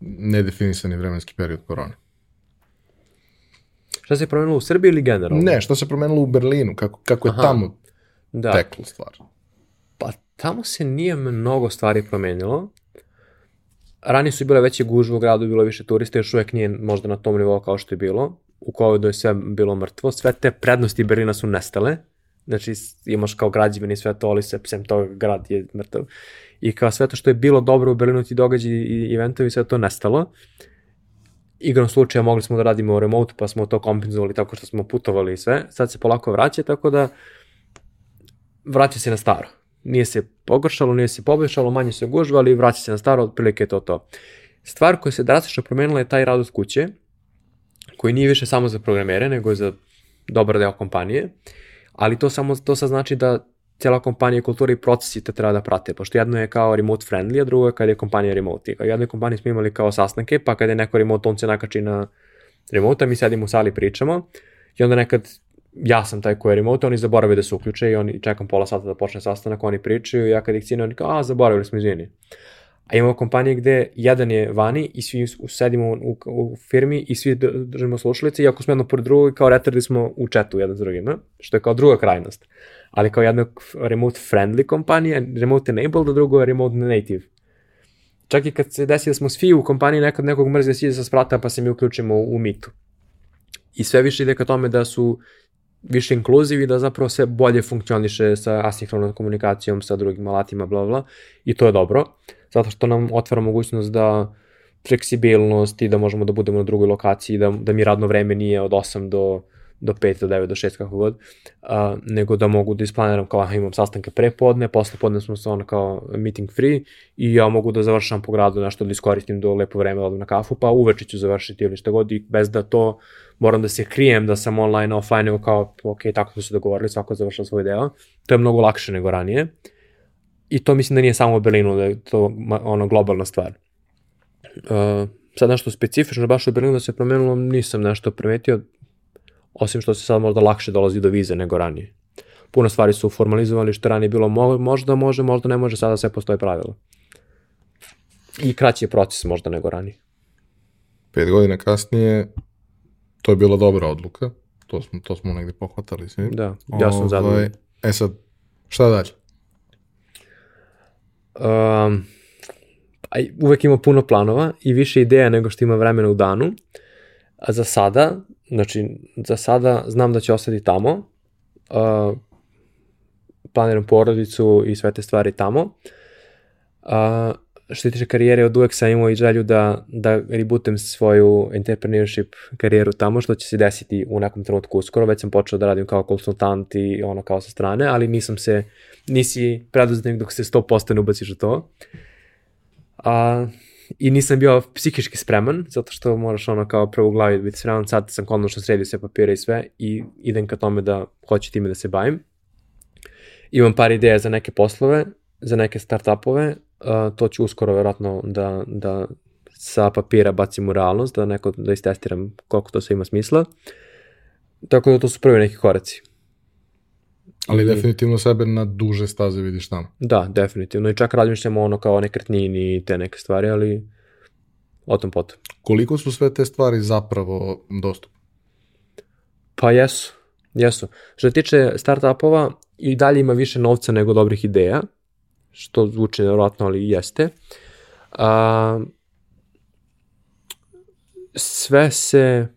nedefinisani vremenski period korone? Šta se promenilo u Srbiji ili generalno? Ne, šta se promenilo u Berlinu, kako, kako je Aha. tamo da. teklo stvar? Pa tamo se nije mnogo stvari promenilo ranije su bile veće gužve u gradu, bilo više turista, još uvek nije možda na tom nivou kao što je bilo. U covidu je sve bilo mrtvo, sve te prednosti Berlina su nestale, znači imaš kao građevini sve to, ali se psem toga grad je mrtav. I kao sve to što je bilo dobro u Berlinu, ti događaji i eventovi, sve to nestalo. Igrom slučaja mogli smo da radimo remote, pa smo to kompenzovali tako što smo putovali i sve. Sad se polako vraća, tako da vraća se na staro nije se pogoršalo, nije se poboljšalo, manje se gužva, ali vraća se na staro, otprilike je to to. Stvar koja se drastično promenila je taj rad od kuće, koji nije više samo za programere, nego za dobar deo kompanije, ali to samo to sad znači da cijela kompanija kultura i procesi te treba da prate, pošto jedno je kao remote friendly, a drugo je kad je kompanija remote. U jednoj kompaniji smo imali kao sastanke, pa kada je neko remote, on se nakači na remote, mi sedimo u sali pričamo, I onda nekad ja sam taj koji je remote, oni zaborave da se uključe i oni čekam pola sata da počne sastanak, oni pričaju i ja kad ih cine, oni kao, a, zaboravili smo, izvini. A imamo kompanije gde jedan je vani i svi sedimo u, u firmi i svi držimo slušalice i ako smo jedno pored drugog kao retardi smo u chatu jedan s drugim, što je kao druga krajnost. Ali kao jedna remote friendly kompanija, remote enabled, a drugo je remote native. Čak i kad se desi da smo svi u kompaniji nekad nekog mrze sije sa sprata pa se mi uključimo u, u mitu. I sve više ide ka tome da su više inkluziv i da zapravo sve bolje funkcioniše sa asinhronom komunikacijom, sa drugim alatima, bla, bla, i to je dobro, zato što nam otvara mogućnost da fleksibilnost i da možemo da budemo na drugoj lokaciji, da, da mi radno vreme nije od 8 do do 5, do 9, do 6, kako god, a, nego da mogu da isplaniram kao aha, imam sastanke pre podne, posle podne smo ono kao meeting free i ja mogu da završam po gradu nešto da iskoristim do lepo vreme odem na kafu, pa uveče ću završiti ili šta god i bez da to moram da se krijem da sam online, offline, nego kao, ok, tako smo se dogovorili, svako završao svoj deo. To je mnogo lakše nego ranije. I to mislim da nije samo u Berlinu, da je to ono globalna stvar. Uh, sad nešto specifično, baš u Berlinu da se promenilo, nisam nešto primetio, osim što se sad možda lakše dolazi do vize nego ranije. Puno stvari su formalizovali što ranije bilo mo možda može, možda ne može, sada sve postoje pravila. I kraći je proces možda nego ranije. Pet godina kasnije to je bila dobra odluka. To smo, to smo negde pohvatali svi. Da, ja sam ovaj, zadovoljan. E sad, šta dalje? Um, uvek ima puno planova i više ideja nego što ima vremena u danu. A za sada, znači, za sada znam da će ostati tamo. Uh, planiram porodicu i sve te stvari tamo. Uh, što se tiče karijere, od uvek sam imao i želju da, da rebootem svoju entrepreneurship karijeru tamo, što će se desiti u nekom trenutku uskoro. Već sam počeo da radim kao konsultant i ono kao sa strane, ali nisam se, nisi preduzetnik dok se 100% ne ubaciš u to. A, I nisam bio psihički spreman, zato što moraš ono kao prvo u glavi da biti spreman. Sad sam konačno sredio sve papire i sve i idem ka tome da hoću time da se bavim. Imam par ideja za neke poslove, za neke startupove, uh, to ću uskoro verovatno da, da sa papira bacim u realnost, da neko da istestiram koliko to sve ima smisla. Tako da to su prvi neki koraci. Ali definitivno sebe na duže staze vidiš tamo. Da, definitivno. I čak razmišljamo ono kao nekretnini i te neke stvari, ali o tom potom. Koliko su sve te stvari zapravo dostupne? Pa jesu, jesu. Što se tiče startupova, i dalje ima više novca nego dobrih ideja, što zvuči nevjerojatno, ali jeste. A, sve se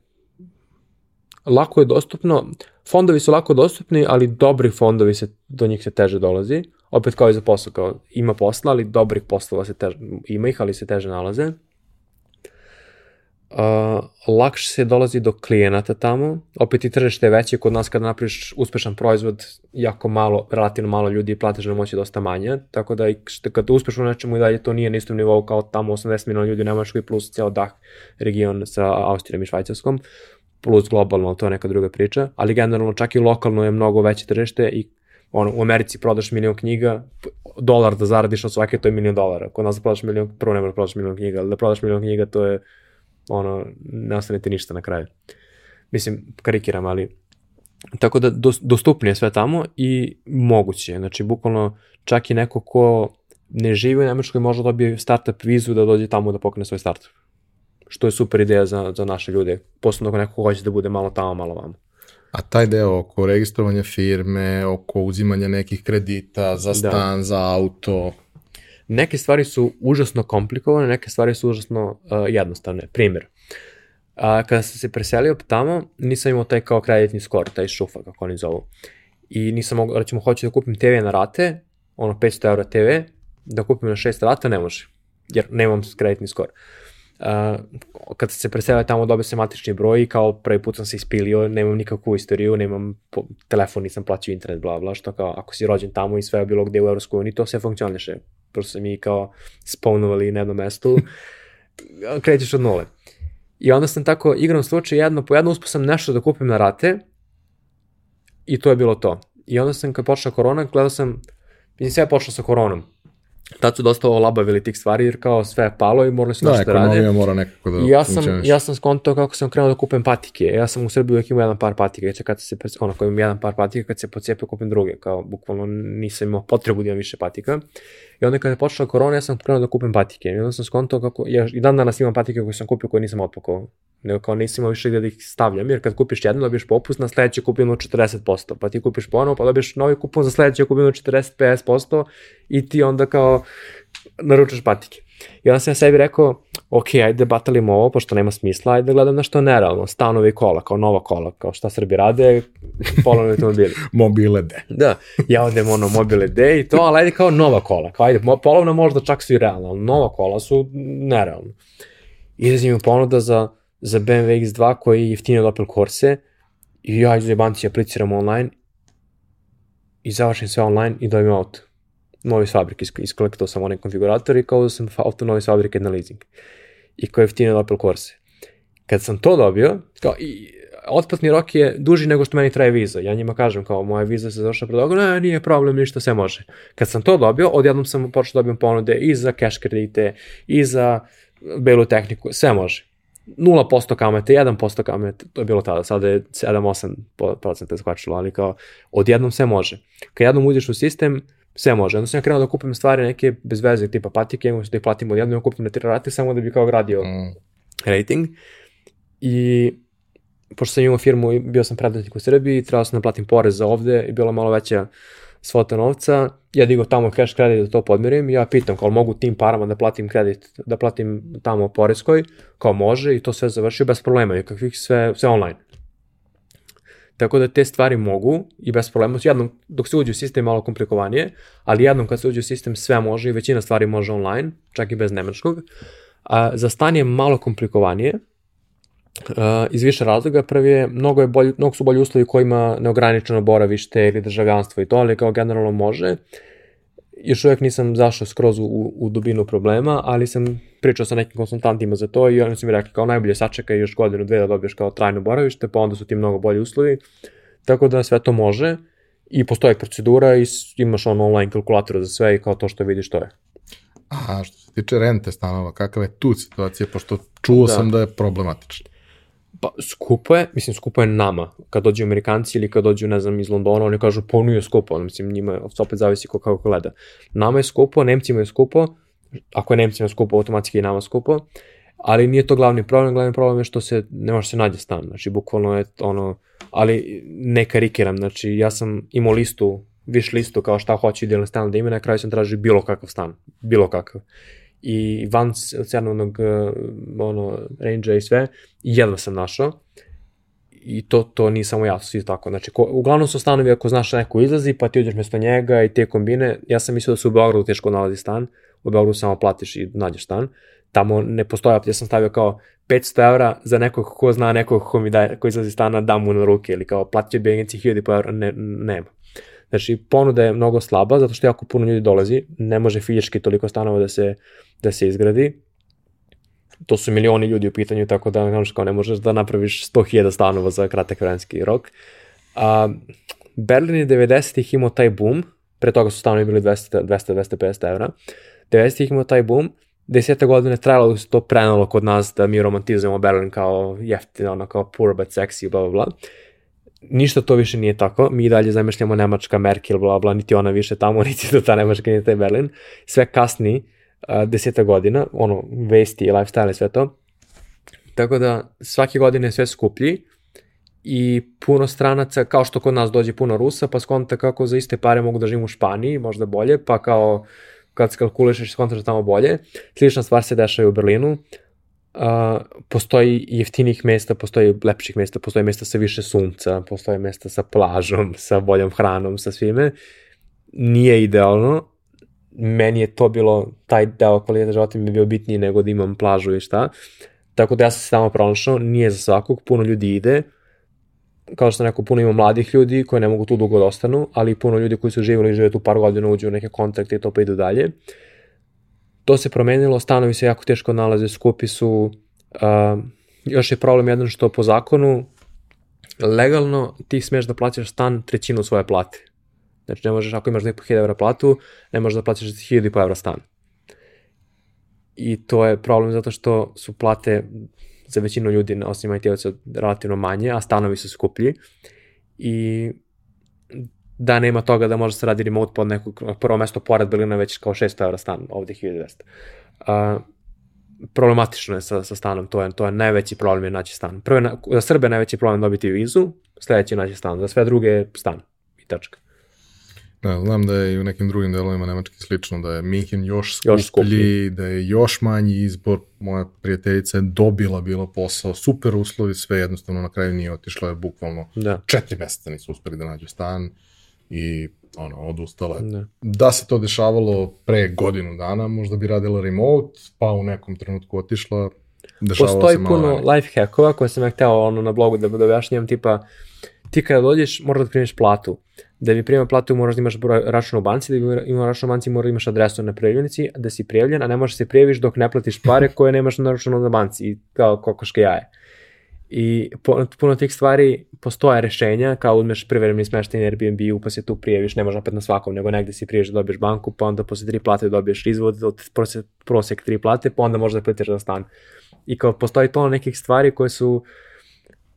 lako je dostupno, fondovi su lako dostupni, ali dobri fondovi se, do njih se teže dolazi. Opet kao i za posao, kao ima posla, ali dobrih poslova se teže, ima ih, ali se teže nalaze uh, lakše se dolazi do klijenata tamo, opet i tržište je veće, kod nas kada napraviš uspešan proizvod, jako malo, relativno malo ljudi i platežna moć je dosta manja, tako da i što, kada uspešno nečemu i dalje to nije na istom nivou kao tamo 80 miliona ljudi u Nemačkoj plus ceo dah region sa Austrijom i Švajcarskom, plus globalno, to je neka druga priča, ali generalno čak i lokalno je mnogo veće tržište i ono, u Americi prodaš milion knjiga, dolar da zaradiš od svake, to je milion dolara. Kod nas da prodaš milion, prvo ne možeš da prodaš milion knjiga, ali da prodaš milion knjiga, to je ono, ne ostanete ništa na kraju. Mislim, karikiram, ali tako da dostupnije je sve tamo i moguće. Znači, bukvalno čak i neko ko ne živi u Nemačkoj može da dobije startup vizu da dođe tamo da pokrene svoj startup. Što je super ideja za, za naše ljude. Posledno ako neko hoće da bude malo tamo, malo vamo. A taj deo oko registrovanja firme, oko uzimanja nekih kredita za da. stan, da. za auto, Neke stvari su užasno komplikovane, neke stvari su užasno uh, jednostavne. Primjer, a, kada sam se preselio tamo, nisam imao taj kao kreditni skor, taj šufa, kako oni zovu. I nisam mogao, recimo, hoću da kupim TV na rate, ono 500 eura TV, da kupim na 6 rata, ne može, jer nemam kreditni skor. Uh, kad se preselio tamo dobio se matični broj i kao prvi put sam se ispilio, nemam nikakvu istoriju, nemam po, telefon, nisam plaćao internet, bla bla, što kao ako si rođen tamo i sve bilo gde u Evropskoj uniji, to sve funkcioniše se mi kao spawnovali na jednom mestu, krećeš od nule. I onda sam tako igram slučaj jedno po jedno, uspio sam nešto da kupim na rate i to je bilo to. I onda sam kad počela korona, gledao sam, mislim sve je počelo sa koronom. Tad su dosta olabavili tih stvari, jer kao sve je palo i morali su Da, nešto da rade. mora nekako da I ja sam, funkcioniše. ja sam skontao kako sam krenuo da kupim patike. Ja sam u Srbiji uvijek imao jedan par patika. Ja kad se, ono, imam jedan par patika, kad se pocijepio kupim druge. Kao, bukvalno nisam imao potrebu da imam više patika. I onda kada je počela korona, ja sam krenuo da kupim patike. I onda sam skontao kako, ja i dan danas imam patike koje sam kupio koje nisam otpakovao. Nego kao nisam imao više gde da ih stavljam, jer kad kupiš jedno dobiješ popust, na sledeće kupimo 40%, pa ti kupiš ponovo, pa dobiješ novi kupon, za sledeće kupimo 40-50% i ti onda kao naručaš patike. I onda sam ja sebi rekao, ok, ajde batalimo ovo, pošto nema smisla, ajde gledam na što je nerealno, stanovi i kola, kao nova kola, kao šta Srbi rade, polovni automobili. Mobile de. Da, ja odem ono mobile D i to, ali ajde kao nova kola, kao ajde, polovna možda čak su i realna, ali nova kola su nerealna. Izlazi mi ponuda za, za BMW X2 koji je jeftiniji od Opel Corse i ja iz jebanci apliciram online i završim sve online i dobijem auto. Novi fabrike, isk- iskolektao sam onaj konfigurator i kao da sam auto novi fabrike na leasing. I koji je jeftiniji od Opel Corse. Kad sam to dobio, kao, i, otplatni rok je duži nego što meni traje viza. Ja njima kažem kao moja viza se završila pred ovom, ne, nije problem, ništa, sve može. Kad sam to dobio, odjednom sam počeo da dobijem ponude i za cash kredite, i za belu tehniku, sve može. 0% kamate, 1% kamate, to je bilo tada, sada je 7-8% skvačilo, ali kao odjednom sve može. Kad jednom uđeš u sistem, sve može. Onda sam ja krenuo da kupim stvari neke bez veze, tipa patike, imam da ih platim odjednom, ja kupim na tri rate samo da bi kao gradio Mm. rating. I pošto sam imao firmu i bio sam preduzetnik u Srbiji, trebao sam da platim porez za ovde i bila malo veća svota novca, ja digao tamo cash kredit da to podmirim, ja pitam kao mogu tim parama da platim kredit, da platim tamo porezkoj, kao može i to sve završio bez problema, i kakvih sve, sve online. Tako da te stvari mogu i bez problema, jednom dok se uđe u sistem malo komplikovanije, ali jednom kad se uđe u sistem sve može i većina stvari može online, čak i bez nemačkog. A, za stan je malo komplikovanije, Uh, iz više razloga. Prvi je, mnogo, je bolj, mnogo su bolji uslovi kojima neograničeno boravište ili državljanstvo i to, ali kao generalno može. Još uvijek nisam zašao skroz u, u dubinu problema, ali sam pričao sa nekim konsultantima za to i oni su mi rekli kao najbolje sačekaj još godinu, dve da dobiješ kao trajno boravište, pa onda su ti mnogo bolji uslovi. Tako da sve to može i postoji procedura i imaš on online kalkulator za sve i kao to što vidiš to je. A što se tiče rente stanova, kakva je tu situacija, pošto čuo Da. sam da je problematično. Pa skupo je, mislim skupo je nama, kad dođu Amerikanci ili kad dođu, ne znam, iz Londona, oni kažu pa nije skupo, ono, mislim njima opet zavisi ko kako gleda. Nama je skupo, Nemcima je skupo, ako je Nemcima skupo, automatski je nama skupo, ali nije to glavni problem, glavni problem je što se, ne može se nađe stan, znači bukvalno je ono, ali ne karikiram, znači ja sam imao listu, viš listu kao šta hoću idealni stan da ima, na kraju sam tražio bilo kakav stan, bilo kakav. I van cenovnog ono, range i sve, i jedva sam našao. I to, to nije samo ja, svi tako. Znači, ko, uglavnom su stanovi ako znaš da neko izlazi, pa ti uđeš mesto njega i te kombine. Ja sam mislio da se u Beogradu teško nalazi stan. U Beogradu samo platiš i nađeš stan. Tamo ne postoje, ja sam stavio kao 500 evra za nekog ko zna nekog ko mi daje, ko izlazi iz stana, dam mu na ruke ili kao platio bi agenciji 1000 evra, ne, nema. Znači, ponuda je mnogo slaba, zato što jako puno ljudi dolazi, ne može fizički toliko stanova da se, da se izgradi, to su milioni ljudi u pitanju, tako da znaš, kao ne možeš da napraviš 100.000 stanova za kratak vremenski rok. A, Berlin je 90-ih imao taj boom, pre toga su stanovi bili 200-250 evra, 90-ih imao taj boom, desete godine trajalo da se to prenalo kod nas da mi romantizujemo Berlin kao jeftino, ono kao poor but sexy, bla bla bla. Ništa to više nije tako, mi dalje zamišljamo Nemačka, Merkel, bla bla, niti ona više tamo, niti do ta Nemačka, niti taj Berlin. Sve kasni, uh, deseta godina, ono, vesti, lifestyle sve to. Tako da svake godine sve skuplji i puno stranaca, kao što kod nas dođe puno Rusa, pa skonta kako za iste pare mogu da živim u Španiji, možda bolje, pa kao kad skalkulišeš skontaš da tamo bolje. Slična stvar se dešava i u Berlinu. Uh, postoji jeftinih mesta, postoji lepših mesta, postoji mesta sa više sunca, postoje mesta sa plažom, sa boljom hranom, sa svime. Nije idealno, meni je to bilo, taj deo kvaliteta života mi je bio bitniji nego da imam plažu i šta. Tako da ja sam se tamo pronašao, nije za svakog, puno ljudi ide, kao što sam rekao, puno ima mladih ljudi koji ne mogu tu dugo da ostanu, ali puno ljudi koji su živjeli i žive tu par godina, uđu u neke kontakte i to pa idu dalje. To se promenilo, stanovi se jako teško nalaze, skupi su, uh, još je problem jedan što po zakonu legalno ti smeš da plaćaš stan trećinu svoje plate. Znači ne možeš, ako imaš 2.500 evra platu, ne možeš da plaćaš 1.500 evra stan. i to je problem zato što su plate za većinu ljudi, osim IT-ovaca, relativno manje, a stanovi su skuplji i da nema toga da može se radi remote pod nekog, prvo mesto pored Berlina već kao 600 evra stan, ovde 1200. Uh, problematično je sa, sa stanom, to je, to je najveći problem je naći stan. Prvo je, za Srbe najveći problem dobiti vizu, sledeći je naći stan, za sve druge stan i tačka. Da, znam da je i u nekim drugim delovima Nemačke slično, da je Minhen još skuplji, još skuplji, da je još manji izbor. Moja prijateljica je dobila bilo posao, super uslovi, sve jednostavno na kraju nije otišla, je bukvalno da. četiri meseca nisu uspeli da nađu stan i ono, odustala. Da. da se to dešavalo pre godinu dana, možda bi radila remote, pa u nekom trenutku otišla, dešavalo Postoji se puno ranije. life hackova koje sam ja hteo ono, na blogu da, da objašnjam, tipa ti kada dođeš moraš da primiš platu. Da bi primio platu moraš da imaš broj računa u banci, da bi imao račun u banci moraš da imaš adresu na prijavljenici, da si prijavljen, a ne možeš da se prijaviš dok ne platiš pare koje nemaš na računu na banci i kao kokoške jaje. I puno tih stvari postoje rešenja, kao uzmeš privremeni smeštaj na Airbnb-u, pa se tu prijaviš, ne može opet na svakom, nego negde si prijaviš da dobiješ banku, pa onda posle tri plate dobiješ izvod od prosek, prosek tri plate, pa onda možeš da platiš za stan. I kao postoji to nekih stvari koje su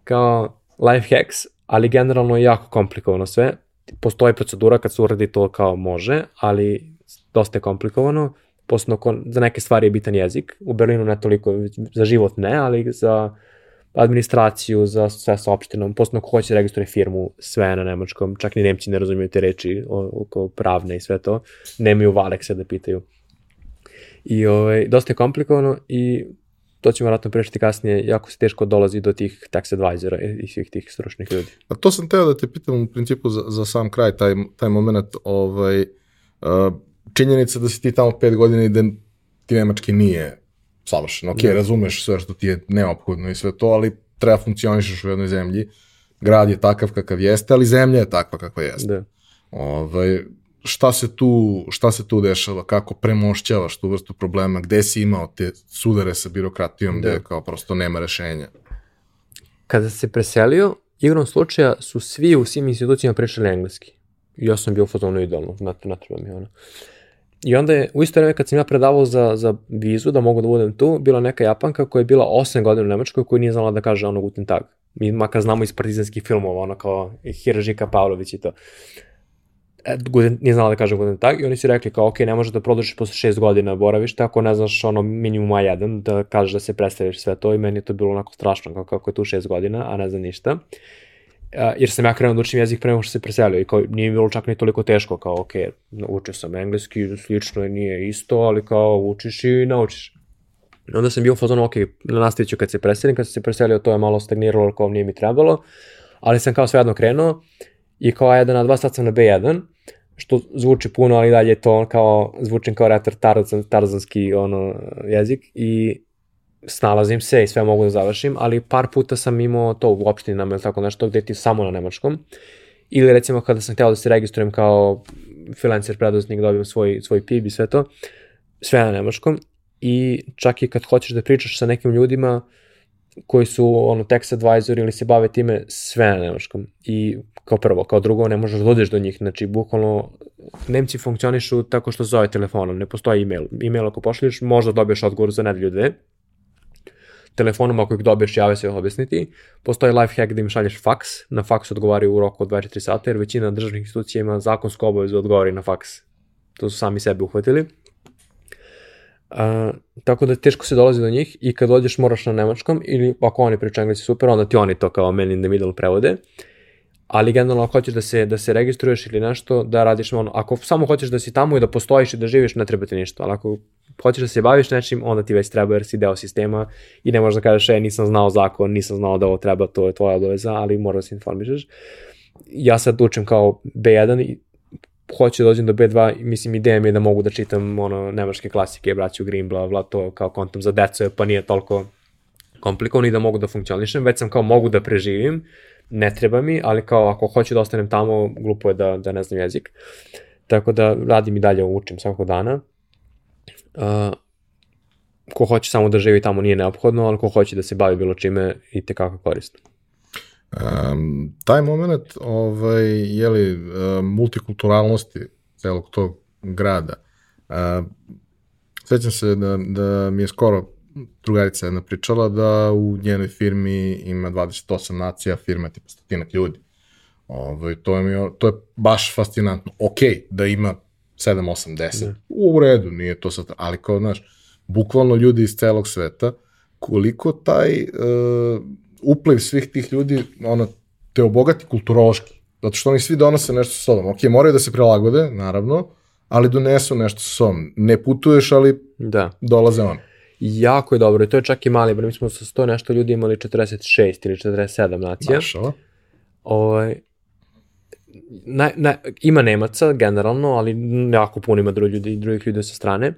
kao life hacks, ali generalno jako komplikovano sve. Postoji procedura kad se uradi to kao može, ali dosta je komplikovano. Posledno, za neke stvari je bitan jezik. U Berlinu ne toliko, za život ne, ali za administraciju, za sve sa opštinom. Posledno, ko hoće registruje firmu, sve na nemačkom. Čak ni Nemci ne razumiju te reči oko pravne i sve to. Nemaju valekse da pitaju. I ovaj, dosta je komplikovano i to ćemo vratno prešiti kasnije, jako se teško dolazi do tih tax advisora i svih tih stručnih ljudi. A to sam teo da te pitam u principu za, za sam kraj, taj, taj moment, ovaj, uh, činjenica da si ti tamo pet godina i da ti nemački nije savršen. Ok, da. razumeš sve što ti je neophodno i sve to, ali treba funkcionišeš u jednoj zemlji. Grad je takav kakav jeste, ali zemlja je takva kakva jeste. Da. Ovaj, šta se tu, šta se tu dešava, kako premošćavaš tu vrstu problema, gde si imao te sudare sa birokratijom, da. gde kao prosto nema rešenja? Kada se preselio, igrom slučaja su svi u svim institucijama pričali engleski. I ja sam bio fazonu idealno, znate, ne treba mi ono. I onda je, u isto vreme kad sam ja predavao za, za vizu, da mogu da budem tu, bila neka Japanka koja je bila 8 godina u Nemačkoj, koja nije znala da kaže ono guten tag. Mi makar znamo iz partizanskih filmova, ono kao Hiražika Pavlović i to. E, nije znala da kaže godin tag i oni su rekli kao ok, ne možeš da produžiš posle šest godina boravišta ako ne znaš ono minimum A1 da kažeš da se predstaviš sve to i meni je to bilo onako strašno kao kako je tu šest godina, a ne znam ništa. Uh, jer sam ja krenuo da učim jezik pre nego što se preselio i kao nije bilo čak ni toliko teško kao ok, učio sam engleski, slično je, nije isto, ali kao učiš i naučiš. I onda sam bio u fazonu, ok, nastavit ću kad se preselim, kad sam se preselio to je malo stagniralo kao nije mi trebalo, ali sam kao svejedno krenuo i kao A1 na 2 sad sam na B1 što zvuči puno, ali dalje to kao, zvučim kao retar tarzan, tarzanski ono, jezik i snalazim se i sve mogu da završim, ali par puta sam imao to u opštinama ili tako nešto gde ti samo na nemačkom. Ili recimo kada sam hteo da se registrujem kao freelancer preduzetnik, dobijem svoj, svoj PIB i sve to, sve na nemačkom. I čak i kad hoćeš da pričaš sa nekim ljudima, koji su ono tax advisor ili se bave time sve na nemačkom. I kao prvo, kao drugo ne možeš da odeš do njih, znači bukvalno Nemci funkcionišu tako što zove telefonom, ne postoji email. Email ako pošalješ, možda dobiješ odgovor za nedelju dve. Telefonom ako ih dobiješ, jave se objasniti. Postoji life hack da im šalješ faks, na faks odgovaraju u roku od 24 sata, jer većina državnih institucija ima zakonsku obavezu da odgovori na faks. To su sami sebe uhvatili. Uh, tako da teško se dolazi do njih i kad dođeš moraš na nemačkom ili ako oni pričaju engleski super, onda ti oni to kao man in the middle prevode. Ali generalno ako hoćeš da se, da se registruješ ili nešto, da radiš ono, ako samo hoćeš da si tamo i da postojiš i da živiš, ne treba ti ništa, ali ako hoćeš da se baviš nečim, onda ti već treba jer si deo sistema i ne možeš da kažeš, e, nisam znao zakon, nisam znao da ovo treba, to je tvoja obaveza, ali moraš da se informišeš. Ja sad učim kao B1 i hoću da dođem do B2, mislim ideja mi je da mogu da čitam ono nemačke klasike, braću Grimm, bla, bla, to kao kontom za decu, pa nije toliko komplikovano i da mogu da funkcionišem, već sam kao mogu da preživim, ne treba mi, ali kao ako hoću da ostanem tamo, glupo je da, da ne znam jezik. Tako da radim i dalje, učim svakog dana. Uh, ko hoće samo da živi tamo nije neophodno, ali ko hoće da se bavi bilo čime i tekako korisno. Um, taj moment ovaj, jeli, uh, multikulturalnosti celog tog grada, uh, Sećam se da, da mi je skoro drugarica jedna pričala da u njenoj firmi ima 28 nacija, firma tipa stotinak ljudi. Ovaj, to, je mi, to je baš fascinantno. Ok, da ima 7, 8, 10, u redu, nije to sad, ali kao, znaš, bukvalno ljudi iz celog sveta, koliko taj uh, upliv svih tih ljudi, ono, te obogati kulturološki, zato što oni svi donose nešto sa sobom. Ok, moraju da se prilagode, naravno, ali donesu nešto sa sobom. Ne putuješ, ali da. dolaze oni. Jako je dobro i to je čak i mali. Mi smo sa 100 nešto ljudi imali 46 ili 47 nacija. Mašala. Ovaj, na, na, ima Nemaca generalno, ali jako puno ima drugih ljudi, drugih ljudi sa strane.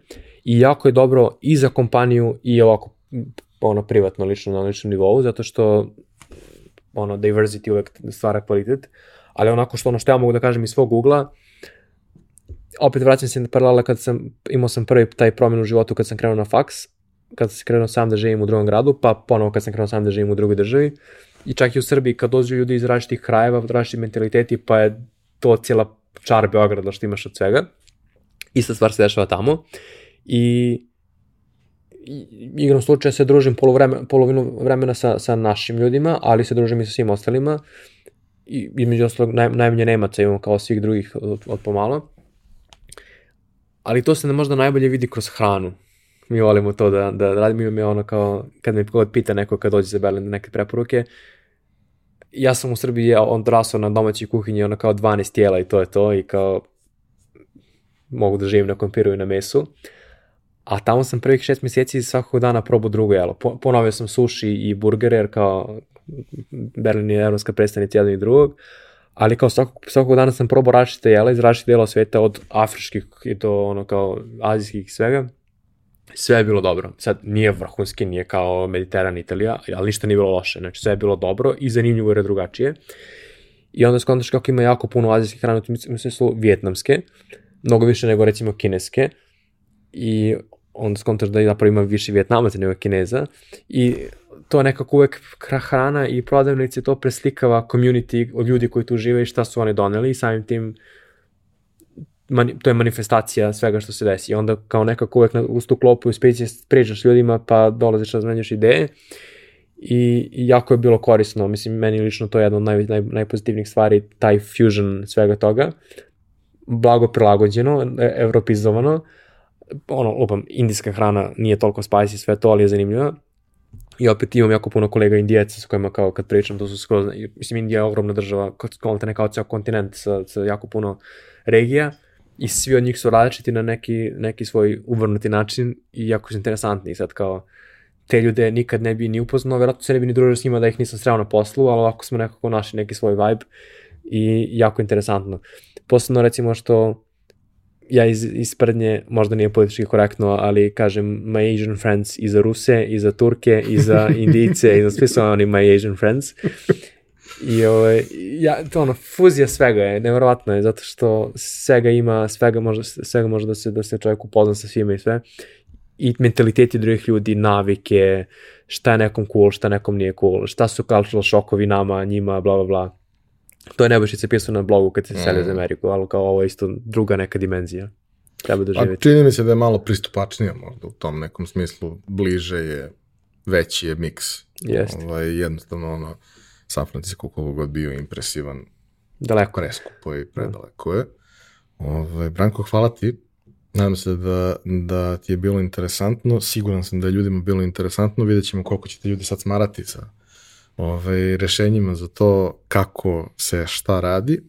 I jako je dobro i za kompaniju i ovako ono privatno, lično na ličnom nivou, zato što ono, diversity uvek stvara kvalitet. Ali onako što ono što ja mogu da kažem iz svog ugla, opet vraćam se na paralela kad sam, imao sam prvi taj promjen u životu kad sam krenuo na faks, kad sam krenuo sam da živim u drugom gradu, pa ponovo kad sam krenuo sam da živim u drugoj državi. I čak i u Srbiji kad dođu ljudi iz različitih krajeva, različitih mentaliteti, pa je to cijela čar Beograda što imaš od svega. Ista stvar se dešava tamo. I igram slučaja se družim polovremena, polovinu vremena sa, sa našim ljudima, ali se družim i sa svim ostalima. I između ostalog naj, najmanje Nemaca imamo kao svih drugih od, od pomalo. Ali to se ne možda najbolje vidi kroz hranu mi volimo to da, da radimo, imam je ono kao, kad me god pita neko kad dođe za Berlin neke preporuke, ja sam u Srbiji je odrasao na domaćoj kuhinji ono kao 12 tijela i to je to i kao mogu da živim na kompiru i na mesu. A tamo sam prvih šest mjeseci svakog dana probao drugo jelo. ponovio sam suši i burgere jer kao Berlin je evropska predstavnica jednog i drugog. Ali kao svakog, svakog dana sam probao različite jela iz različite dela sveta od afričkih i to ono kao azijskih i svega sve je bilo dobro. Sad, nije vrhunski, nije kao Mediteran Italija, ali ništa nije bilo loše. Znači, sve je bilo dobro i zanimljivo je drugačije. I onda skontaš kako ima jako puno azijskih hrana, u smislu vjetnamske, mnogo više nego recimo kineske. I onda skontaš da zapravo ima više vjetnamaca nego kineza. I to nekako uvek hrana i prodavnice to preslikava community od ljudi koji tu žive i šta su oni doneli i samim tim mani, to je manifestacija svega što se desi. Onda kao nekako uvek na, uz tu klopu pričaš s ljudima pa dolaziš razmenjaš ideje i, i jako je bilo korisno. Mislim, meni lično to je jedna od naj, naj, najpozitivnijih stvari, taj fusion svega toga. Blago prilagođeno, e, evropizovano. Ono, lupam, indijska hrana nije toliko spicy sve to, ali je zanimljiva. I opet imam jako puno kolega indijeca s kojima kao kad pričam, to su skroz, mislim Indija je ogromna država, kao neka ceo kontinent sa, sa jako puno regija i svi od njih su različiti na neki, neki svoj uvrnuti način i jako su interesantni. Sad kao, te ljude nikad ne bi ni upoznao, verovatno se ne bi ni družio s njima da ih nisam sreo na poslu, ali ovako smo nekako našli neki svoj vibe i jako interesantno. Posledno recimo što ja iz, iz prednje, možda nije politički korektno, ali kažem my Asian friends i za Ruse, i za Turke, i za Indijice, i za svi su oni my Asian friends. I ovaj, ja, to ono, fuzija svega je, nevjerovatno je, zato što svega ima, svega može, svega može da se, da se čovjek upozna sa svima i sve. I mentaliteti drugih ljudi, navike, šta je nekom cool, šta nekom nije cool, šta su cultural šokovi nama, njima, bla, bla, bla. To je Nebojšice pisao na blogu kad se mm. selio za Ameriku, ali kao ovo je isto druga neka dimenzija. Treba da živjeti. A čini mi se da je malo pristupačnija možda u tom nekom smislu, bliže je, veći je miks. Jeste. Ovaj, jednostavno ono, San Francisco koliko god bio impresivan. Daleko. Preskupo i predaleko je. Ove, ovaj, Branko, hvala ti. Nadam se da, da ti je bilo interesantno. Siguran sam da je ljudima bilo interesantno. Vidjet ćemo koliko ćete ljudi sad smarati sa ovaj, rešenjima za to kako se šta radi.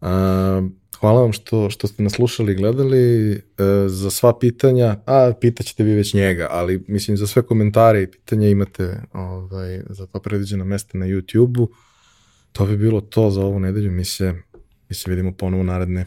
A, Hvala vam što, što ste nas slušali i gledali. E, za sva pitanja, a pitaćete vi već njega, ali mislim za sve komentare i pitanja imate ovaj, za to predviđena mesta na YouTube-u. To bi bilo to za ovu nedelju. Mi se, mi se vidimo ponovo naredne